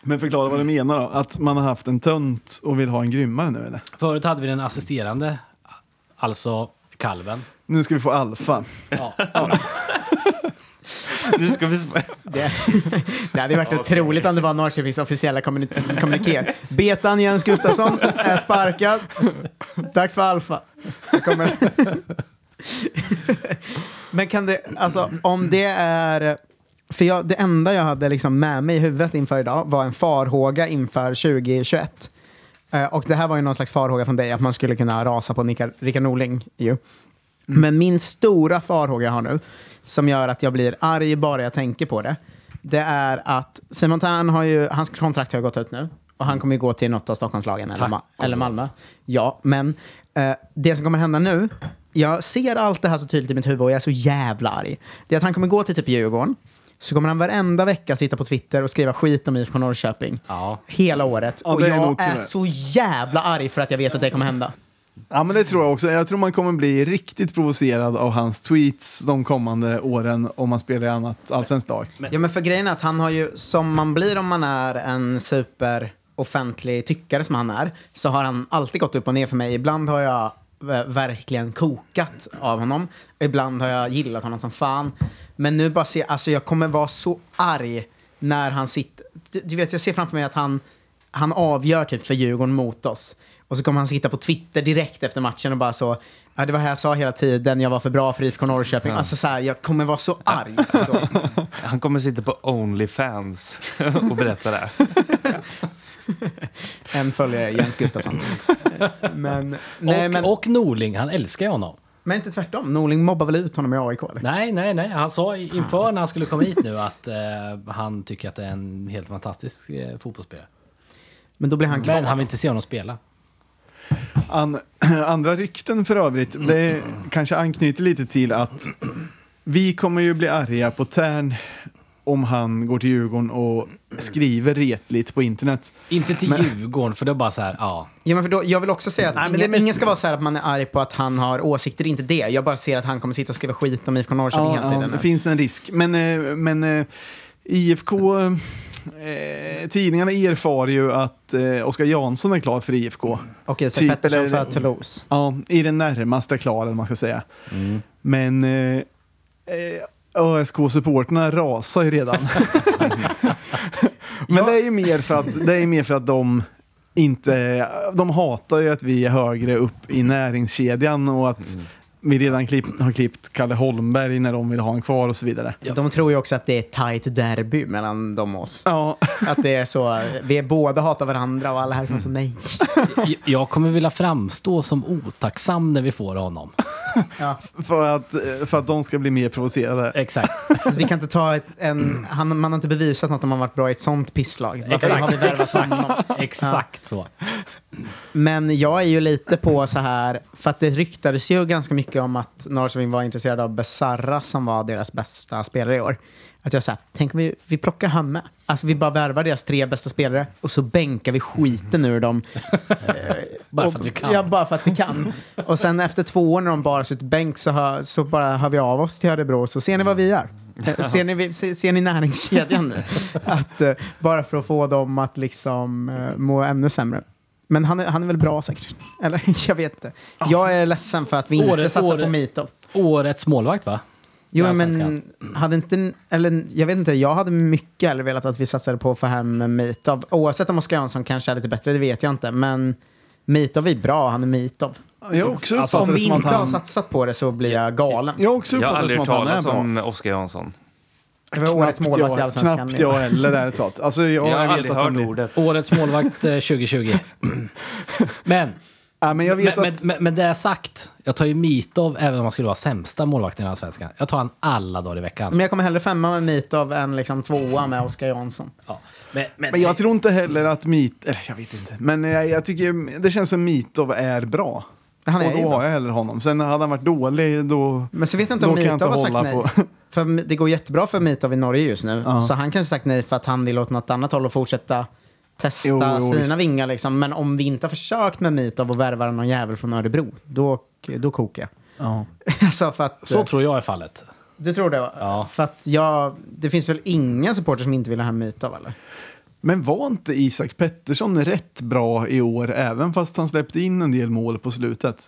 [SPEAKER 2] Men förklara vad du menar då. Att man har haft en tönt och vill ha en grymmare nu eller?
[SPEAKER 3] Förut hade vi den assisterande, alltså kalven.
[SPEAKER 2] Nu ska vi få alfa.
[SPEAKER 3] Ja.
[SPEAKER 1] Nu ska vi...
[SPEAKER 4] Det, det hade varit otroligt om det var Norrköpings officiella kommuni- kommuniké. Betan Jens Gustafsson är sparkad. Dags för Alfa. Men kan det, alltså om det är... För jag, det enda jag hade liksom med mig i huvudet inför idag var en farhåga inför 2021. Eh, och det här var ju någon slags farhåga från dig, att man skulle kunna rasa på Rickard Norling. Ju. Men min stora farhåga jag har nu, som gör att jag blir arg bara jag tänker på det, det är att Simon Tern har ju, hans kontrakt har gått ut nu. Och han kommer ju gå till något av Stockholmslagen eller, Ma- eller. Malmö. Ja, men eh, det som kommer hända nu, jag ser allt det här så tydligt i mitt huvud och jag är så jävla arg. Det är att han kommer gå till typ Djurgården, så kommer han varenda vecka sitta på Twitter och skriva skit om IFK Norrköping.
[SPEAKER 3] Ja.
[SPEAKER 4] Hela året.
[SPEAKER 2] Ja,
[SPEAKER 4] och
[SPEAKER 2] är
[SPEAKER 4] jag är
[SPEAKER 2] det.
[SPEAKER 4] så jävla arg för att jag vet att det kommer hända.
[SPEAKER 2] Ja men det tror jag också. Jag tror man kommer bli riktigt provocerad av hans tweets de kommande åren om man spelar i annat allsvenskt lag.
[SPEAKER 4] Ja, men för grejen är att han har ju, som man blir om man är en super offentlig tyckare som han är, så har han alltid gått upp och ner för mig. Ibland har jag verkligen kokat av honom. Ibland har jag gillat honom som fan. Men nu bara ser alltså jag kommer vara så arg när han sitter, du, du vet jag ser framför mig att han, han avgör typ för Djurgården mot oss. Och så kommer han sitta på Twitter direkt efter matchen och bara så, ja det var här jag sa hela tiden, jag var för bra för IFK Norrköping. Alltså så här, jag kommer vara så arg. då.
[SPEAKER 1] Han kommer sitta på Onlyfans och berätta det.
[SPEAKER 4] En följare, Jens Gustafsson. Men, nej,
[SPEAKER 3] och,
[SPEAKER 4] men,
[SPEAKER 3] och Norling, han älskar ju honom.
[SPEAKER 4] men inte tvärtom. Norling mobbar väl ut honom i AIK? Eller?
[SPEAKER 3] Nej, nej, nej. Han sa inför när han skulle komma hit nu att eh, han tycker att det är en helt fantastisk eh, fotbollsspelare.
[SPEAKER 4] Men då blir han kvar.
[SPEAKER 3] Men han vill inte se honom spela.
[SPEAKER 2] An, andra rykten för övrigt, det kanske anknyter lite till att vi kommer ju bli arga på Tern om han går till Djurgården och skriver retligt på internet.
[SPEAKER 3] Inte till Djurgården, för det är bara så här, ja.
[SPEAKER 4] Ja, men för då, jag vill också säga att
[SPEAKER 2] Nej, men
[SPEAKER 4] ingen,
[SPEAKER 2] det är mest-
[SPEAKER 4] ingen ska vara så här att man är arg på att han har åsikter, inte det. Jag bara ser att han kommer sitta och skriva skit om IFK Norrköping
[SPEAKER 2] Ja,
[SPEAKER 4] hela
[SPEAKER 2] ja,
[SPEAKER 4] tiden.
[SPEAKER 2] det
[SPEAKER 4] nu.
[SPEAKER 2] finns en risk. Men, eh, men eh, IFK, eh, tidningarna erfar ju att eh, Oskar Jansson är klar för IFK.
[SPEAKER 4] Och Isak
[SPEAKER 2] Typ,
[SPEAKER 4] Pettersson för Toulouse.
[SPEAKER 2] Ja, i det närmaste klar, eller man ska säga. Men eh, eh, ÖSK-supporterna rasar ju redan. Men det är ju mer för att, det är mer för att de inte, de hatar ju att vi är högre upp i näringskedjan och att vi redan klipp, har klippt Kalle Holmberg när de vill ha en kvar och så vidare.
[SPEAKER 4] De tror ju också att det är ett tajt derby mellan dem och oss.
[SPEAKER 2] Ja,
[SPEAKER 4] Att det är så, vi är båda hatar varandra och alla här kommer så nej.
[SPEAKER 3] Jag kommer vilja framstå som otacksam när vi får honom.
[SPEAKER 2] för att, för att de ska bli mer provocerade.
[SPEAKER 3] Exakt.
[SPEAKER 4] Vi kan inte ta ett, en, han, man har inte bevisat något om man varit bra i ett sånt pisslag. Varför
[SPEAKER 3] Exakt,
[SPEAKER 4] har vi värvat honom?
[SPEAKER 3] Exakt så.
[SPEAKER 4] Men jag är ju lite på så här, för att det ryktades ju ganska mycket om att Norrköping var intresserade av Besarra som var deras bästa spelare i år. Att jag sa, tänk om vi, vi plockar han med. Alltså vi bara värvar deras tre bästa spelare och så bänkar vi skiten ur dem.
[SPEAKER 3] Bara
[SPEAKER 4] Och-
[SPEAKER 3] för att vi kan.
[SPEAKER 4] Ja, bara för att vi kan. Och sen efter två år när de bara suttit bänk så, hör, så bara hör vi av oss till Örebro så ser ni vad vi gör. Eh, Ser ni, ser, ser ni näringskedjan nu? Att, eh, bara för att få dem att liksom eh, må ännu sämre. Men han är, han är väl bra säkert? Eller jag vet inte. Jag är ledsen för att vi inte
[SPEAKER 3] Året-
[SPEAKER 4] satsar
[SPEAKER 3] året-
[SPEAKER 4] på Mitov.
[SPEAKER 3] Årets målvakt va?
[SPEAKER 4] Jo, men hade inte, eller jag vet inte, jag hade mycket hellre velat att vi satsade på att få hem Mitov. Oavsett om Oskar Jansson kanske är lite bättre, det vet jag inte. Men Mitov är bra, han är Mitov.
[SPEAKER 2] Jag har också
[SPEAKER 4] Alltså, om vi inte har
[SPEAKER 2] han...
[SPEAKER 4] satt på det så blir jag galen.
[SPEAKER 2] Jag har också
[SPEAKER 1] Jag har aldrig
[SPEAKER 2] som
[SPEAKER 1] hört talas om Oskar Jansson.
[SPEAKER 4] Det var årets målvakt i
[SPEAKER 2] jag,
[SPEAKER 4] Allsvenskan.
[SPEAKER 2] knappt jag heller ärligt talat. Alltså, jag,
[SPEAKER 1] Jag har aldrig hört ordet.
[SPEAKER 3] Årets målvakt eh, 2020. Men,
[SPEAKER 2] Ja, men jag vet
[SPEAKER 3] men,
[SPEAKER 2] att...
[SPEAKER 3] men, men, med det sagt, jag tar ju Mitov även om han skulle vara sämsta målvakten i Allsvenskan. Jag tar han alla dagar i veckan.
[SPEAKER 4] Men jag kommer hellre femma med Mitov än liksom tvåa med Oskar Jansson.
[SPEAKER 3] Ja. Men, men,
[SPEAKER 2] Men jag tror inte heller att Meet... Eller jag vet inte. Men jag, jag tycker det känns som Mitov är bra.
[SPEAKER 4] Han är
[SPEAKER 2] och då har jag hellre honom. Sen hade han varit dålig då...
[SPEAKER 4] Men så vet jag inte om Mitov har sagt nej.
[SPEAKER 2] på.
[SPEAKER 4] För det går jättebra för Mitov i Norge just nu.
[SPEAKER 2] Ja.
[SPEAKER 4] Så han kanske sagt nej för att han vill åt något annat håll och fortsätta testa
[SPEAKER 2] Jo, jo,
[SPEAKER 4] sina
[SPEAKER 2] visst.
[SPEAKER 4] vingar. Liksom. Men om vi inte har försökt med Mitov och värvar någon jävel från Örebro, då, då kokar jag.
[SPEAKER 2] Ja.
[SPEAKER 4] alltså för att,
[SPEAKER 3] Så tror jag är fallet.
[SPEAKER 4] Du tror det?
[SPEAKER 3] Ja.
[SPEAKER 4] För att jag, det finns väl inga supportrar som inte vill ha hem Mitov eller?
[SPEAKER 2] Men var inte Isak Pettersson rätt bra i år, även fast han släppte in en del mål på slutet?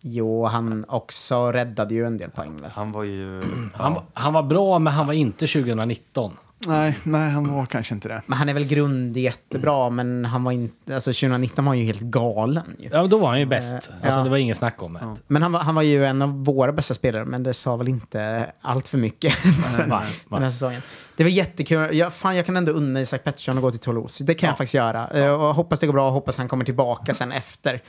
[SPEAKER 4] Jo, han också räddade ju en del poäng.
[SPEAKER 1] Han var ju...
[SPEAKER 3] Han, han var bra, men han var inte 2019.
[SPEAKER 2] Nej, nej, han var kanske inte det.
[SPEAKER 4] Men han är väl grund jättebra, men han var inte, alltså 2019 var han ju helt galen. Ju.
[SPEAKER 3] Ja, då var han ju bäst.
[SPEAKER 4] Eh,
[SPEAKER 3] Alltså,
[SPEAKER 4] ja.
[SPEAKER 3] Det var inget snack om det.
[SPEAKER 4] Men han var, han var ju en av våra bästa spelare, men det sa väl inte allt för mycket den,
[SPEAKER 3] nej,
[SPEAKER 4] den här säsongen. Det var jättekul. Jag, fan, jag kan ändå unna Isak Pettersson att gå till Toulouse. Det kan jag faktiskt göra. Eh, Och hoppas det går bra och hoppas han kommer tillbaka sen efter.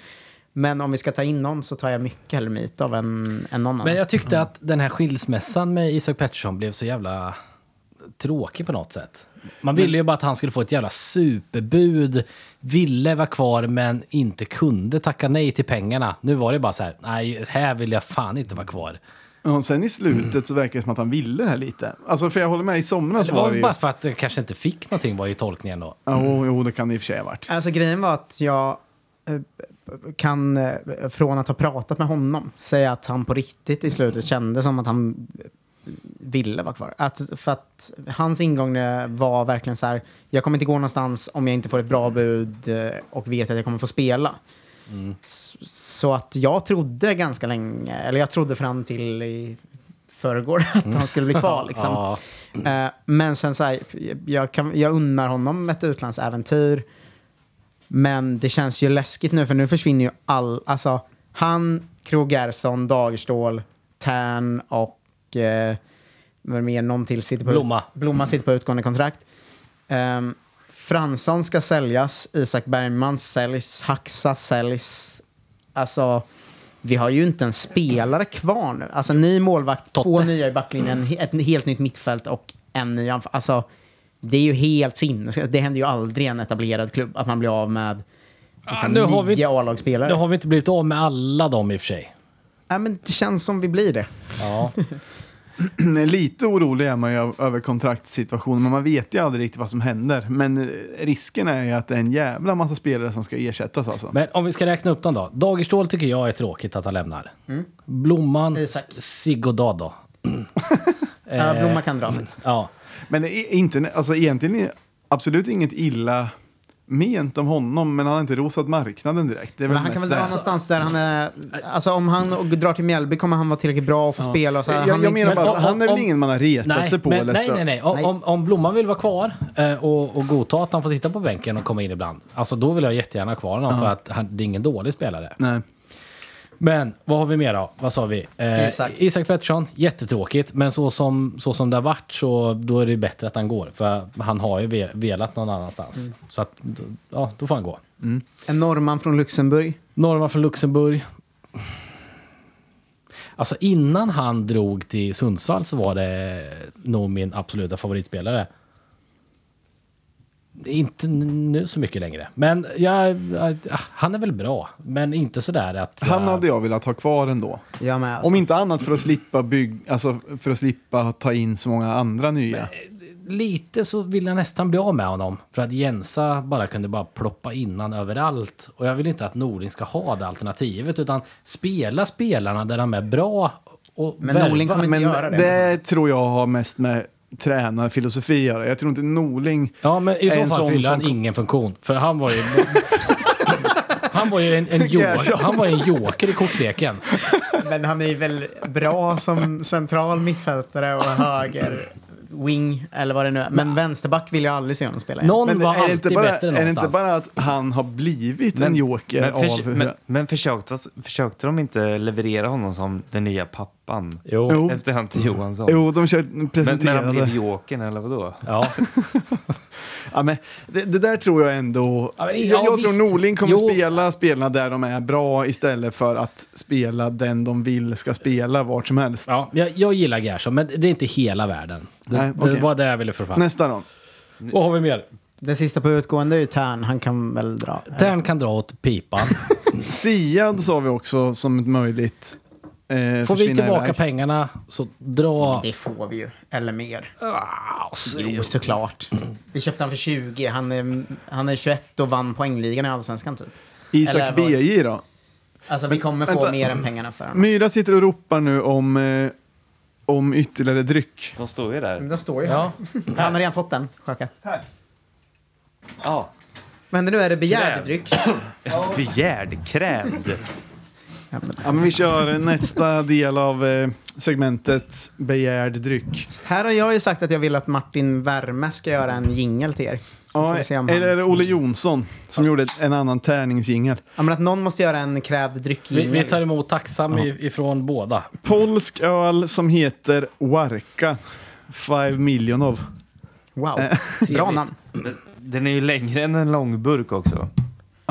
[SPEAKER 4] Men om vi ska ta in någon så tar jag mycket hellre Mitov än, än någon
[SPEAKER 3] Men
[SPEAKER 4] annan.
[SPEAKER 3] jag tyckte att den här skilsmässan med Isak Pettersson blev så jävla tråkig på något sätt. Man ville ju bara att han skulle få ett jävla superbud, ville vara kvar men inte kunde tacka nej till pengarna. Nu var det bara så här, nej, här vill jag fan inte vara kvar.
[SPEAKER 2] Och sen i slutet så verkar det som att han ville det här lite. Alltså för jag håller med, i somras
[SPEAKER 3] Det
[SPEAKER 2] var,
[SPEAKER 3] var
[SPEAKER 2] det ju...
[SPEAKER 3] bara för att det kanske inte fick någonting var ju tolkningen då.
[SPEAKER 2] Jo, jo, det kan det i och för sig ha varit.
[SPEAKER 4] Alltså grejen var att jag eh, kan, eh, från att ha pratat med honom, säga att han på riktigt i slutet kände som att han ville vara kvar. Att, för att hans ingång var verkligen så här, jag kommer inte gå någonstans om jag inte får ett bra bud eh, och vet att jag kommer få spela. S- Så att jag trodde ganska länge, eller jag trodde fram till i förrgår att han skulle bli kvar. Liksom.
[SPEAKER 3] Ja.
[SPEAKER 4] Eh, men sen så här, jag, kan, jag unnar honom ett utlandsäventyr. Men det känns ju läskigt nu, för nu försvinner ju all... Alltså, han, Gerson, Dagerstål, Tern och... Eh, vad mer, någon till sitter på...
[SPEAKER 3] Blomma.
[SPEAKER 4] Blomma sitter på utgående kontrakt. Um, Fransson ska säljas, Isak Bergman säljs, Haxa säljs. Alltså, vi har ju inte en spelare kvar nu. Alltså ny målvakt, två
[SPEAKER 3] Totte.
[SPEAKER 4] nya i backlinjen, ett helt nytt mittfält och en ny anfall. Alltså, det är ju helt sinnessjukt. Det händer ju aldrig i en etablerad klubb att man blir av med liksom,
[SPEAKER 3] nu har vi-
[SPEAKER 4] nio A-lagsspelare.
[SPEAKER 3] Nu har vi inte blivit av med alla dem i och för sig.
[SPEAKER 4] Ja, men det känns som vi blir det.
[SPEAKER 3] Ja.
[SPEAKER 2] Lite orolig är man ju över kontraktssituationen, men man vet ju aldrig riktigt vad som händer. Men eh, risken är ju att det är en jävla massa spelare som ska ersättas alltså.
[SPEAKER 3] Men om vi ska räkna upp dem då. Dagerstål tycker jag är tråkigt att han lämnar. Blomman,
[SPEAKER 4] Isak.
[SPEAKER 3] Siggo Dado.
[SPEAKER 4] Ja, Blomma kan dra faktiskt.
[SPEAKER 3] Ja.
[SPEAKER 2] Men inte, alltså egentligen är absolut inget illa ment om honom, men han har inte rosat marknaden direkt. Det är väl
[SPEAKER 4] han kan väl dra någonstans där han är... Alltså om han och drar till Mjällby kommer han vara tillräckligt bra och få spela. Och så här.
[SPEAKER 2] Jag,
[SPEAKER 4] han
[SPEAKER 2] jag menar bara att
[SPEAKER 3] om-
[SPEAKER 2] han är väl
[SPEAKER 3] om-
[SPEAKER 2] ingen man har retat
[SPEAKER 3] Nej,
[SPEAKER 2] sig på
[SPEAKER 3] men, nej, nej, nej. Om,
[SPEAKER 4] Nej.
[SPEAKER 3] om, om Blomman vill vara kvar eh, och, och godta att han får sitta på bänken och komma in ibland. Alltså då vill jag jättegärna ha kvar honom för att han, det är ingen dålig spelare.
[SPEAKER 2] Nej.
[SPEAKER 3] Men vad har vi mer då? Vad sa vi? Eh,
[SPEAKER 4] Isak.
[SPEAKER 3] Isak Pettersson, jättetråkigt. Men så som, så som det har varit så då är det bättre att han går. För han har ju ve- velat någon annanstans.
[SPEAKER 4] Mm.
[SPEAKER 3] Så att, ja, då får han gå.
[SPEAKER 4] En norrman från Luxemburg.
[SPEAKER 3] Norman från Luxemburg. Alltså innan han drog till Sundsvall så var det nog min absoluta favoritspelare. Inte nu så mycket längre. Men jag, jag, han är väl bra. Men inte sådär att...
[SPEAKER 2] Han
[SPEAKER 3] jag-
[SPEAKER 2] hade jag velat ha kvar ändå.
[SPEAKER 4] Jag med. Alltså.
[SPEAKER 2] Om inte annat för att slippa bygg, alltså för att slippa ta in så många andra nya.
[SPEAKER 3] lite så vill jag nästan bli av med honom. För att Jensa bara kunde bara ploppa innan överallt. Och jag vill inte att Norling ska ha det alternativet. Utan spela spelarna där de är bra. Och
[SPEAKER 4] Men
[SPEAKER 3] värva.
[SPEAKER 4] Norling kommer inte
[SPEAKER 2] Men
[SPEAKER 4] göra det.
[SPEAKER 2] det tror jag har mest med tränarfilosofi göra. Jag tror inte Norling...
[SPEAKER 3] Ja, men i så
[SPEAKER 2] En
[SPEAKER 3] fall
[SPEAKER 2] sån
[SPEAKER 3] fyller han
[SPEAKER 2] som-
[SPEAKER 3] ingen funktion. För han var ju... han var ju en, en, joker, han var ju en joker i kortleken.
[SPEAKER 4] Men han är ju väl bra som central mittfältare och höger wing eller vad det nu är. Men vänsterback vill jag aldrig se honom spela igen.
[SPEAKER 3] Någon
[SPEAKER 2] Men
[SPEAKER 3] var alltid
[SPEAKER 2] inte bara,
[SPEAKER 3] bättre
[SPEAKER 2] är det inte bara att han har blivit en joker
[SPEAKER 1] men,
[SPEAKER 2] av hur...
[SPEAKER 1] men, men försökte, försökte de inte leverera honom som den nya pappan?
[SPEAKER 3] Jo.
[SPEAKER 2] Jo.
[SPEAKER 1] Efter han till Johansson?
[SPEAKER 2] Jo, de kör,
[SPEAKER 1] men, men
[SPEAKER 2] presenterade...
[SPEAKER 1] han blev jokern eller vadå?
[SPEAKER 3] Ja.
[SPEAKER 2] Ja, men det, det där tror jag ändå...
[SPEAKER 3] Ja, men-
[SPEAKER 2] jag
[SPEAKER 3] ja,
[SPEAKER 2] jag tror Norling kommer
[SPEAKER 3] Jo.
[SPEAKER 2] spela spelarna där de är bra istället för att spela den de vill ska spela vart som helst.
[SPEAKER 3] ja jag, jag gillar Gerson, men det är inte hela världen. Det,
[SPEAKER 2] Nej,
[SPEAKER 3] det
[SPEAKER 2] okej.
[SPEAKER 3] var det jag ville få fram.
[SPEAKER 2] Nästa då.
[SPEAKER 3] Vad har vi mer?
[SPEAKER 4] Den sista på utgående är ju Tern. Han kan väl dra.
[SPEAKER 3] Tern kan dra åt pipan.
[SPEAKER 2] Siad sa vi också som ett möjligt eh,
[SPEAKER 3] Får vi tillbaka
[SPEAKER 2] iväg.
[SPEAKER 3] pengarna så dra...
[SPEAKER 4] Det får vi ju. Eller mer.
[SPEAKER 3] Ah,
[SPEAKER 4] Jo, såklart. Vi köpte han för 20. Han är, han är 21 och vann poängligan i Allsvenskan typ.
[SPEAKER 2] Isak
[SPEAKER 4] vad-
[SPEAKER 2] BJ då?
[SPEAKER 4] Alltså vi kommer få
[SPEAKER 2] vänta.
[SPEAKER 4] mer än pengarna för honom.
[SPEAKER 2] Myra sitter och ropar nu om, eh, om ytterligare dryck.
[SPEAKER 1] De står ju där.
[SPEAKER 4] De står ju
[SPEAKER 3] Ja.
[SPEAKER 4] här. Han har redan fått den. Sjöka.
[SPEAKER 1] Ja.
[SPEAKER 4] Men nu är det begärd dryck.
[SPEAKER 1] Begärd, krävd.
[SPEAKER 2] Ja, men vi kör nästa del av eh, segmentet begärd dryck.
[SPEAKER 4] Här har jag ju sagt att jag vill att Martin Värme ska göra en jingel till er. Så
[SPEAKER 2] Ja,
[SPEAKER 4] vi om han...
[SPEAKER 2] eller är det Olle Jonsson som gjorde en annan tärningsjingel?
[SPEAKER 4] Ja, men att någon måste göra en krävd
[SPEAKER 3] Vi,
[SPEAKER 4] dryckjingel.
[SPEAKER 3] vi tar emot tacksam i- ifrån båda.
[SPEAKER 2] Polsk öl som heter Warka. Five million of.
[SPEAKER 4] Wow.
[SPEAKER 2] Eh,
[SPEAKER 4] Bra namn.
[SPEAKER 1] Den är ju längre än en lång burk också.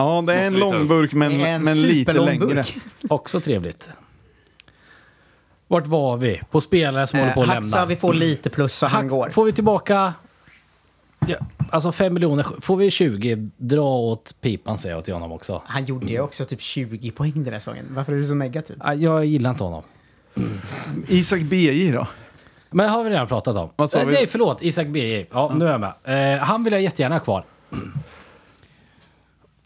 [SPEAKER 2] Ja, det är en
[SPEAKER 1] upp.
[SPEAKER 2] långburk men,
[SPEAKER 4] Det är en
[SPEAKER 2] men lite
[SPEAKER 4] superlång
[SPEAKER 2] längre.
[SPEAKER 4] burk.
[SPEAKER 3] Också trevligt. Vart var vi? På spelare som håller på
[SPEAKER 4] Eh,
[SPEAKER 3] att
[SPEAKER 4] Haxa,
[SPEAKER 3] lämna.
[SPEAKER 4] vi får lite plus så han
[SPEAKER 3] Hax,
[SPEAKER 4] går.
[SPEAKER 3] Får vi tillbaka... Ja, alltså 5 miljoner. Får vi 20, dra åt pipan säger jag till honom också.
[SPEAKER 4] Han gjorde ju också typ 20 poäng den här säsongen. Varför är du så negativ?
[SPEAKER 3] Ah, Jag gillar inte honom.
[SPEAKER 2] Isak BJ då?
[SPEAKER 3] Men det har vi redan pratat om.
[SPEAKER 2] Vad sa
[SPEAKER 3] Eh,
[SPEAKER 2] vi?
[SPEAKER 3] Nej, förlåt. Isak B. Ja, nu är jag med. Eh, han vill jag jättegärna ha kvar.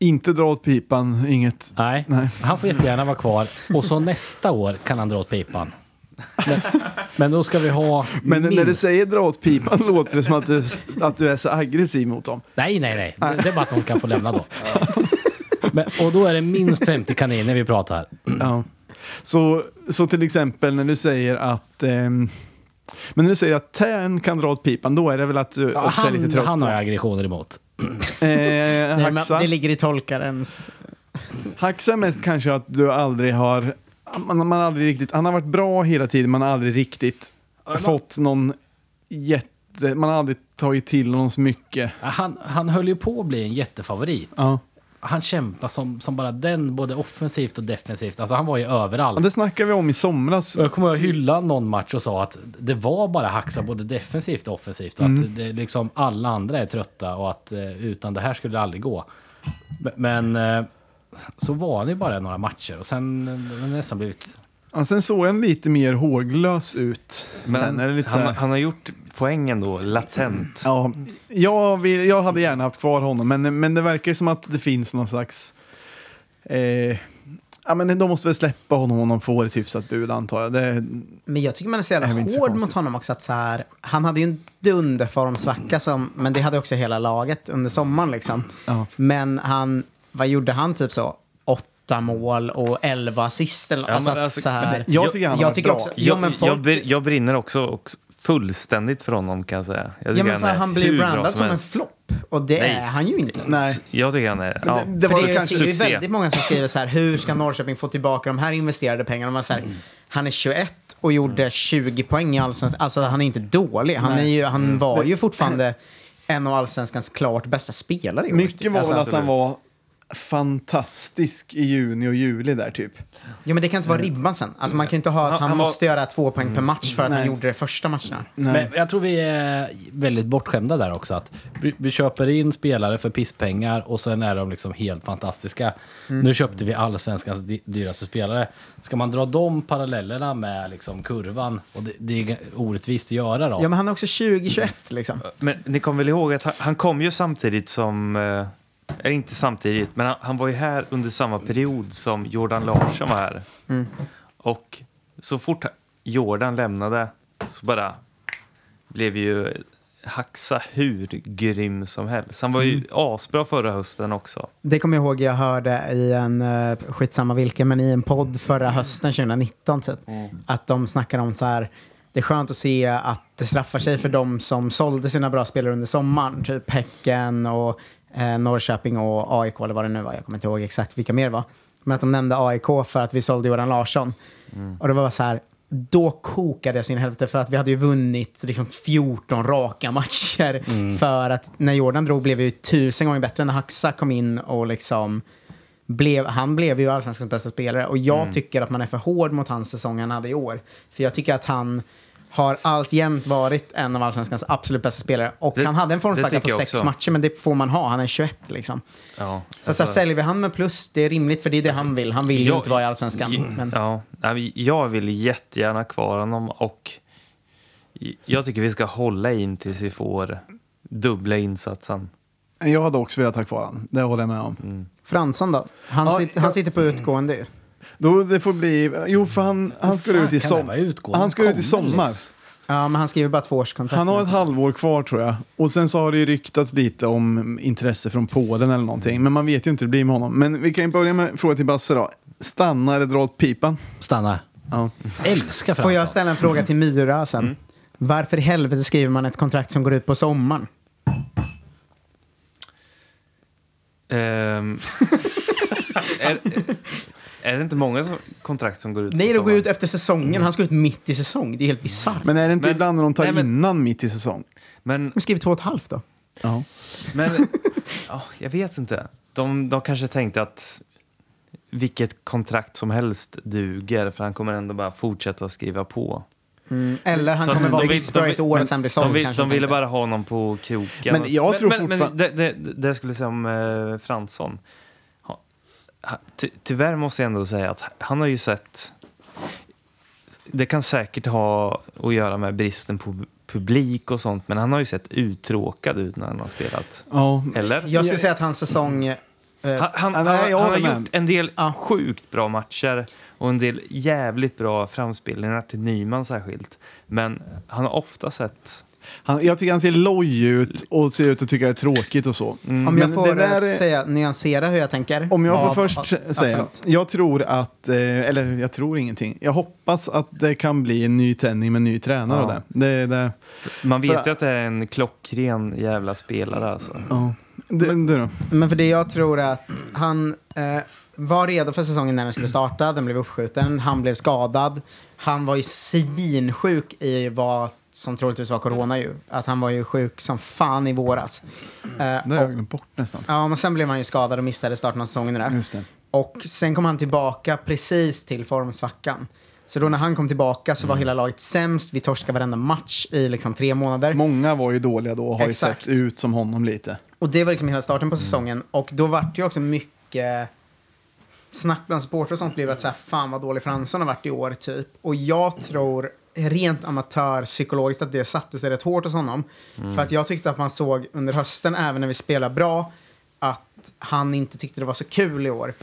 [SPEAKER 2] Inte dra åt pipan, inget.
[SPEAKER 3] Nej,
[SPEAKER 2] Nej.
[SPEAKER 3] han får jättegärna vara kvar. Och så nästa år kan han dra åt pipan. Men, men då ska vi ha
[SPEAKER 2] Men när
[SPEAKER 3] minst-
[SPEAKER 2] du säger dra åt pipan låter det som att du, att du är så aggressiv mot dem.
[SPEAKER 3] Nej, nej, nej. Det, det är bara att de kan få lämna då. Men, och då är det minst 50 kaniner vi pratar.
[SPEAKER 2] Ja. Så, så till exempel när du säger att ehm, men när du säger att Tern kan dra åt pipan, då är det väl att du
[SPEAKER 3] Ja,
[SPEAKER 2] också är lite
[SPEAKER 3] han,
[SPEAKER 2] trött
[SPEAKER 3] han har jag aggressioner emot.
[SPEAKER 2] Eh, Haxa,
[SPEAKER 4] det ligger i tolkarens...
[SPEAKER 2] Haxa mest kanske att du aldrig har, man, man aldrig riktigt, han har varit bra hela tiden, man har aldrig riktigt fått någon jätte, man har aldrig tagit till honom så mycket.
[SPEAKER 3] Han, han höll ju på att bli en jättefavorit.
[SPEAKER 2] Ja.
[SPEAKER 3] Han kämpar som, som bara den, både offensivt och defensivt. Alltså han var ju överallt.
[SPEAKER 2] Det snackade vi om i somras.
[SPEAKER 3] Jag kommer att hylla någon match och sa att det var bara Haxa både defensivt och offensivt. Och
[SPEAKER 2] Mm.
[SPEAKER 3] att det, liksom alla andra är trötta och att eh, utan det här skulle det aldrig gå. Men, eh, så var det bara några matcher och sen eh, har det nästan blivit...
[SPEAKER 2] Ja, sen såg han lite mer håglös ut.
[SPEAKER 1] Men
[SPEAKER 2] sen är det lite så
[SPEAKER 1] han, han har gjort poängen då, latent.
[SPEAKER 2] Ja, jag, vill, jag hade gärna haft kvar honom, men, men det verkar som att det finns någon slags... Eh, ja, men de måste väl släppa honom om de får ett hyfsat bud, antar jag. Det,
[SPEAKER 4] Men jag tycker man är så jävla
[SPEAKER 2] så
[SPEAKER 4] hård
[SPEAKER 2] konstigt.
[SPEAKER 4] mot honom också. Att så här, han hade ju en dunderformsvacka, som, men det hade också hela laget under sommaren. Liksom.
[SPEAKER 2] ja.
[SPEAKER 4] Men han, vad gjorde han? Typ så åtta mål och elva assist. Eller,
[SPEAKER 1] Ja,
[SPEAKER 4] alltså,
[SPEAKER 1] alltså,
[SPEAKER 4] så här,
[SPEAKER 2] Jag tycker han har
[SPEAKER 4] jag
[SPEAKER 2] varit
[SPEAKER 4] tycker
[SPEAKER 2] bra.
[SPEAKER 4] också,
[SPEAKER 1] Jag,
[SPEAKER 4] men folk,
[SPEAKER 1] jag brinner också, också fullständigt för honom kan jag säga. Jag
[SPEAKER 4] ja,
[SPEAKER 1] tycker
[SPEAKER 4] men för
[SPEAKER 1] är
[SPEAKER 4] han blir brandad som en
[SPEAKER 1] helst.
[SPEAKER 4] flopp. Och det
[SPEAKER 1] Nej.
[SPEAKER 4] är han ju inte.
[SPEAKER 2] Nej.
[SPEAKER 1] Jag tycker han är... Ja.
[SPEAKER 2] Det, det var
[SPEAKER 4] det
[SPEAKER 2] kanske...
[SPEAKER 4] det är väldigt många som skriver så här, hur ska Norrköping få tillbaka de här investerade pengarna? Man säger, han är 21 och gjorde 20 poäng i Allsvenskan. Alltså han är inte dålig. Han, är ju, han var ju fortfarande en av Allsvenskans klart bästa spelare i år.
[SPEAKER 2] Mycket
[SPEAKER 4] typ.
[SPEAKER 2] var väl
[SPEAKER 4] Alltså,
[SPEAKER 2] att han var fantastisk i juni och juli där typ.
[SPEAKER 4] Ja, men det kan inte vara ribban sen. Alltså, man kan inte ha att
[SPEAKER 1] Han-
[SPEAKER 4] han,
[SPEAKER 1] han var-
[SPEAKER 4] måste göra två poäng per match för att han
[SPEAKER 2] Nej.
[SPEAKER 4] gjorde det första matcherna.
[SPEAKER 3] Men jag tror vi är väldigt bortskämda där också. Att vi, vi köper in spelare för pisspengar och sen är de liksom helt fantastiska. Nu köpte vi allsvenskans dy- dyraste spelare. Ska man dra de parallellerna med liksom kurvan, och det, det är orättvist att göra då.
[SPEAKER 4] Ja, men han är också 2021 liksom.
[SPEAKER 1] Men ni kommer väl ihåg att han, han kom ju samtidigt som... Eh, eller inte samtidigt, men han, han var ju här under samma period som Jordan Larsson var här. Och så fort Jordan lämnade så bara blev ju Haxa hur grym som helst. Han var ju asbra förra hösten också.
[SPEAKER 4] Det kommer jag ihåg jag hörde i en, uh, skitsamma vilken, men i en podd förra hösten 2019 typ. Att de snackade om så här, det är skönt att se att det straffar sig för de som sålde sina bra spelare under sommaren. Typ Häcken och eh, Norrköping och AIK eller vad det nu var. Jag kommer inte ihåg exakt vilka mer det var. Men att de nämnde AIK för att vi sålde Jordan Larsson. Och det var så här, då kokade jag sin helvete för att vi hade ju vunnit liksom 14 raka matcher. För att när Jordan drog blev vi ju tusen gånger bättre när Haxa kom in och liksom blev, han blev ju allsvenskans bästa spelare och jag tycker att man är för hård mot hans säsong han hade i år. För jag tycker att han har alltjämt varit en av allsvenskans absolut bästa spelare. Och
[SPEAKER 1] Det-
[SPEAKER 4] han hade en formsvacka på sex
[SPEAKER 1] också.
[SPEAKER 4] matcher, men det får man ha. Han är 21 liksom.
[SPEAKER 1] Ja,
[SPEAKER 4] Så, så här, säljer vi han med plus, det är rimligt för det är det han vill. Han vill ju
[SPEAKER 1] jag-
[SPEAKER 4] inte vara i allsvenskan. Men,
[SPEAKER 1] ja, jag vill jättegärna kvar honom och jag tycker vi ska hålla in tills vi får dubbla insatsen.
[SPEAKER 2] Jag hade också velat ha kvar han. Det håller jag med om.
[SPEAKER 4] Fransson då? Han,
[SPEAKER 2] Ja,
[SPEAKER 4] sitter, han
[SPEAKER 2] jag-
[SPEAKER 4] sitter på utgående ju.
[SPEAKER 2] Då det får bli... Jo, för han, han ska
[SPEAKER 3] fan
[SPEAKER 2] ut i
[SPEAKER 3] kan det
[SPEAKER 2] sommar.
[SPEAKER 3] vara utgående?
[SPEAKER 2] Han ska ut i
[SPEAKER 3] Kommer
[SPEAKER 2] sommar.
[SPEAKER 4] Ja, men han skriver bara två årskontrakt.
[SPEAKER 2] Han har ett halvår kvar tror jag. Och sen så har det ju ryktats lite om intresse från Polen eller någonting. Men man vet ju inte hur det blir med honom. Men vi kan ju börja med en fråga till Basse då. Stanna eller dra åt pipan?
[SPEAKER 3] Stanna.
[SPEAKER 2] Ja.
[SPEAKER 3] Älskar
[SPEAKER 4] Får jag
[SPEAKER 3] Fransson.
[SPEAKER 4] ställa en fråga till Myra sen?
[SPEAKER 1] Mm.
[SPEAKER 4] Varför i helvete skriver man ett kontrakt som går ut på sommaren?
[SPEAKER 1] Ehm, är, är det inte många som, kontrakt som går ut?
[SPEAKER 4] Nej,
[SPEAKER 1] på
[SPEAKER 4] det går
[SPEAKER 1] sommaren?
[SPEAKER 4] ut efter säsongen. Han ska ut mitt i säsong. Det är helt bisarrt.
[SPEAKER 2] Men är det inte
[SPEAKER 1] Men-
[SPEAKER 2] ibland när de tar
[SPEAKER 1] nej, men-
[SPEAKER 2] innan mitt i säsong?
[SPEAKER 1] Men,
[SPEAKER 4] De skriver två och ett halvt då.
[SPEAKER 2] Ja.
[SPEAKER 1] men ja, jag vet inte. De, de kanske tänkte att vilket kontrakt som helst duger för han kommer ändå bara fortsätta att skriva på.
[SPEAKER 4] Eller han
[SPEAKER 1] Så att
[SPEAKER 4] kommer
[SPEAKER 1] de
[SPEAKER 4] vara
[SPEAKER 1] vill-
[SPEAKER 4] Whisper
[SPEAKER 1] de
[SPEAKER 4] ett
[SPEAKER 1] vill-
[SPEAKER 4] år
[SPEAKER 1] men
[SPEAKER 4] och sen bli såld
[SPEAKER 1] De, vill,
[SPEAKER 4] kanske
[SPEAKER 1] de ville
[SPEAKER 4] tänkte.
[SPEAKER 1] bara ha honom på kroken.
[SPEAKER 2] Men jag tror
[SPEAKER 1] men,
[SPEAKER 2] fortfarande-
[SPEAKER 1] Men det, det, det jag skulle säga om eh, Fransson. Ty, tyvärr måste jag ändå säga att han har ju sett... Det kan säkert ha att göra med bristen på publik och sånt, men han har ju sett uttråkad ut när han har spelat.
[SPEAKER 2] ja.
[SPEAKER 1] Eller?
[SPEAKER 4] Jag skulle säga att hans säsong... eh,
[SPEAKER 1] Han, han, han, han har gjort en del sjukt bra matcher och en del jävligt bra framspelningar till Nyman särskilt. Men han har ofta sett...
[SPEAKER 2] Han, jag tycker han ser loj ut och ser ut att tycka det är tråkigt och så.
[SPEAKER 4] om
[SPEAKER 2] Men
[SPEAKER 4] jag får
[SPEAKER 2] det där är-
[SPEAKER 4] säga, nyansera hur jag tänker.
[SPEAKER 2] Om jag
[SPEAKER 4] Av-
[SPEAKER 2] får först
[SPEAKER 4] ja,
[SPEAKER 2] säga.
[SPEAKER 4] förlåt.
[SPEAKER 2] jag tror att, eh, eller jag tror ingenting. Jag hoppas att det kan bli en ny tändning med en ny tränare.
[SPEAKER 1] Ja.
[SPEAKER 2] och Det. Det, det,
[SPEAKER 1] Man vet
[SPEAKER 2] För-
[SPEAKER 1] ju att det är en klockren jävla spelare alltså.
[SPEAKER 2] ja. det, det.
[SPEAKER 4] Men för det jag tror är att han eh, var redo för säsongen när den skulle starta. Den blev uppskjuten. Han blev skadad. Han var ju svinsjuk i vad som troligtvis var corona ju. Att han var ju sjuk som fan i våras. Eh,
[SPEAKER 2] Det har jag glömt bort nästan.
[SPEAKER 4] Ja, men sen blev han ju skadad och missade starten av säsongen där.
[SPEAKER 2] Just det.
[SPEAKER 4] Och sen kom han tillbaka precis till formsvackan. Så då när han kom tillbaka så var hela laget sämst. Vi torskade varenda match i liksom tre månader.
[SPEAKER 2] Många var ju dåliga då och har ju sett ut som honom lite.
[SPEAKER 4] Och det var liksom hela starten på säsongen. Och då vart det ju också mycket snack bland supportrar och sånt blev att så här, fan vad dålig Fransson har varit i år typ. Och jag tror rent amatörpsykologiskt att det satte sig rätt hårt hos honom. För att jag tyckte att man såg under hösten, även när vi spelade bra, att han inte tyckte det var så kul i år.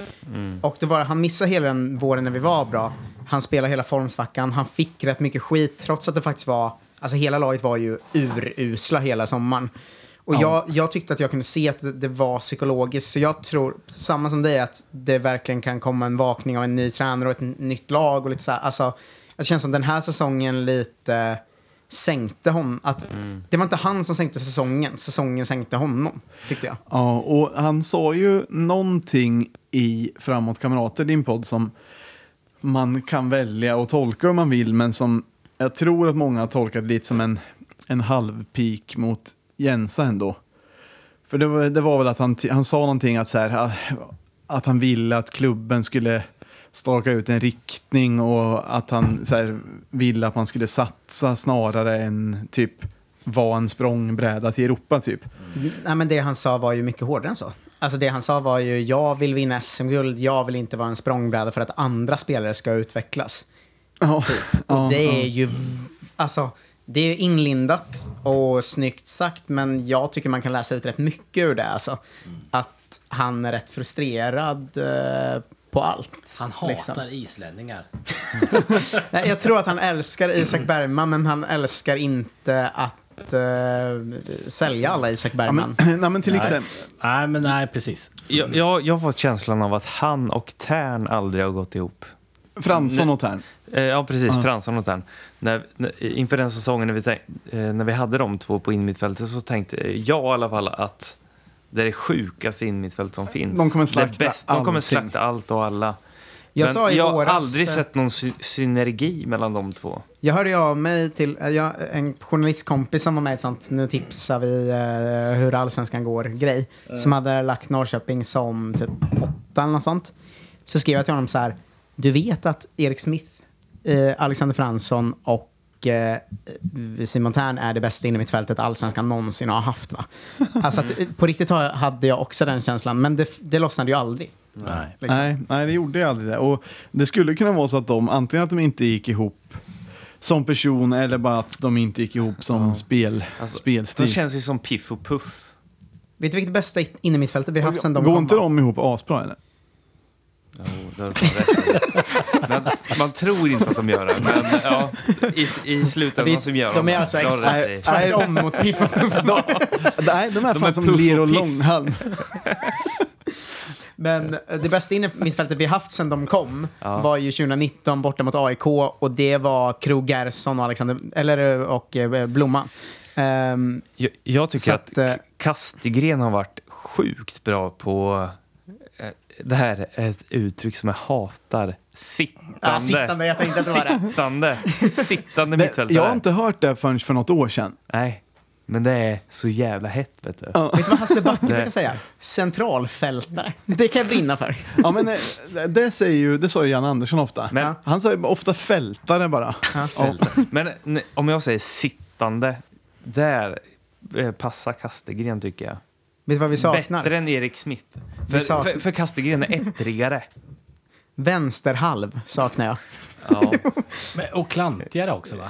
[SPEAKER 4] Och det var, han missade hela den våren när vi var bra. Han spelade hela formsvackan, han fick rätt mycket skit trots att det faktiskt var, alltså hela laget var ju urusla hela sommaren. Och jag, jag tyckte att jag kunde se att det, det var psykologiskt, så jag tror, samma som dig, att det verkligen kan komma en vakning av en ny tränare och ett nytt lag och lite så här, alltså, det känns som den här säsongen lite sänkte honom. Att Det var inte han som sänkte säsongen, säsongen sänkte honom, tyckte jag.
[SPEAKER 2] Ja, och han sa ju någonting i Framåt Kamrater, din podd, som man kan välja och tolka om man vill, men som jag tror att många har tolkat lite som en, en halvpik mot Jensa ändå. För det var, det var väl att han, han sa någonting att så här, att han ville att klubben skulle staka ut en riktning och att han så här, ville att man skulle satsa snarare än typ vara en språngbräda till Europa typ.
[SPEAKER 4] Nej, men det han sa var ju mycket hårdare än så. Alltså det han sa var ju, jag vill vinna SM-guld, jag vill inte vara en språngbräda för att andra spelare ska utvecklas.
[SPEAKER 2] Ja.
[SPEAKER 4] Och det är ju, alltså, det är inlindat och snyggt sagt, men jag tycker man kan läsa ut rätt mycket ur det. Alltså. Att han är rätt frustrerad eh, på allt.
[SPEAKER 3] Han hatar
[SPEAKER 4] liksom.
[SPEAKER 3] islänningar.
[SPEAKER 4] Nej, jag tror att han älskar Isak Bergman, men han älskar inte att eh, sälja alla Isak
[SPEAKER 2] Ja,
[SPEAKER 4] Bergman.
[SPEAKER 2] men, nej, men till exempel.
[SPEAKER 3] Nej, men nej, precis.
[SPEAKER 1] Jag, jag, jag har fått känslan av att han och Tern aldrig har gått ihop.
[SPEAKER 2] Fransson och Tern.
[SPEAKER 1] Eh, Ja, precis.
[SPEAKER 2] Ja.
[SPEAKER 1] Fransson och Tern. När, när, inför den säsongen när vi, tänk, eh, när vi hade de två på innermittfältet så tänkte jag i alla fall att det är det sjukaste innermittfält som finns.
[SPEAKER 2] De kommer slakta
[SPEAKER 1] bäst. De kommer slakta allt och alla.
[SPEAKER 4] Jag
[SPEAKER 1] Men
[SPEAKER 4] sa i
[SPEAKER 1] jag har
[SPEAKER 4] våras,
[SPEAKER 1] aldrig
[SPEAKER 4] eh,
[SPEAKER 1] sett någon sy synergi mellan de två.
[SPEAKER 4] Jag hörde av mig till eh, jag, en journalistkompis som var med i sånt nu tipsar vi eh, hur allsvenskan går-grej. Som hade lagt Norrköping som typ åtta eller något sånt. Så skrev jag till honom så här. Du vet att Erik Smith, eh, Alexander Fransson och eh, Simon Tern är det bästa innermittfältet allsvenskan någonsin har haft va? Alltså att, eh, på riktigt hade jag också den känslan. Men det, det lossnade ju aldrig.
[SPEAKER 3] Nej.
[SPEAKER 4] Liksom.
[SPEAKER 2] Nej, nej, det gjorde jag aldrig det. Och det skulle kunna vara så att de, antingen att de inte gick ihop som person eller bara att de inte gick ihop som spel,
[SPEAKER 1] Alltså,
[SPEAKER 2] spelstil.
[SPEAKER 1] De känns ju som Piff och Puff.
[SPEAKER 4] Vet du vilket bästa innermittfältet vi har haft sen de
[SPEAKER 2] Går
[SPEAKER 4] kom,
[SPEAKER 2] inte
[SPEAKER 4] va?
[SPEAKER 2] de ihop asbra eller?
[SPEAKER 1] Jo, det har du fan rätt i. men Man tror inte att de gör det, men ja, i, i slutändan
[SPEAKER 4] Det-
[SPEAKER 1] så gör
[SPEAKER 4] de är
[SPEAKER 1] det.
[SPEAKER 4] alltså exakt tvärtom mot Piff och Puff.
[SPEAKER 2] Nej, de är
[SPEAKER 1] De
[SPEAKER 2] fan
[SPEAKER 1] är
[SPEAKER 2] som
[SPEAKER 1] och
[SPEAKER 2] ler och långhalm.
[SPEAKER 4] Men eh, det bästa innermittfältet vi haft sen de kom
[SPEAKER 1] Ja.
[SPEAKER 4] var ju 2019 borta mot AIK och det var Krog Gerson och Alexander, eller eh, och eh, Blomma. Ehm,
[SPEAKER 1] Jag, jag tycker att,
[SPEAKER 4] att,
[SPEAKER 1] Kastegren har varit sjukt bra på... Det här är ett uttryck som jag hatar. Sittande.
[SPEAKER 4] Ja, sittande, jag tänkte att det var det.
[SPEAKER 1] Sittande. Sittande mittfältare.
[SPEAKER 2] jag har inte hört det förrän för något år sedan.
[SPEAKER 1] Nej, men det är så jävla hett, vet du.
[SPEAKER 2] Ja.
[SPEAKER 4] vet du vad Hasse Backe
[SPEAKER 1] Det-
[SPEAKER 4] brukar säga? Centralfältare. Det kan jag brinna för.
[SPEAKER 2] Ja, men eh, det, säger ju, det sa ju Jan Andersson ofta.
[SPEAKER 1] Men-
[SPEAKER 2] Han säger ofta fältare bara.
[SPEAKER 1] Fältare. Men ne- om jag säger sittande, där eh, passar Kastegren tycker jag.
[SPEAKER 4] Vet du vad vi saknar?
[SPEAKER 1] Bättre än Erik Smith. För,
[SPEAKER 4] saknar-
[SPEAKER 1] för, för Kastegren är ettrigare.
[SPEAKER 4] Vänsterhalv saknar jag.
[SPEAKER 1] Ja.
[SPEAKER 3] Men, och klantigare också va?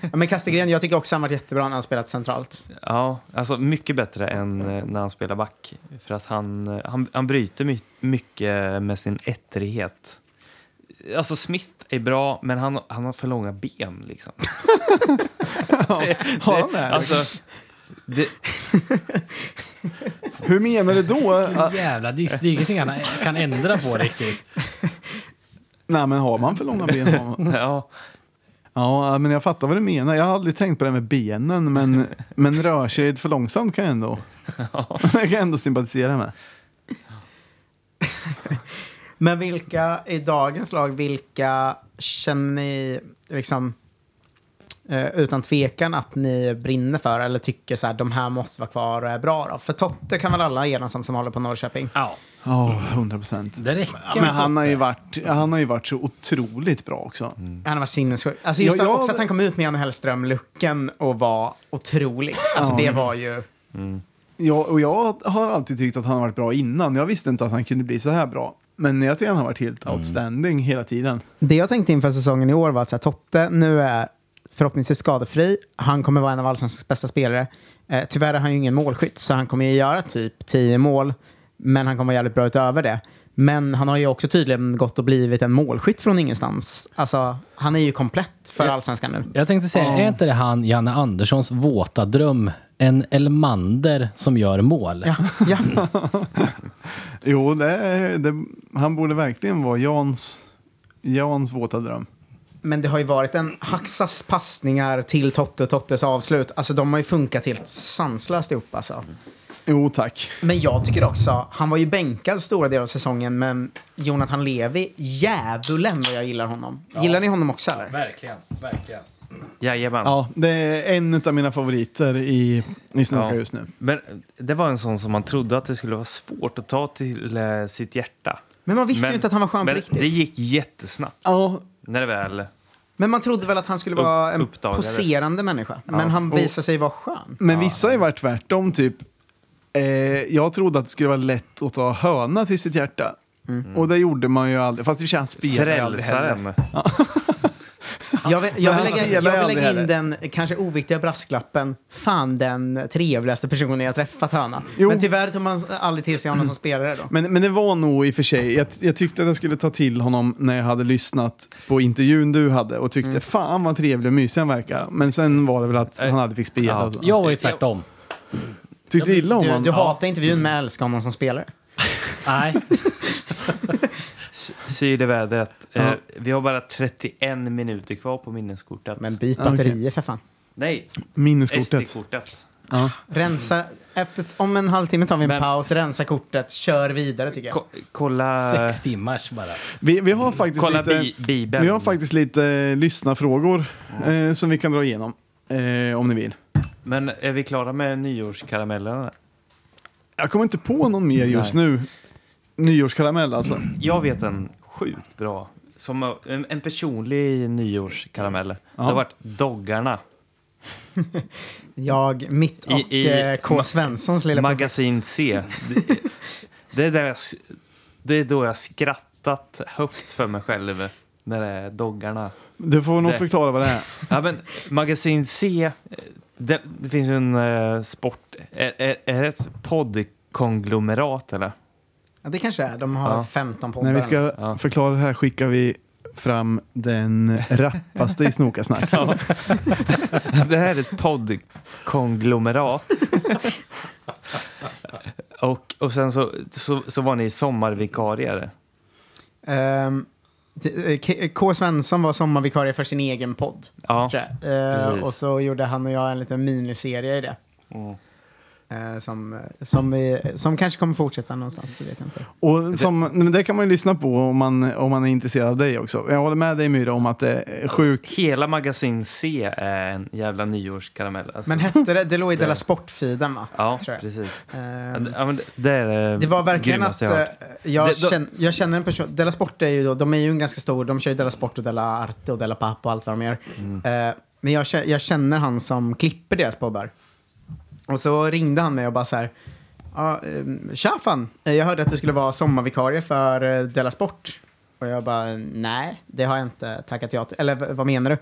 [SPEAKER 4] Ja, men Kastegren, jag tycker också han varit jättebra när han spelat centralt.
[SPEAKER 1] ja, alltså mycket bättre än eh, när han spelar back. För att han, eh, han, han bryter my, mycket med sin ettrighet. Alltså Smith är bra, men han, han har för långa ben liksom. det,
[SPEAKER 2] Har han det?
[SPEAKER 1] Alltså, det,
[SPEAKER 2] Hur menar du då?
[SPEAKER 3] Jävlar, det är det är ingenting han kan ändra på riktigt.
[SPEAKER 2] Nej, men har man för långa ben? Har man.
[SPEAKER 1] ja,
[SPEAKER 2] Ja, men jag fattar vad du menar. Jag har aldrig tänkt på det med benen, men, men rör sig för långsamt kan jag ändå, jag kan ändå sympatisera med.
[SPEAKER 4] Men vilka i dagens lag, vilka känner ni liksom utan tvekan att ni brinner för eller tycker så här, de här måste vara kvar och är bra då? För Totte kan väl alla enas om som håller på Norrköping?
[SPEAKER 3] Ja,
[SPEAKER 2] Ja, hundra procent.
[SPEAKER 3] det räcker
[SPEAKER 2] Men
[SPEAKER 3] med
[SPEAKER 2] han har, ju varit, han har ju varit så otroligt bra också.
[SPEAKER 4] Han har varit sinnessjuk. Alltså just
[SPEAKER 2] Ja, jag-
[SPEAKER 4] också att han kom ut med Janne Hellström-looken och var otrolig. Alltså det var ju...
[SPEAKER 2] Ja, och jag har alltid tyckt att han har varit bra innan. Jag visste inte att han kunde bli så här bra. Men jag tycker han har varit helt outstanding hela tiden.
[SPEAKER 4] Det jag tänkte inför säsongen i år var att så här, Totte nu är förhoppningsvis skadefri. Han kommer vara en av allsvenskans bästa spelare. Eh, tyvärr är han ju ingen målskytt, så han kommer ju göra typ 10 mål. Men han kommer vara jävligt bra utöver det. Men han har ju också tydligen gått och blivit en målskytt från ingenstans. Alltså, han är ju komplett för allsvenskan nu.
[SPEAKER 3] Jag tänkte säga, är inte det han, Janne Anderssons våta dröm? En Elmander som gör mål.
[SPEAKER 4] Ja, ja.
[SPEAKER 2] Jo, det, det, han borde verkligen vara Jans, Jans våta dröm.
[SPEAKER 4] Men det har ju varit en Haxas passningar till Totte och Tottes avslut. Alltså de har ju funkat helt sanslöst ihop alltså.
[SPEAKER 2] Jo, tack.
[SPEAKER 4] Men jag tycker också, han var ju bänkad stora delar av säsongen, men Jonathan Levi, djävulen vad jag gillar honom. Gillar ni honom också eller?
[SPEAKER 3] Verkligen, verkligen.
[SPEAKER 1] Jajamän.
[SPEAKER 2] Ja, det är en av mina favoriter i, i Snoka
[SPEAKER 1] Ja.
[SPEAKER 2] just nu.
[SPEAKER 1] Men det var en sån som man trodde att det skulle vara svårt att ta till eh, sitt hjärta.
[SPEAKER 4] Men man visste ju inte att han var skön på
[SPEAKER 1] men
[SPEAKER 4] riktigt.
[SPEAKER 1] det gick jättesnabbt
[SPEAKER 2] Ja,
[SPEAKER 1] när det väl...
[SPEAKER 4] Men man trodde väl att han skulle vara en
[SPEAKER 1] uppdagades.
[SPEAKER 4] poserande människa. Men han visade sig vara skön.
[SPEAKER 2] men vissa har ju varit tvärtom, typ. Eh, jag trodde att det skulle vara lätt att ta höna till sitt hjärta. Och det gjorde man ju aldrig. Fast det känns spelar aldrig heller.
[SPEAKER 1] Frälsaren.
[SPEAKER 4] Jag vill, jag vill lägga, jag vill lägga in den kanske oviktiga brasklappen. Fan den trevligaste personen jag träffat höna.
[SPEAKER 2] Jo.
[SPEAKER 4] Men tyvärr tog man aldrig till sig honom som spelare då.
[SPEAKER 2] Men, men det var nog i och för sig, jag, jag tyckte att jag skulle ta till honom när jag hade lyssnat på intervjun du hade och tyckte fan vad trevlig och mysig han verkar. Men sen var det väl att han aldrig fick spela.
[SPEAKER 1] Ja.
[SPEAKER 3] Jag var ju tvärtom.
[SPEAKER 2] Tyckte du illa om
[SPEAKER 4] Du,
[SPEAKER 2] honom?
[SPEAKER 4] du hatar intervjun men älskar honom som spelare.
[SPEAKER 3] Nej.
[SPEAKER 1] S- Sy det vädret. Eh, vi har bara 31 minuter kvar på minneskortet.
[SPEAKER 4] Men byt
[SPEAKER 2] Ah, okej.
[SPEAKER 4] batterier för fan.
[SPEAKER 1] Nej,
[SPEAKER 2] Minneskortet.
[SPEAKER 1] SD-kortet.
[SPEAKER 2] Ja.
[SPEAKER 4] Rensa, efter, om en halvtimme tar vi en
[SPEAKER 1] Men-
[SPEAKER 4] paus, rensa kortet, kör vidare tycker jag.
[SPEAKER 1] Ko- kolla...
[SPEAKER 3] Sex timmars bara.
[SPEAKER 2] Vi, vi har faktiskt
[SPEAKER 1] Kolla
[SPEAKER 2] lite,
[SPEAKER 1] bi- Bibeln.
[SPEAKER 2] vi har faktiskt lite eh, lyssnarfrågor eh, som vi kan dra igenom. Eh, om ni vill.
[SPEAKER 1] Men är vi klara med nyårskaramellerna?
[SPEAKER 2] Jag kommer inte på någon mer just nu. Nyårskaramell alltså.
[SPEAKER 1] Jag vet en sjukt bra. Som en, en personlig nyårskaramell. Det har varit Doggarna.
[SPEAKER 4] Jag, mitt och
[SPEAKER 1] I- i
[SPEAKER 4] eh, K. Svenssons lilla
[SPEAKER 1] Magasin C. Det, det, är där jag, det är då jag skrattat högt för mig själv. När det är Doggarna.
[SPEAKER 2] Du får nog
[SPEAKER 1] Det-
[SPEAKER 2] förklara vad det är.
[SPEAKER 1] Ja, men Magasin C, eh, det, det finns ju en eh, sport... Är, är, är det ett poddkonglomerat eller?
[SPEAKER 4] Ja, det kanske är. De har
[SPEAKER 1] Ja.
[SPEAKER 4] 15 poddar.
[SPEAKER 2] När vi ska
[SPEAKER 1] Ja.
[SPEAKER 2] förklara det här skickar vi fram den rappaste i Snokasnack.
[SPEAKER 1] Det här är ett poddkonglomerat. och, och sen så, så, så var ni sommarvikarier.
[SPEAKER 4] Eh, K. Svensson var sommarvikarie för sin egen podd.
[SPEAKER 1] Ja. precis.
[SPEAKER 4] och så gjorde han och jag en liten miniserie i det.
[SPEAKER 1] Mm.
[SPEAKER 4] Eh, som, som, vi, som kanske kommer fortsätta någonstans, det vet jag inte.
[SPEAKER 2] Och som, men det kan man ju lyssna på om man, om man är intresserad av dig också. Jag håller med dig Myra om att det är sjukt.
[SPEAKER 1] Hela Magasin C är en jävla nyårskaramell. Alltså.
[SPEAKER 4] Men hette det, det låg i
[SPEAKER 1] Det-
[SPEAKER 4] Della Sport-feeden va?
[SPEAKER 1] ja, precis.
[SPEAKER 4] Ehm,
[SPEAKER 1] Ja, det- det- är
[SPEAKER 4] Det var verkligen att
[SPEAKER 1] jag
[SPEAKER 4] eh,
[SPEAKER 1] Det- då-
[SPEAKER 4] känner, jag känner en person, Della Sport är ju då, de är ju en ganska stor, de kör ju Della Sport och Della Arte och Della Papp och allt vad de gör.
[SPEAKER 1] Mm.
[SPEAKER 4] Eh, men jag, jag känner han som klipper deras poddar. Och så ringde han mig och bara så här, ja, ehm, tja fan, jag hörde att du skulle vara sommarvikarie för eh, Della Sport. Och jag bara, nej, det har jag inte tackat ja till. Eller vad menar du?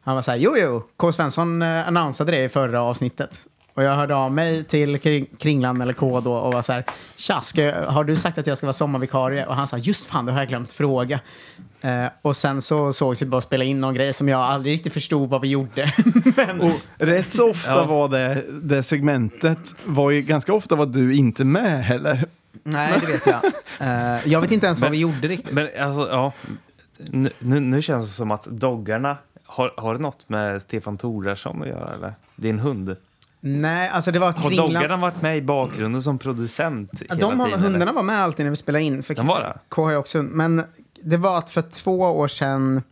[SPEAKER 4] Han var så här, jo, jo, K. Svensson eh, annonsade det i förra avsnittet. Och jag hörde av mig till kring, Kringlan eller K då och var så här, tja, ska jag, har du sagt att jag ska vara sommarvikarie? Och han sa, just fan, det har jag glömt fråga. Eh, och sen så sågs vi bara spela in någon grej som jag aldrig riktigt förstod vad vi gjorde. Men,
[SPEAKER 2] Och rätt så ofta
[SPEAKER 1] Ja.
[SPEAKER 2] var det, det segmentet, var ju ganska ofta var du inte med heller.
[SPEAKER 4] nej, det vet jag. Eh, jag vet inte ens vad
[SPEAKER 1] Men-
[SPEAKER 4] vi gjorde riktigt.
[SPEAKER 1] Men alltså, ja. Nu, nu, nu känns det som att Doggarna, har, har det något med Stefan Torarsson att göra eller? Din hund?
[SPEAKER 4] Nej, alltså det var
[SPEAKER 1] Har
[SPEAKER 4] Kringlan.
[SPEAKER 1] Doggarna varit med i bakgrunden som producent
[SPEAKER 4] Ja,
[SPEAKER 1] hela
[SPEAKER 4] de har,
[SPEAKER 1] tiden? eller?
[SPEAKER 4] hundarna var med alltid när vi spelade in. För
[SPEAKER 1] De var det?
[SPEAKER 4] K har ju också. Men det var att för två år sedan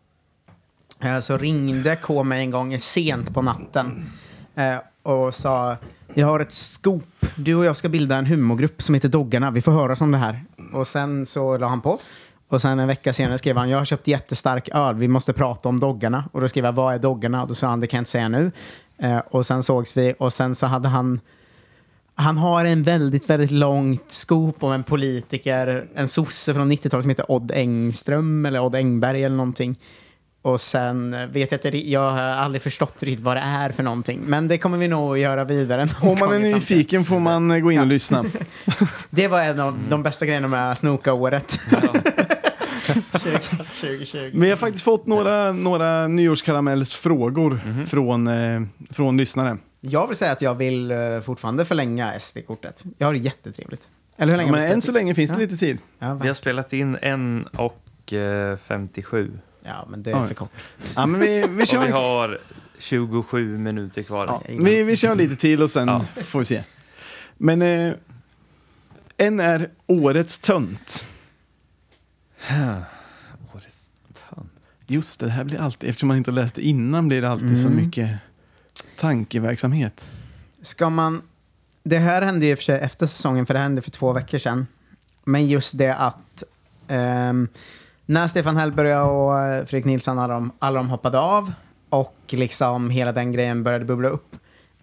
[SPEAKER 4] eh, så ringde K mig en gång sent på natten eh, och sa jag har ett scoop. Du och jag ska bilda en humorgrupp som heter Doggarna. Vi får höra om det här. Och sen så la han på. Och sen en vecka senare skrev han jag har köpt jättestark öl. Vi måste prata om Doggarna. Och då skrev jag vad är Doggarna? Och då sa han det kan jag inte säga nu. Eh, och sen sågs vi och sen så hade han han har en väldigt, väldigt långt skop om en politiker, en sosse från 90-talet som heter Odd Engström eller Odd Engberg eller någonting. Och sen vet jag inte, jag har aldrig förstått riktigt vad det är för någonting. Men det kommer vi nog göra vidare.
[SPEAKER 2] Om man är nyfiken får man gå in och lyssna.
[SPEAKER 4] Det var en av de bästa grejerna med Snoka-året. 2020.
[SPEAKER 2] Men jag har faktiskt fått några, några nyårskaramellsfrågor
[SPEAKER 1] Mhm.
[SPEAKER 2] från, eh, från lyssnare.
[SPEAKER 4] Jag vill säga att jag vill eh, fortfarande förlänga SD-kortet. Jag har det jättetrevligt. Eller hur länge
[SPEAKER 2] Men
[SPEAKER 4] har vi
[SPEAKER 2] än så länge finns det
[SPEAKER 4] Ja.
[SPEAKER 2] lite tid.
[SPEAKER 4] Ja?
[SPEAKER 1] Vi har spelat in en och eh, 57.
[SPEAKER 4] ja, men det är
[SPEAKER 2] Oj.
[SPEAKER 4] för kort.
[SPEAKER 2] Ja, men vi, vi,
[SPEAKER 1] Och
[SPEAKER 2] kör,
[SPEAKER 1] vi har 27 minuter kvar.
[SPEAKER 2] ja, vi, vi kör lite till och sen
[SPEAKER 1] Ja.
[SPEAKER 2] får vi se. Men eh, en är årets tönt.
[SPEAKER 1] Årets tönt.
[SPEAKER 2] Just det, det här blir alltid, eftersom man inte har läst det innan blir det alltid så
[SPEAKER 4] Mm.
[SPEAKER 2] mycket tankeverksamhet.
[SPEAKER 4] Ska man... Det här hände ju för sig efter säsongen, för det hände för två veckor sedan. Men just det att ehm, när Stefan Hellberg och eh, Fredrik Nilsson alla de, alla de hoppade av och liksom hela den grejen började bubbla upp.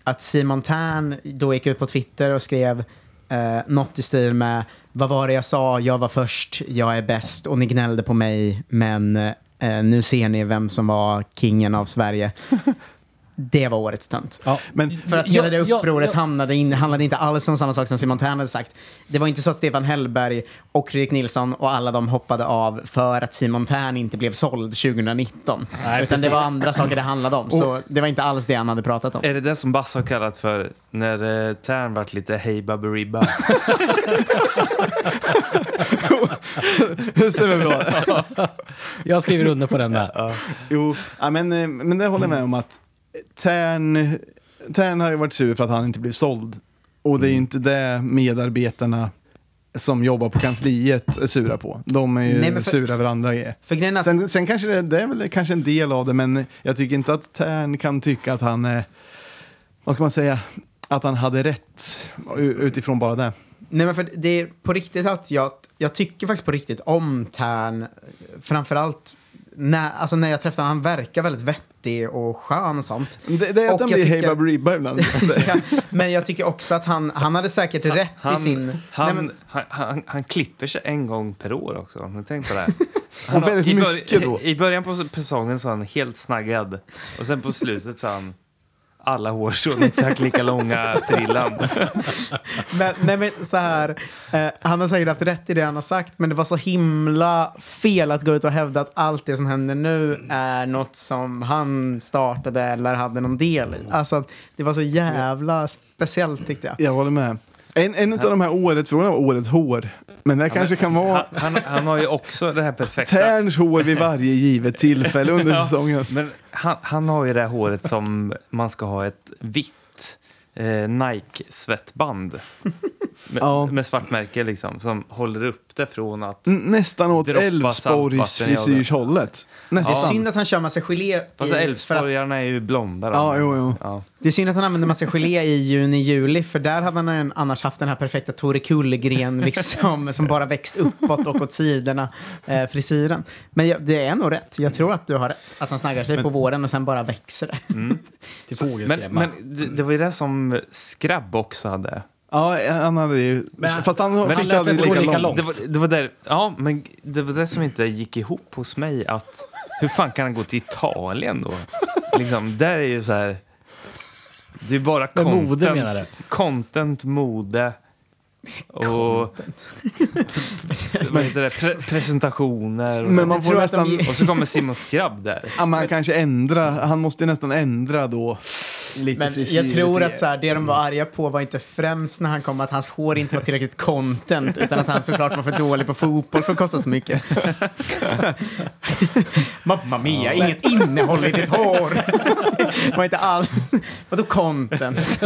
[SPEAKER 4] Att Simon Tern då gick ut på Twitter och skrev eh, något i stil med Vad var det jag sa? Jag var först, jag är bäst och ni gnällde på mig men eh, nu ser ni vem som var kingen av Sverige. Det var årets tönt.
[SPEAKER 3] Ja.
[SPEAKER 2] Men
[SPEAKER 4] För att hela det
[SPEAKER 3] Ja, ja,
[SPEAKER 4] upproret
[SPEAKER 3] ja.
[SPEAKER 4] Handlade, in, handlade inte alls om samma sak som Simon Tern hade sagt. Det var inte så att Stefan Hellberg och Fredrik Nilsson och alla de hoppade av för att Simon Tern inte blev såld 2019.
[SPEAKER 3] Nej,
[SPEAKER 4] Utan
[SPEAKER 3] precis.
[SPEAKER 4] det var andra saker det handlade om. Så det var inte alls det han hade pratat om.
[SPEAKER 1] Är det det som Basse har kallat för när eh, Tern vart lite hej baberiba?
[SPEAKER 2] det stämmer bra.
[SPEAKER 3] Jag skriver under på den med.
[SPEAKER 2] Jo, ja, men, eh, men det håller jag med om att Tern, Tern har ju varit sur för att han inte blev såld. Och det är ju inte det medarbetarna som jobbar på kansliet är sura på. De är ju
[SPEAKER 4] Nej, för-
[SPEAKER 2] sura över andra grejer.
[SPEAKER 4] För att,
[SPEAKER 2] Sen, sen kanske det, det är väl kanske en del av det, men jag tycker inte att Tern kan tycka att han är, vad ska man säga, att han hade rätt utifrån bara det.
[SPEAKER 4] nej men för det är på riktigt att jag, jag tycker faktiskt på riktigt om Tern. Framförallt när, alltså när jag träffar honom. Han verkar väldigt vettig och skön och sånt.
[SPEAKER 2] Det, det är att
[SPEAKER 4] Och
[SPEAKER 2] han blir
[SPEAKER 4] tycker-
[SPEAKER 2] Hey Baberiba ibland.
[SPEAKER 4] Ja, men jag tycker också att han, han hade säkert rätt
[SPEAKER 1] Han,
[SPEAKER 4] i sin...
[SPEAKER 1] han,
[SPEAKER 4] Nej, men,
[SPEAKER 1] han, han, han klipper sig en gång per år också. Har ni tänkt på det?
[SPEAKER 2] Och väldigt
[SPEAKER 1] i, bör-
[SPEAKER 2] mycket då.
[SPEAKER 1] I början på säsongen så är han helt snaggad. Och sen på slutet så är han alla hårstrån exakt lika långa frillan.
[SPEAKER 4] Men, nej men så här, eh, han har säkert haft rätt i det han har sagt, men det var så himla fel att gå ut och hävda att allt det som händer nu är något som han startade eller hade någon del i. Alltså, det var så jävla speciellt tyckte jag.
[SPEAKER 2] Jag håller med. En, en av de här årets frågorna var årets hår. Men det kanske kan vara
[SPEAKER 1] Han, han, han har ju också det här perfekta...
[SPEAKER 2] Terns hår vid varje givet tillfälle under
[SPEAKER 1] Ja.
[SPEAKER 2] säsongen.
[SPEAKER 1] Men han, han har ju det här håret som man ska ha ett vitt eh, Nike-svettband. Med,
[SPEAKER 2] Ja.
[SPEAKER 1] med svart märke liksom, som håller upp det från att...
[SPEAKER 2] N- Nästan åt
[SPEAKER 1] Droppa
[SPEAKER 2] Älvsborgs
[SPEAKER 1] saltvatten i ögonen.
[SPEAKER 2] frisyrshållet.
[SPEAKER 4] Det är
[SPEAKER 2] Nästan.
[SPEAKER 4] synd att han kör massa gelé.
[SPEAKER 1] Fast
[SPEAKER 4] för att,
[SPEAKER 1] Älvsborgarna är ju blonda då.
[SPEAKER 2] Ja, jo, jo.
[SPEAKER 1] Ja.
[SPEAKER 4] det är synd att han använder massa gelé i juni, juli, för där hade han ju annars haft den här perfekta Tore Kullgren liksom, som bara växt uppåt och åt sidorna, eh, frisyren. Men jag, det är nog rätt. Jag tror att du har rätt. Att han snaggar sig på våren och sen bara växer det.
[SPEAKER 3] Till
[SPEAKER 1] Men,
[SPEAKER 3] fågelskrämma.
[SPEAKER 1] men det, det var ju det som Skrabb också hade.
[SPEAKER 2] Ja, han hade ju...
[SPEAKER 3] Men-
[SPEAKER 2] fast han
[SPEAKER 3] men
[SPEAKER 2] fick
[SPEAKER 3] han
[SPEAKER 2] det
[SPEAKER 3] lät
[SPEAKER 2] aldrig
[SPEAKER 3] inte
[SPEAKER 2] lika långt.
[SPEAKER 3] långt.
[SPEAKER 1] Det var, det var där, ja, men det var det som inte gick ihop hos mig. Att, hur fan kan han gå till Italien då? Liksom, där är ju så här... Det är bara content,
[SPEAKER 3] mode menar du?
[SPEAKER 1] content mode och vad heter det, pre presentationer. Och,
[SPEAKER 2] Men
[SPEAKER 1] så.
[SPEAKER 2] man får
[SPEAKER 4] de
[SPEAKER 2] nästan...
[SPEAKER 4] ger-
[SPEAKER 1] och så kommer Simon Skrabb där.
[SPEAKER 2] Ja, man kanske ändra, han måste nästan ändra då lite
[SPEAKER 4] Men
[SPEAKER 2] frisyr.
[SPEAKER 4] jag tror
[SPEAKER 2] lite-
[SPEAKER 4] att så här, det de var arga på var inte främst när han kom att hans hår inte var tillräckligt content utan att han såklart var för dålig på fotboll för att kosta så mycket. Så, Mamma mia, inget innehåll i ditt hår. Det var inte alls... Vadå content?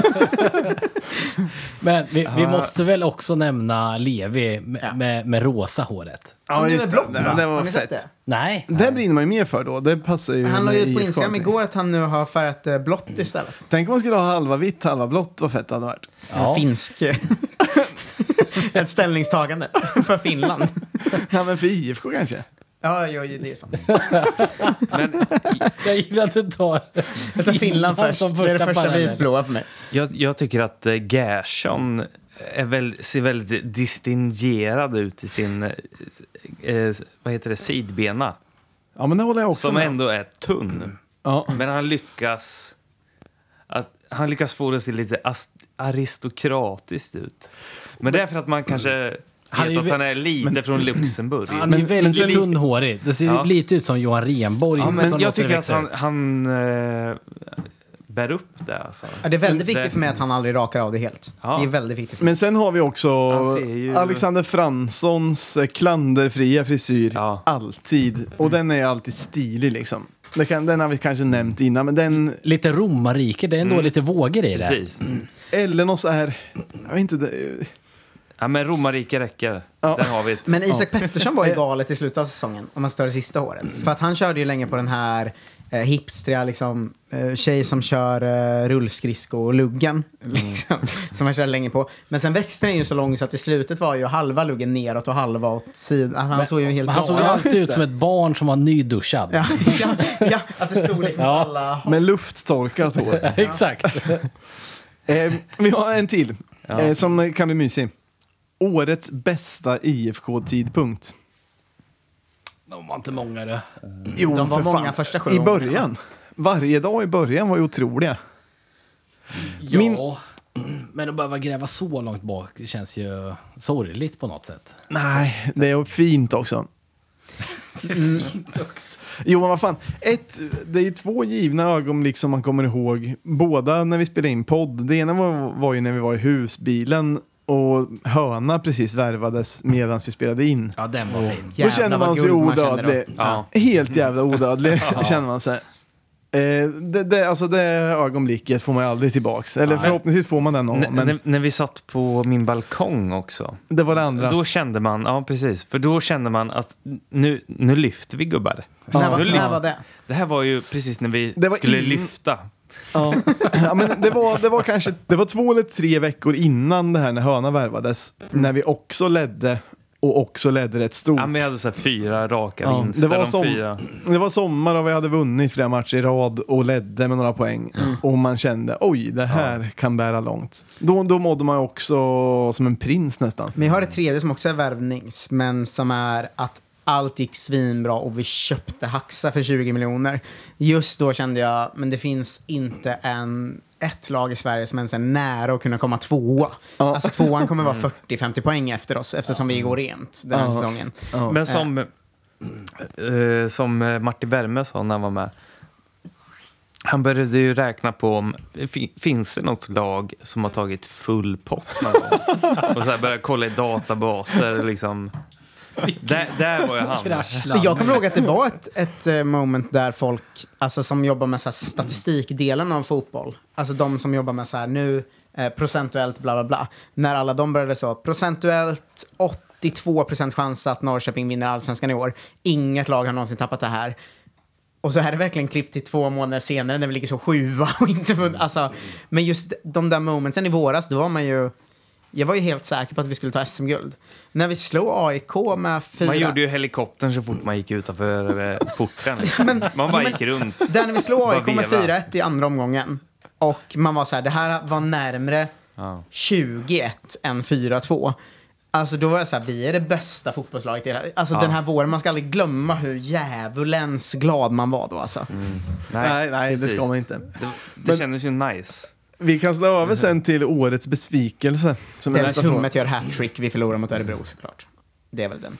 [SPEAKER 3] Men vi, vi
[SPEAKER 1] Ja.
[SPEAKER 3] måste väl också nämna Levi med,
[SPEAKER 4] Ja.
[SPEAKER 3] med, med rosa håret.
[SPEAKER 2] Ja,
[SPEAKER 4] nu
[SPEAKER 2] just det.
[SPEAKER 4] blått,
[SPEAKER 2] Det,
[SPEAKER 4] va?
[SPEAKER 2] det
[SPEAKER 4] Har
[SPEAKER 2] var
[SPEAKER 4] ni sett
[SPEAKER 2] fett.
[SPEAKER 4] det?
[SPEAKER 3] Nej.
[SPEAKER 2] Det brinner man ju mer för då. Det passar ju
[SPEAKER 4] Han la
[SPEAKER 2] med
[SPEAKER 4] ut på Instagram igår att han nu har färgat eh, blått istället.
[SPEAKER 2] Tänk om man skulle ha halva vitt, halva blått. Vad fett det hade varit.
[SPEAKER 3] Ja.
[SPEAKER 4] En finsk... Ett ställningstagande för Finland.
[SPEAKER 2] Ja, men för IFK kanske.
[SPEAKER 4] Ja, ja, det är sant.
[SPEAKER 1] Men
[SPEAKER 3] Jag gillar att du tar
[SPEAKER 4] tar Finland först.
[SPEAKER 3] som
[SPEAKER 4] Det är det första vitblåa för mig.
[SPEAKER 1] jag, jag tycker att eh, Gerson väl, ser väldigt distingerad ut i sin eh, eh, vad heter det, sidbena.
[SPEAKER 2] Ja, men det håller jag också
[SPEAKER 1] Som
[SPEAKER 2] med.
[SPEAKER 1] ändå är tunn.
[SPEAKER 2] Ja.
[SPEAKER 1] Men han lyckas, att, han lyckas få det att se lite aristokratiskt ut. Men det är för att man kanske
[SPEAKER 3] Han är
[SPEAKER 1] att han är lite från Luxemburg.
[SPEAKER 3] Han är
[SPEAKER 2] Men-
[SPEAKER 3] väldigt
[SPEAKER 2] men
[SPEAKER 3] tunnhårig. Det ser
[SPEAKER 1] Ja.
[SPEAKER 3] lite ut som Johan Renborg.
[SPEAKER 1] ja, men jag tycker att han, han eh, bär upp det. Alltså.
[SPEAKER 4] Ja, det är väldigt
[SPEAKER 1] Det-
[SPEAKER 4] viktigt för mig att han aldrig rakar av det helt.
[SPEAKER 1] Ja.
[SPEAKER 4] Det är väldigt viktigt.
[SPEAKER 2] Men sen har vi också
[SPEAKER 1] ju-
[SPEAKER 2] Alexander Franssons eh, klanderfria frisyr.
[SPEAKER 1] Ja.
[SPEAKER 2] Alltid. Och den är alltid stilig liksom. Kan, den har vi kanske nämnt innan, men den...
[SPEAKER 3] Lite romarrike, det är ändå
[SPEAKER 1] Mm.
[SPEAKER 3] lite vågor i det.
[SPEAKER 1] Precis.
[SPEAKER 2] Elenos är... Jag vet inte... Det,
[SPEAKER 1] Ja, men romarrike räcker.
[SPEAKER 2] Ja.
[SPEAKER 1] Där har vi ett.
[SPEAKER 4] Men Isak Pettersson var ju galet i slutet av säsongen, om man står det sista året. För att han körde ju länge på den här eh, hipstriga, liksom, eh, tjej som kör eh, rullskridsko och luggen. Liksom, Som han körde länge på. Men sen växte den ju så lång så att i slutet var ju halva luggen neråt och halva åt sidan. Han såg ju helt
[SPEAKER 3] han såg alltid ut som ett barn som var nyduschad.
[SPEAKER 4] Ja, ja, ja, att det stod liksom
[SPEAKER 3] Ja.
[SPEAKER 4] alla...
[SPEAKER 2] Med lufttorkat hår.
[SPEAKER 3] Exakt.
[SPEAKER 2] Eh, vi har en till eh, som kan bli mysig. Årets bästa IFK-tidpunkt.
[SPEAKER 3] De var inte många det.
[SPEAKER 2] Jo,
[SPEAKER 4] De var
[SPEAKER 2] för
[SPEAKER 4] många
[SPEAKER 2] fan.
[SPEAKER 4] första sju
[SPEAKER 2] I
[SPEAKER 4] omgångarna.
[SPEAKER 2] början. Varje dag i början var ju otroliga.
[SPEAKER 3] Ja,
[SPEAKER 2] Min-
[SPEAKER 3] men att behöva gräva så långt bak känns ju sorgligt på något sätt.
[SPEAKER 2] Nej, det är fint också.
[SPEAKER 3] Det är fint också.
[SPEAKER 2] Jo, men vad fan. Ett, det är ju två givna ögonblick som man kommer ihåg. Båda när vi spelade in podd. Det ena var, var ju när vi var i husbilen och Höna precis värvades medan vi spelade in.
[SPEAKER 3] Ja, den var fin.
[SPEAKER 2] Då
[SPEAKER 4] Jävlar
[SPEAKER 2] känner
[SPEAKER 4] vad
[SPEAKER 2] man sig
[SPEAKER 4] guld man kände då.
[SPEAKER 2] odödlig.
[SPEAKER 1] Ja.
[SPEAKER 2] Helt jävla odödlig känner man sig. Eh, det, det, alltså det ögonblicket får man ju aldrig tillbaks. Eller
[SPEAKER 1] Nej.
[SPEAKER 2] förhoppningsvis får man den någon
[SPEAKER 1] N-
[SPEAKER 2] gång. Men
[SPEAKER 1] när, när vi satt på min balkong också.
[SPEAKER 2] det var det andra.
[SPEAKER 1] Då kände man, ja precis, för då kände man att nu, nu lyfter vi gubbar.
[SPEAKER 4] När, var,
[SPEAKER 1] Nu
[SPEAKER 4] när
[SPEAKER 1] lyft-
[SPEAKER 4] var det?
[SPEAKER 1] Det här var ju precis när vi
[SPEAKER 2] Det var
[SPEAKER 1] skulle
[SPEAKER 2] in-
[SPEAKER 1] lyfta.
[SPEAKER 2] Ja. ja, men det, var, det var kanske det var två eller tre veckor innan det här när Höna värvades. När vi också ledde och också ledde rätt stort.
[SPEAKER 1] Ja, men vi hade så här fyra raka
[SPEAKER 2] Ja,
[SPEAKER 1] vinster.
[SPEAKER 2] det var
[SPEAKER 1] de
[SPEAKER 2] som-
[SPEAKER 1] fyra.
[SPEAKER 2] Det var sommar och vi hade vunnit flera matcher i rad och ledde med några poäng. Och man kände oj, det här kan bära långt. Då, då mådde man också som en prins nästan.
[SPEAKER 4] Men jag har ett tredje som också är värvnings, men som är att allt gick svinbra och vi köpte Haxa för 20 miljoner. Just då kände jag, men det finns inte en, ett lag i Sverige som ens är nära att kunna komma tvåa.
[SPEAKER 2] Ja.
[SPEAKER 4] Alltså tvåan kommer vara 40-50 poäng efter oss eftersom vi går rent den här
[SPEAKER 2] Ja.
[SPEAKER 4] säsongen.
[SPEAKER 1] Men som, eh, som eh, Martin Werme sa när han var med. Han började ju räkna på om fi- finns det något lag som har tagit full pott någon gång? Och så här började kolla i databaser. Liksom. Där, där var ju han.
[SPEAKER 4] Jag kommer ihåg att det var ett, ett eh, moment där folk alltså, som jobbar med så här, statistikdelen av fotboll, alltså de som jobbar med så här nu, eh, procentuellt bla bla bla, när alla de började så, procentuellt 82 procent chans att Norrköping vinner allsvenskan i år. Inget lag har någonsin tappat det här. Och så här är det verkligen klippt till två månader senare när vi ligger så sjua och inte vunnit. Alltså, men just de där momentsen i våras, då var man ju... Jag var ju helt säker på att vi skulle ta SM-guld. När vi slog AIK med fyra...
[SPEAKER 1] Man gjorde ju helikoptern så fort man gick utanför eh, porten.
[SPEAKER 4] Men-
[SPEAKER 1] man bara
[SPEAKER 4] men-
[SPEAKER 1] gick runt.
[SPEAKER 4] Där när vi slog AIK med
[SPEAKER 1] veva.
[SPEAKER 4] 4-1 i andra omgången. Och man var så här, det här var närmre
[SPEAKER 1] Ja.
[SPEAKER 4] 20-1 än 4-2. Alltså då var jag så här, vi är det bästa fotbollslaget i hela... Alltså
[SPEAKER 1] Ja.
[SPEAKER 4] den här våren, man ska aldrig glömma hur djävulens glad man var då alltså.
[SPEAKER 2] Nej, nej, det
[SPEAKER 1] precis.
[SPEAKER 2] ska man inte.
[SPEAKER 1] Det, det
[SPEAKER 2] Men-
[SPEAKER 1] kändes ju nice.
[SPEAKER 2] Vi kan slå över sen till årets besvikelse. Som är
[SPEAKER 4] Dennis
[SPEAKER 2] nästa fråga.
[SPEAKER 4] Hummet gör hattrick, vi förlorar mot Örebro såklart. Det är väl den.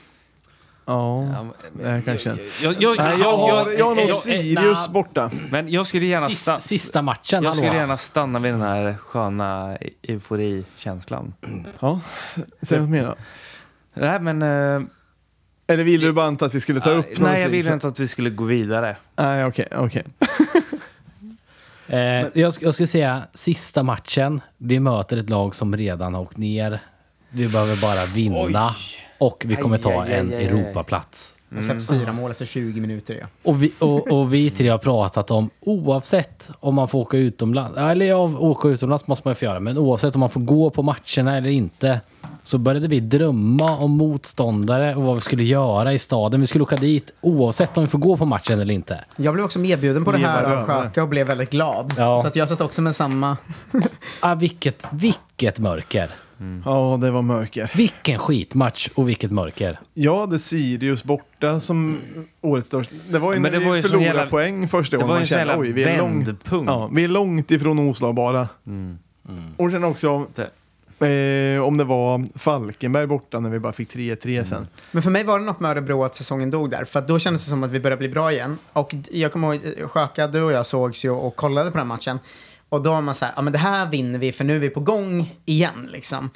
[SPEAKER 2] Ja,
[SPEAKER 1] Ja,
[SPEAKER 2] det här kanske.
[SPEAKER 1] Jag, jag,
[SPEAKER 2] Nej, jag har, jag har nog Sirius borta.
[SPEAKER 1] men jag skulle gärna,
[SPEAKER 3] Sista,
[SPEAKER 1] sta-
[SPEAKER 3] sista matchen,
[SPEAKER 1] jag skulle
[SPEAKER 3] hallå.
[SPEAKER 1] gärna stanna vid den här sköna euforikänslan.
[SPEAKER 2] Ja, säg något mer då.
[SPEAKER 1] Nej, men... eh,
[SPEAKER 2] Eller ville du bara anta att vi skulle ta upp
[SPEAKER 1] nej, jag ville inte att vi skulle gå vidare.
[SPEAKER 2] Nej, okej, okej.
[SPEAKER 3] Eh, jag, jag skulle säga sista matchen. Vi möter ett lag som redan har åkt ner. Vi behöver bara vinna. Och vi kommer ta
[SPEAKER 1] Aj, aj,
[SPEAKER 3] en
[SPEAKER 1] aj.
[SPEAKER 3] Europaplats.
[SPEAKER 4] Jag har släppt fyra mål efter 20 minuter. Ja.
[SPEAKER 3] Och vi, och, och vi tre har pratat om oavsett om man får åka utomlands. Eller ja, åka utomlands måste man ju få göra. Men oavsett om man får gå på matcherna eller inte. Så började vi drömma om motståndare och vad vi skulle göra i staden. Vi skulle åka dit oavsett om vi får gå på matchen eller inte.
[SPEAKER 4] Jag blev också medbjuden på det här av. Sjöka och blev väldigt glad.
[SPEAKER 3] Ja.
[SPEAKER 4] Så att jag satt också med samma...
[SPEAKER 3] Ah, vilket, vilket mörker.
[SPEAKER 2] Ja, det var mörker.
[SPEAKER 3] Vilken skitmatch och vilket mörker.
[SPEAKER 2] Jag hade Sirius borta som årets största. Det var ju
[SPEAKER 1] Men
[SPEAKER 2] när
[SPEAKER 1] det var
[SPEAKER 2] vi
[SPEAKER 1] ju
[SPEAKER 2] förlorade
[SPEAKER 1] jävla-
[SPEAKER 2] poäng första
[SPEAKER 1] det
[SPEAKER 2] gången.
[SPEAKER 1] var ju
[SPEAKER 2] Man
[SPEAKER 1] en sån
[SPEAKER 2] kände
[SPEAKER 1] jävla
[SPEAKER 2] oj, vi är, långt,
[SPEAKER 1] vändpunkt.
[SPEAKER 2] ja, vi är långt ifrån oslagbara. Och sen också eh, om det var Falkenberg borta när vi bara fick 3-3 sen.
[SPEAKER 4] Men för mig var det något med Örebro att säsongen dog där. För att då kändes det som att vi började bli bra igen. Och d- jag kommer ihåg, eh, Sjöka, du och jag sågs ju och kollade på den matchen. Och då var man så här, ja men det här vinner vi för nu är vi på gång igen liksom.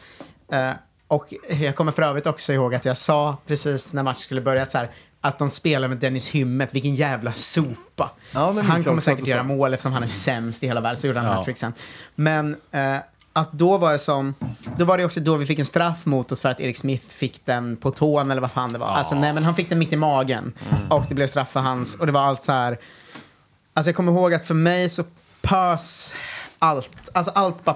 [SPEAKER 4] Eh, och jag kommer för övrigt också ihåg att jag sa precis när matchen skulle börja att så här, att de spelar med Dennis Hymmet, vilken jävla sopa.
[SPEAKER 2] Ja,
[SPEAKER 4] han kommer säkert göra mål eftersom han är sämst i hela världen, så gjorde han
[SPEAKER 3] Ja.
[SPEAKER 4] hattrick sen. Men eh, att då var det som, då var det också då vi fick en straff mot oss för att Erik Smith fick den på tån eller vad fan det var. Alltså nej men han fick den mitt i magen och det blev straff för hans och det var allt så här. Alltså jag kommer ihåg att för mig så pös allt, alltså allt bara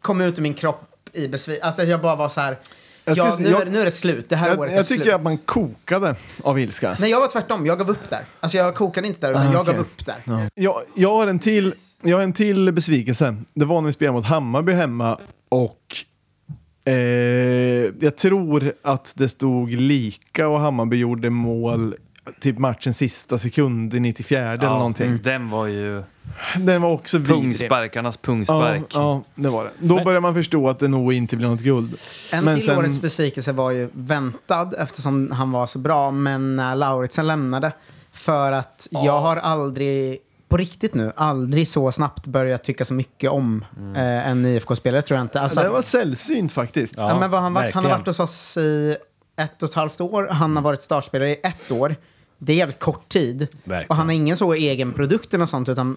[SPEAKER 4] kom ut ur min kropp i besvikelse. Alltså jag bara var så här, ja, nu,
[SPEAKER 2] jag-
[SPEAKER 4] är, nu är det slut, det här
[SPEAKER 2] Jag,
[SPEAKER 4] året är
[SPEAKER 2] jag tycker
[SPEAKER 4] slut.
[SPEAKER 2] att man kokade av ilska.
[SPEAKER 4] Nej, jag var tvärtom. Jag gav upp där. Alltså jag kokade inte där, utan
[SPEAKER 2] Ah,
[SPEAKER 4] jag gav upp där.
[SPEAKER 2] Jag, jag, har en till, jag har en till besvikelse. Det var när vi spelade mot Hammarby hemma och eh, jag tror att det stod lika och Hammarby gjorde mål typ matchens sista sekund i 94 eller någonting.
[SPEAKER 1] Den var ju
[SPEAKER 2] Den var också vidrig.
[SPEAKER 1] pungsparkarnas
[SPEAKER 2] Ja,
[SPEAKER 1] pungspark.
[SPEAKER 2] ja, det var det. Då börjar man förstå att det nog inte blir något guld.
[SPEAKER 4] En
[SPEAKER 2] Men
[SPEAKER 4] till
[SPEAKER 2] sen-
[SPEAKER 4] årets besvikelse var ju väntad eftersom han var så bra, men när Lauritsen lämnade. För att jag har aldrig, på riktigt nu, aldrig så snabbt börjat tycka så mycket om eh, en IFK-spelare tror jag inte. Alltså
[SPEAKER 2] det
[SPEAKER 4] att-
[SPEAKER 2] var sällsynt faktiskt.
[SPEAKER 4] Ja, men vad han, varit, han har varit hos oss i ett och ett halvt år. Han har varit startspelare i ett år. Det är jävligt kort tid.
[SPEAKER 3] Verkligen.
[SPEAKER 4] Och han har ingen så egen produkt eller sånt, utan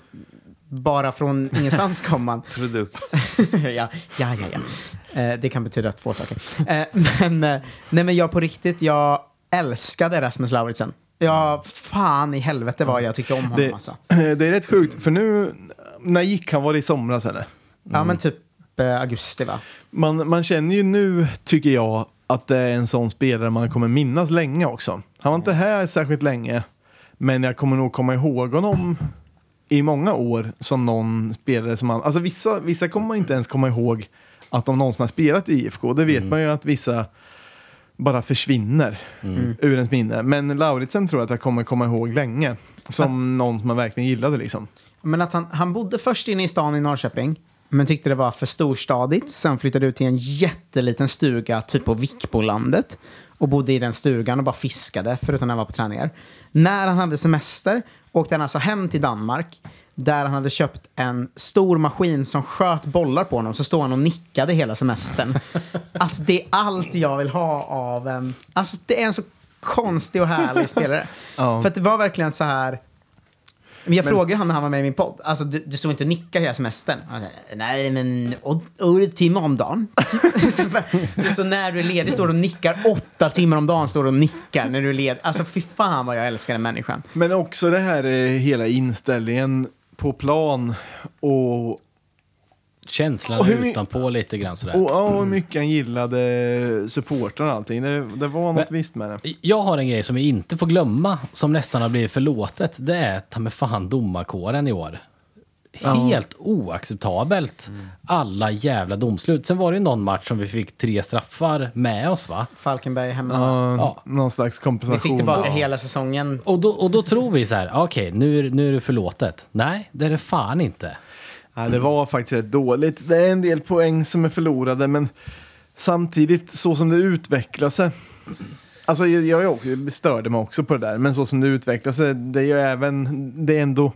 [SPEAKER 4] bara från ingenstans kom han.
[SPEAKER 1] Produkt.
[SPEAKER 4] ja, ja, ja. ja. Eh, det kan betyda två saker. Eh, men, eh, nej, men jag på riktigt, jag älskade Rasmus Lauritsen. Ja, fan i helvete vad jag tyckte om honom
[SPEAKER 2] Det,
[SPEAKER 4] alltså.
[SPEAKER 2] det är rätt sjukt, för nu, när gick han? Var det i somras eller?
[SPEAKER 4] Ja, men typ eh, augusti va?
[SPEAKER 2] Man, man känner ju nu, tycker jag, att det är en sån spelare man kommer minnas länge också. Han var inte här särskilt länge, men jag kommer nog komma ihåg honom i många år som någon spelare som man... Alltså vissa, vissa kommer man inte ens komma ihåg att de någonsin har spelat i IFK. Det vet man ju att vissa bara försvinner ur ens minne. Men Lauritsen tror jag att jag kommer komma ihåg länge. Som någon som man verkligen gillade liksom.
[SPEAKER 4] Men att han, han bodde först inne i stan i Norrköping, men tyckte det var för storstadigt. Sen flyttade ut till en jätteliten stuga, typ på Vikbolandet. Och bodde i den stugan och bara fiskade, förutom när han var på träningar. När han hade semester åkte han alltså hem till Danmark. Där han hade köpt en stor maskin som sköt bollar på honom. Så stod han och nickade hela semestern. Alltså det är allt jag vill ha av en... Alltså det är en så konstig och härlig spelare.
[SPEAKER 2] Ja.
[SPEAKER 4] För att det var verkligen så här... Men jag frågade han när han var med i min podd. Alltså, du, du stod inte och nickade hela semestern. Sa, Nej, men åtta timmar om dagen. så när du är ledig står du och nickar. Åtta timmar om dagen står du och nickar när du är ledig. Alltså fy fan vad jag älskar den människan.
[SPEAKER 2] Men också det här eh, hela inställningen på plan och
[SPEAKER 3] Känslan
[SPEAKER 2] Och hur my-
[SPEAKER 3] utanpå lite grann sådär.
[SPEAKER 2] Och ja, hur mycket han gillade supporten och allting. Det, det var något visst med det.
[SPEAKER 3] Jag har en grej som jag inte får glömma, som nästan har blivit förlåtet. Det är ta med fan domarkåren i år. Helt oacceptabelt. Alla jävla domslut. Sen var det ju någon match som vi fick tre straffar med oss va?
[SPEAKER 4] Falkenberg hemma.
[SPEAKER 2] Ja,
[SPEAKER 3] Ja.
[SPEAKER 2] Någon slags
[SPEAKER 4] Vi
[SPEAKER 2] kompensation.
[SPEAKER 4] fick tillbaka hela säsongen.
[SPEAKER 3] Och då, och då tror vi så här, okej nu, är- nu är det förlåtet. Nej, det är det fan inte.
[SPEAKER 2] Ja, det var faktiskt rätt dåligt. Det är en del poäng som är förlorade, men samtidigt så som det utvecklar sig. Alltså jag, jag, jag störde mig också på det där, men så som det utvecklar sig, det är ju även, det är ändå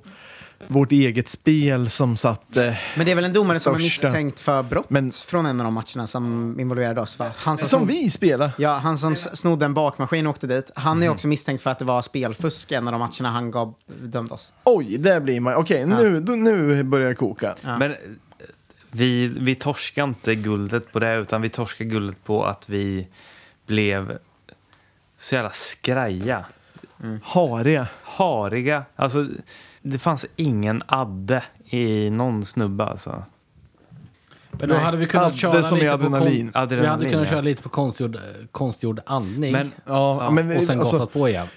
[SPEAKER 2] vårt eget spel som satt... Eh,
[SPEAKER 4] Men det är väl en domare som är
[SPEAKER 2] Största.
[SPEAKER 4] misstänkt för brott
[SPEAKER 2] Men-
[SPEAKER 4] från en av de matcherna som involverade oss va? Han
[SPEAKER 2] som
[SPEAKER 4] snodde-
[SPEAKER 2] vi spelar.
[SPEAKER 4] Ja, han som snodde en bakmaskin och åkte dit. Han är också misstänkt för att det var spelfusk en av de matcherna han gav, dömde oss.
[SPEAKER 2] Oj, där blir man... Okej, nu, då- nu börjar jag koka.
[SPEAKER 4] Ja.
[SPEAKER 1] Men eh, vi, vi torskar inte guldet på det, utan vi torskar guldet på att vi blev så jävla skraja.
[SPEAKER 2] Hariga.
[SPEAKER 1] Hariga. Alltså, det fanns ingen adde i någon snubbe alltså.
[SPEAKER 3] Men då
[SPEAKER 4] Nej.
[SPEAKER 3] hade vi kunnat
[SPEAKER 2] Adde
[SPEAKER 3] köra
[SPEAKER 2] som i adrenalin.
[SPEAKER 3] på kon-
[SPEAKER 1] Adrenalin,
[SPEAKER 3] Vi hade kunnat
[SPEAKER 1] ja.
[SPEAKER 3] köra lite på konstgjord, konstgjord andning.
[SPEAKER 1] Men
[SPEAKER 2] Ja,
[SPEAKER 3] ja,
[SPEAKER 2] men
[SPEAKER 3] och sen
[SPEAKER 2] alltså,
[SPEAKER 3] gasat på igen.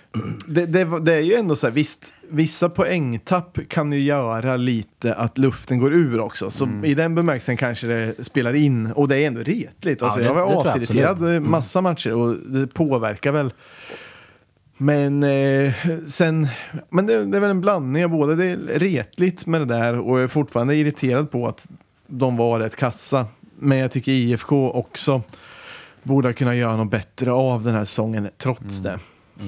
[SPEAKER 2] det, det, var- det är ju ändå så här, visst, vissa poängtapp kan ju göra lite att luften går ur också. Så
[SPEAKER 3] Mm.
[SPEAKER 2] i den bemärkelsen kanske det spelar in. Och det är ändå retligt. Alltså,
[SPEAKER 3] det-
[SPEAKER 2] jag
[SPEAKER 3] det tror
[SPEAKER 2] var
[SPEAKER 3] jag
[SPEAKER 2] asirriterad massa matcher och det påverkar väl. Men eh, sen, men det, det är väl en blandning av båda. Det är retligt med det där och jag är fortfarande irriterad på att de var rätt kassa. Men jag tycker IFK också borde kunna göra något bättre av den här säsongen trots det.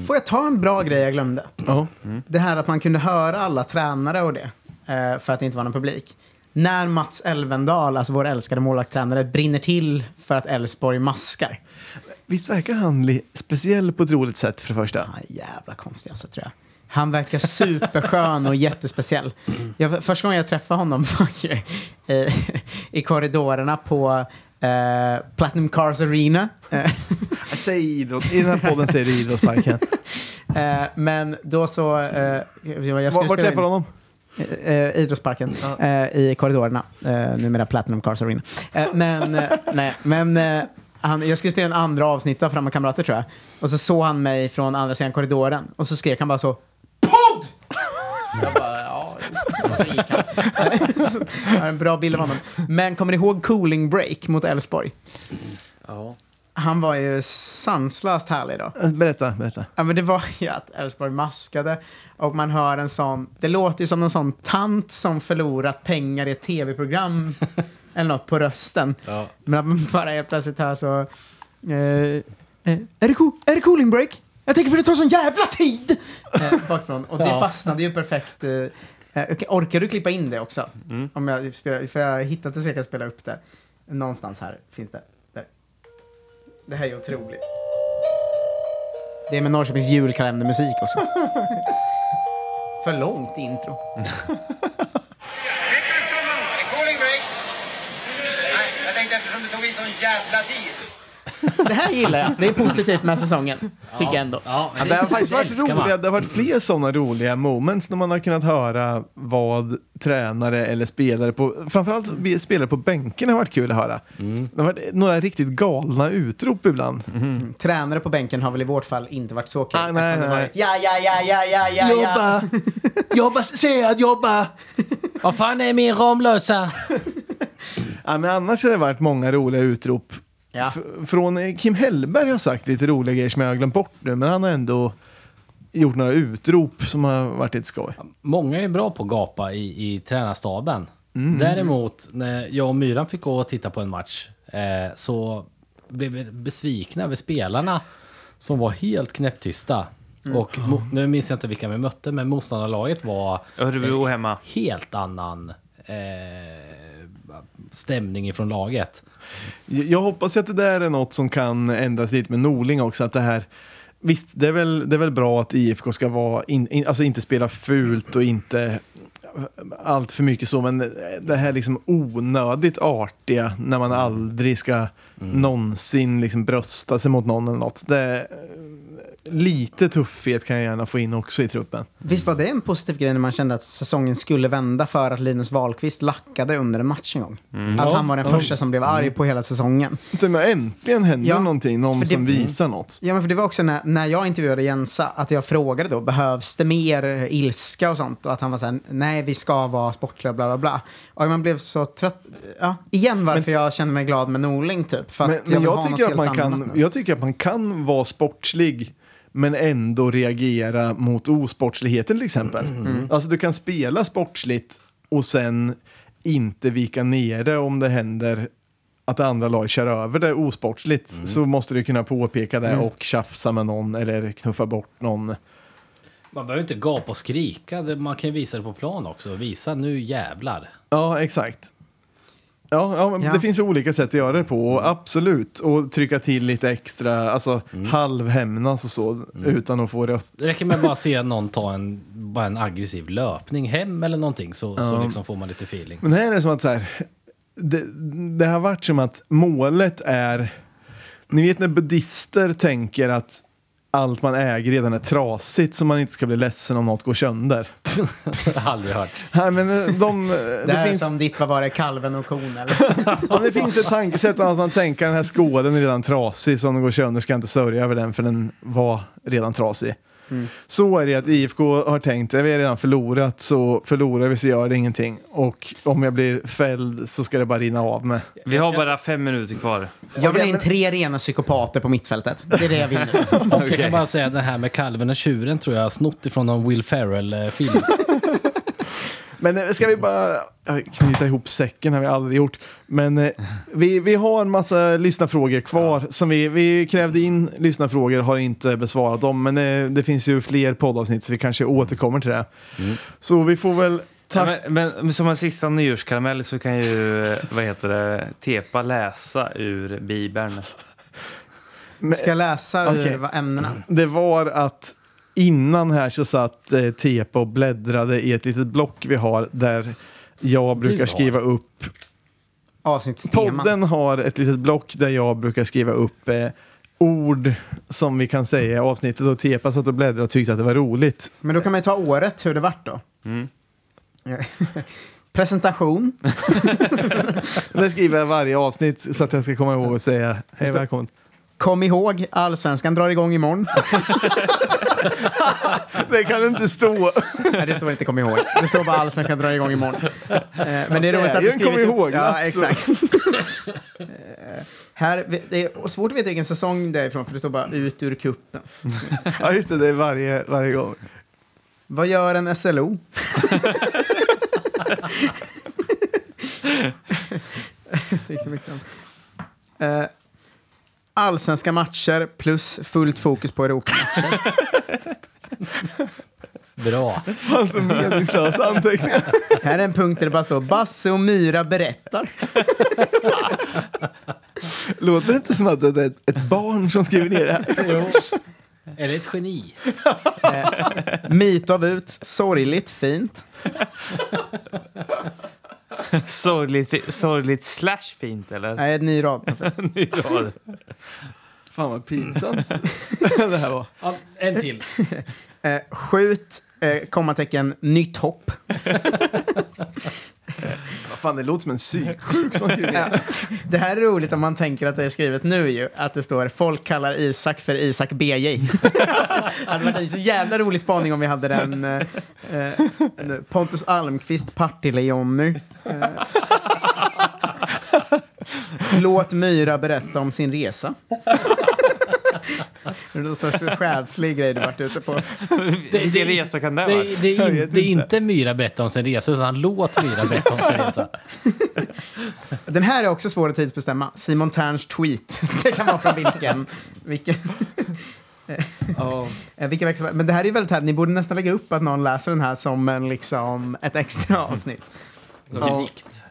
[SPEAKER 4] Får jag ta en bra grej jag glömde?
[SPEAKER 2] Ja.
[SPEAKER 4] Det här att man kunde höra alla tränare och det, eh, för att det inte var någon publik. När Mats Elvendal, alltså vår älskade målvaktstränare, brinner till för att Elfsborg maskar.
[SPEAKER 2] Visst verkar han speciell på ett roligt sätt för det första?
[SPEAKER 4] Han är jävla konstig alltså, tror jag. Han verkar superskön och jättespeciell. Jag, första gången jag träffade honom var ju i, i korridorerna på eh, Platinum Cars Arena. Eh,
[SPEAKER 2] Säg idrott. I den här podden säger du idrottsparken.
[SPEAKER 4] eh, men då så... Eh, jag,
[SPEAKER 2] Var, var träffade du honom?
[SPEAKER 4] Eh, idrottsparken eh, i korridorerna. Eh, numera Platinum Cars Arena. Eh, men eh, nej, men eh, han, jag skulle spela en andra avsnitt av Framma kamrater tror jag. Och så såg han mig från andra sidan korridoren. Och så skrek han bara så PODD! Jag bara, ja. Och så gick han. Jag har en bra bild av honom. Men kommer ni ihåg cooling break mot Elfsborg?
[SPEAKER 1] Ja.
[SPEAKER 4] Han var ju sanslöst härlig då.
[SPEAKER 2] Berätta, berätta.
[SPEAKER 4] Ja, men det var ju att Elfsborg maskade och man hör en sån, det låter ju som en sån tant som förlorat pengar i ett tv-program eller något på rösten.
[SPEAKER 3] Ja.
[SPEAKER 4] Men att man bara helt plötsligt hör så, eh, eh, är, det cool, är det cooling break? Jag tänker för det tar sån jävla tid! Eh, bakifrån. Och det
[SPEAKER 3] Ja.
[SPEAKER 4] fastnade ju perfekt. Eh, eh, orkar du klippa in det också? Om jag spelar, för jag hittat det så jag kan spela upp det. Någonstans här finns det. Där. Det här är otroligt. Det är med Norrköpings julkalendermusik också. För långt intro.
[SPEAKER 9] Cooling break. Nej, jag tänkte eftersom det tog in sån jävla tid.
[SPEAKER 4] Det här gillar jag. Det är positivt med säsongen. Tycker jag ändå.
[SPEAKER 3] Ja,
[SPEAKER 2] Ja, det har faktiskt varit roliga, det har varit fler sådana roliga moments när man har kunnat höra vad tränare eller spelare på, framförallt sp- spelare på bänken har varit kul att höra. Det har varit några riktigt galna utrop ibland.
[SPEAKER 4] Tränare på bänken har väl i vårt fall inte varit så kul.
[SPEAKER 2] Ah, nej,
[SPEAKER 4] det
[SPEAKER 2] nej.
[SPEAKER 4] varit ja, ja, ja, ja, ja, ja, ja.
[SPEAKER 2] Jobba! jobba, säg att jobba!
[SPEAKER 3] Vad fan är min Ramlösa?
[SPEAKER 2] Ja, men annars har det varit många roliga utrop.
[SPEAKER 4] Ja.
[SPEAKER 2] Från Kim Hellberg har sagt lite roliga grejer som jag har glömt bort nu, men han har ändå gjort några utrop som har varit lite skoj.
[SPEAKER 3] Många är bra på att gapa i, i tränarstaben.
[SPEAKER 2] Mm.
[SPEAKER 3] Däremot, när jag och Myran fick gå och titta på en match eh, så blev vi besvikna över spelarna som var helt knäpptysta.
[SPEAKER 2] Mm.
[SPEAKER 3] Och mo- nu minns jag inte vilka vi mötte, men motståndarlaget var
[SPEAKER 1] Örebro hemma.
[SPEAKER 3] helt annan eh, stämning ifrån laget.
[SPEAKER 2] Jag hoppas att det där är något som kan ändras lite med Norling också. Att det här, visst, det är väl, det är väl bra att IFK ska vara in, in, alltså inte spela fult och inte allt för mycket så, men det här liksom onödigt artiga när man aldrig ska någonsin liksom brösta sig mot någon eller något. Det, lite tuffhet kan jag gärna få in också i truppen.
[SPEAKER 4] Visst var det en positiv grej när man kände att säsongen skulle vända för att Linus Wahlqvist lackade under en match en gång? Att han var den första som blev arg på hela säsongen.
[SPEAKER 2] Men äntligen händer
[SPEAKER 4] Ja,
[SPEAKER 2] någonting, någon
[SPEAKER 4] det-
[SPEAKER 2] som visar något.
[SPEAKER 4] Ja, men för det var också när, när jag intervjuade Jensa, att jag frågade då, behövs det mer ilska och sånt? Och att han var så här, nej, vi ska vara sportliga, bla bla bla. Och man blev så trött. Ja, igen varför jag känner mig glad med Norling, typ. För att
[SPEAKER 2] Men,
[SPEAKER 4] jag,
[SPEAKER 2] men jag, tycker att man kan, jag tycker att man kan vara sportslig men ändå reagera mot osportsligheten till exempel. Alltså du kan spela sportsligt och sen inte vika ner det om det händer att andra laget kör över det osportsligt. Så måste du kunna påpeka det och tjafsa med någon eller knuffa bort någon.
[SPEAKER 3] Man behöver inte gapa och skrika, man kan visa det på plan också. Visa nu jävlar.
[SPEAKER 2] Ja, exakt. Ja, ja, men
[SPEAKER 4] Ja.
[SPEAKER 2] det finns ju olika sätt att göra det på, och absolut. Och trycka till lite extra, alltså halvhämnas och så, utan att få rött.
[SPEAKER 3] Det räcker med att bara se någon ta en, bara en aggressiv löpning hem eller någonting så, så liksom får man lite feeling.
[SPEAKER 2] Men här är det som att så här, det, det har varit som att målet är, ni vet när buddister tänker att allt man äger redan är trasigt så man inte ska bli ledsen om något går sönder.
[SPEAKER 3] Det har jag aldrig hört.
[SPEAKER 2] Nej, men eh, de,
[SPEAKER 4] Det,
[SPEAKER 2] det,
[SPEAKER 4] är
[SPEAKER 2] finns,
[SPEAKER 4] som ditt, vad var det, kalven och kon eller?
[SPEAKER 2] ja, det finns ett tankesätt att man tänker den här skålen är redan trasig så om den går sönder ska jag inte sörja över den för den var redan trasig. Så är det att IFK har tänkt, vi redan förlorat så förlorar vi så gör det ingenting. Och om jag blir fälld så ska det bara rinna av med.
[SPEAKER 1] Vi har bara fem minuter kvar.
[SPEAKER 4] Jag vill ha in tre rena psykopater på mittfältet. Det är det jag vill nu.
[SPEAKER 3] Och jag kan bara säga att det här med kalven och tjuren tror jag har snott ifrån någon Will Ferrell-film.
[SPEAKER 2] Men eh, ska vi bara knyta ihop säcken har vi aldrig gjort. Men eh, vi, vi har en massa lyssnarfrågor kvar som vi, vi krävde in lyssnarfrågor, har inte besvarat dem. Men eh, det finns ju fler poddavsnitt så vi kanske återkommer till det. Så vi får väl
[SPEAKER 1] Ja,
[SPEAKER 2] tacka.
[SPEAKER 1] men, men som en sista nyårskaramell så kan ju, vad heter det, Tepa läsa ur Bibeln.
[SPEAKER 2] Men-
[SPEAKER 4] Ska jag läsa ur vad ämnena?
[SPEAKER 2] Det var att innan här så satt eh, Tepa och bläddrade i ett litet block vi har där jag brukar skriva upp
[SPEAKER 4] Avsnittsteman.
[SPEAKER 2] Podden har ett litet block där jag brukar skriva upp eh, ord som vi kan säga i avsnittet och Tepa satt och bläddrade och tyckte att det var roligt.
[SPEAKER 4] Men då kan man ju ta året, hur det vart då.
[SPEAKER 1] Mm.
[SPEAKER 4] Presentation.
[SPEAKER 2] Det skriver jag varje avsnitt så att jag ska komma ihåg att säga hej välkommen.
[SPEAKER 4] Kom ihåg, allsvenskan drar igång imorgon.
[SPEAKER 2] Det kan inte stå.
[SPEAKER 4] Nej, det står inte kom ihåg. Det står bara allsvenskan drar igång imorgon. Eh, men det är roligt att du skrivit
[SPEAKER 2] kom
[SPEAKER 4] upp-
[SPEAKER 2] ihåg,
[SPEAKER 4] Ja,
[SPEAKER 2] va?
[SPEAKER 4] exakt. Eh, här, det är svårt att veta vilken säsong det är ifrån, för det står bara ut ur kuppen.
[SPEAKER 2] Ja just det, det är varje, varje gång.
[SPEAKER 4] Vad gör en SLO? Tycker mycket om. Eh, allsvenska matcher plus fullt fokus på Europamatcher.
[SPEAKER 3] Bra.
[SPEAKER 2] Fan så meningslösa anteckningar.
[SPEAKER 4] Här är en punkt där det bara står Basse och Myra berättar.
[SPEAKER 2] Låter det inte som att det är ett, ett barn som skriver ner det här?
[SPEAKER 3] Jo. Eller ett geni.
[SPEAKER 4] Meet av ut, sorgligt fint.
[SPEAKER 1] Sorgligt, sorgligt slash fint, eller?
[SPEAKER 4] Nej, en ny rad.
[SPEAKER 1] Ny rad.
[SPEAKER 2] Fan vad pinsamt det här var.
[SPEAKER 3] Ja, en till.
[SPEAKER 4] Eh, skjut, eh, kommatecken, nytt hopp.
[SPEAKER 2] Vad fan, det låter som en psyksjuk som ner.
[SPEAKER 4] Ja. Det här är roligt om man tänker att det är skrivet nu ju. Att det står folk kallar Isak för Isak BJ. det hade varit en så jävla rolig spaning om vi hade den. Eh, eh, Pontus Almqvist, Partille-Jonny. Eh, låt Myra berätta om sin resa. Det är någon sorts själslig grej du varit ute på.
[SPEAKER 1] Vilken resa kan det ha
[SPEAKER 3] Det,
[SPEAKER 1] varit?
[SPEAKER 3] det, är in,
[SPEAKER 2] vet
[SPEAKER 3] det är
[SPEAKER 2] inte.
[SPEAKER 3] Myra berätta om sin resa, utan låt Myra berätta om sin resa.
[SPEAKER 4] Den här är också svår att tidsbestämma. Simon Terns tweet. Det kan vara från vilken... vilken vilka växlar, men det här är väldigt härligt. Ni borde nästan lägga upp att någon läser den här som en, liksom, ett extra avsnitt.
[SPEAKER 3] Som en dikt.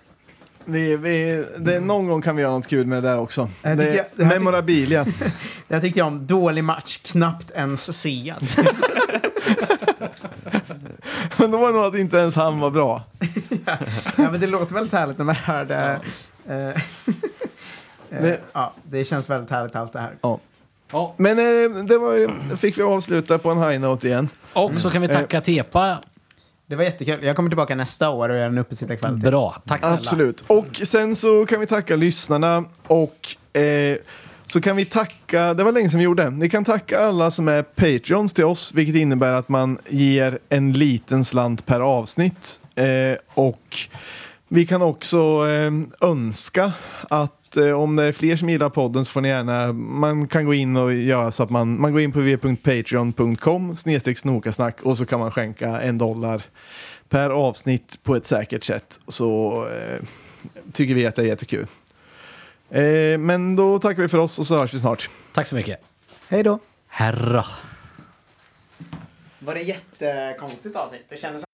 [SPEAKER 2] Vi, vi, det, någon gång kan vi göra något kul med det där också.
[SPEAKER 4] Jag
[SPEAKER 2] Det,
[SPEAKER 4] tycker jag- det
[SPEAKER 2] memorabilia.
[SPEAKER 4] Det här tyckte jag om. Dålig match, knappt ens sead.
[SPEAKER 2] Men det var nog att inte ens han var bra.
[SPEAKER 4] ja, men det låter väldigt härligt när man hör det. Eh, eh,
[SPEAKER 2] Det-
[SPEAKER 4] ja, det känns väldigt härligt allt det här.
[SPEAKER 3] Ja,
[SPEAKER 2] Men eh, det var, ju- fick vi avsluta på en high note igen.
[SPEAKER 3] och så kan vi tacka Tepa.
[SPEAKER 4] Det var jättekul. Jag kommer tillbaka nästa år och gör en uppesittarkväll till.
[SPEAKER 3] Bra. Tack snälla.
[SPEAKER 2] Absolut. Och sen så kan vi tacka lyssnarna och eh, så kan vi tacka, det var länge sedan vi gjorde, ni kan tacka alla som är Patreons till oss, vilket innebär att man ger en liten slant per avsnitt. Eh, och vi kan också eh, önska att eh, om det är fler som gillar podden så får ni gärna, man kan gå in och göra så att man, man går in på www.patreon.com snedstreck snokasnack och så kan man skänka en dollar per avsnitt på ett säkert sätt. Så eh, tycker vi att det är jättekul. Eh, men då tackar vi för oss och så hörs vi snart.
[SPEAKER 3] Tack så mycket.
[SPEAKER 4] Hej då.
[SPEAKER 3] Herra.
[SPEAKER 4] Var det jättekonstigt avsnitt? Det kändes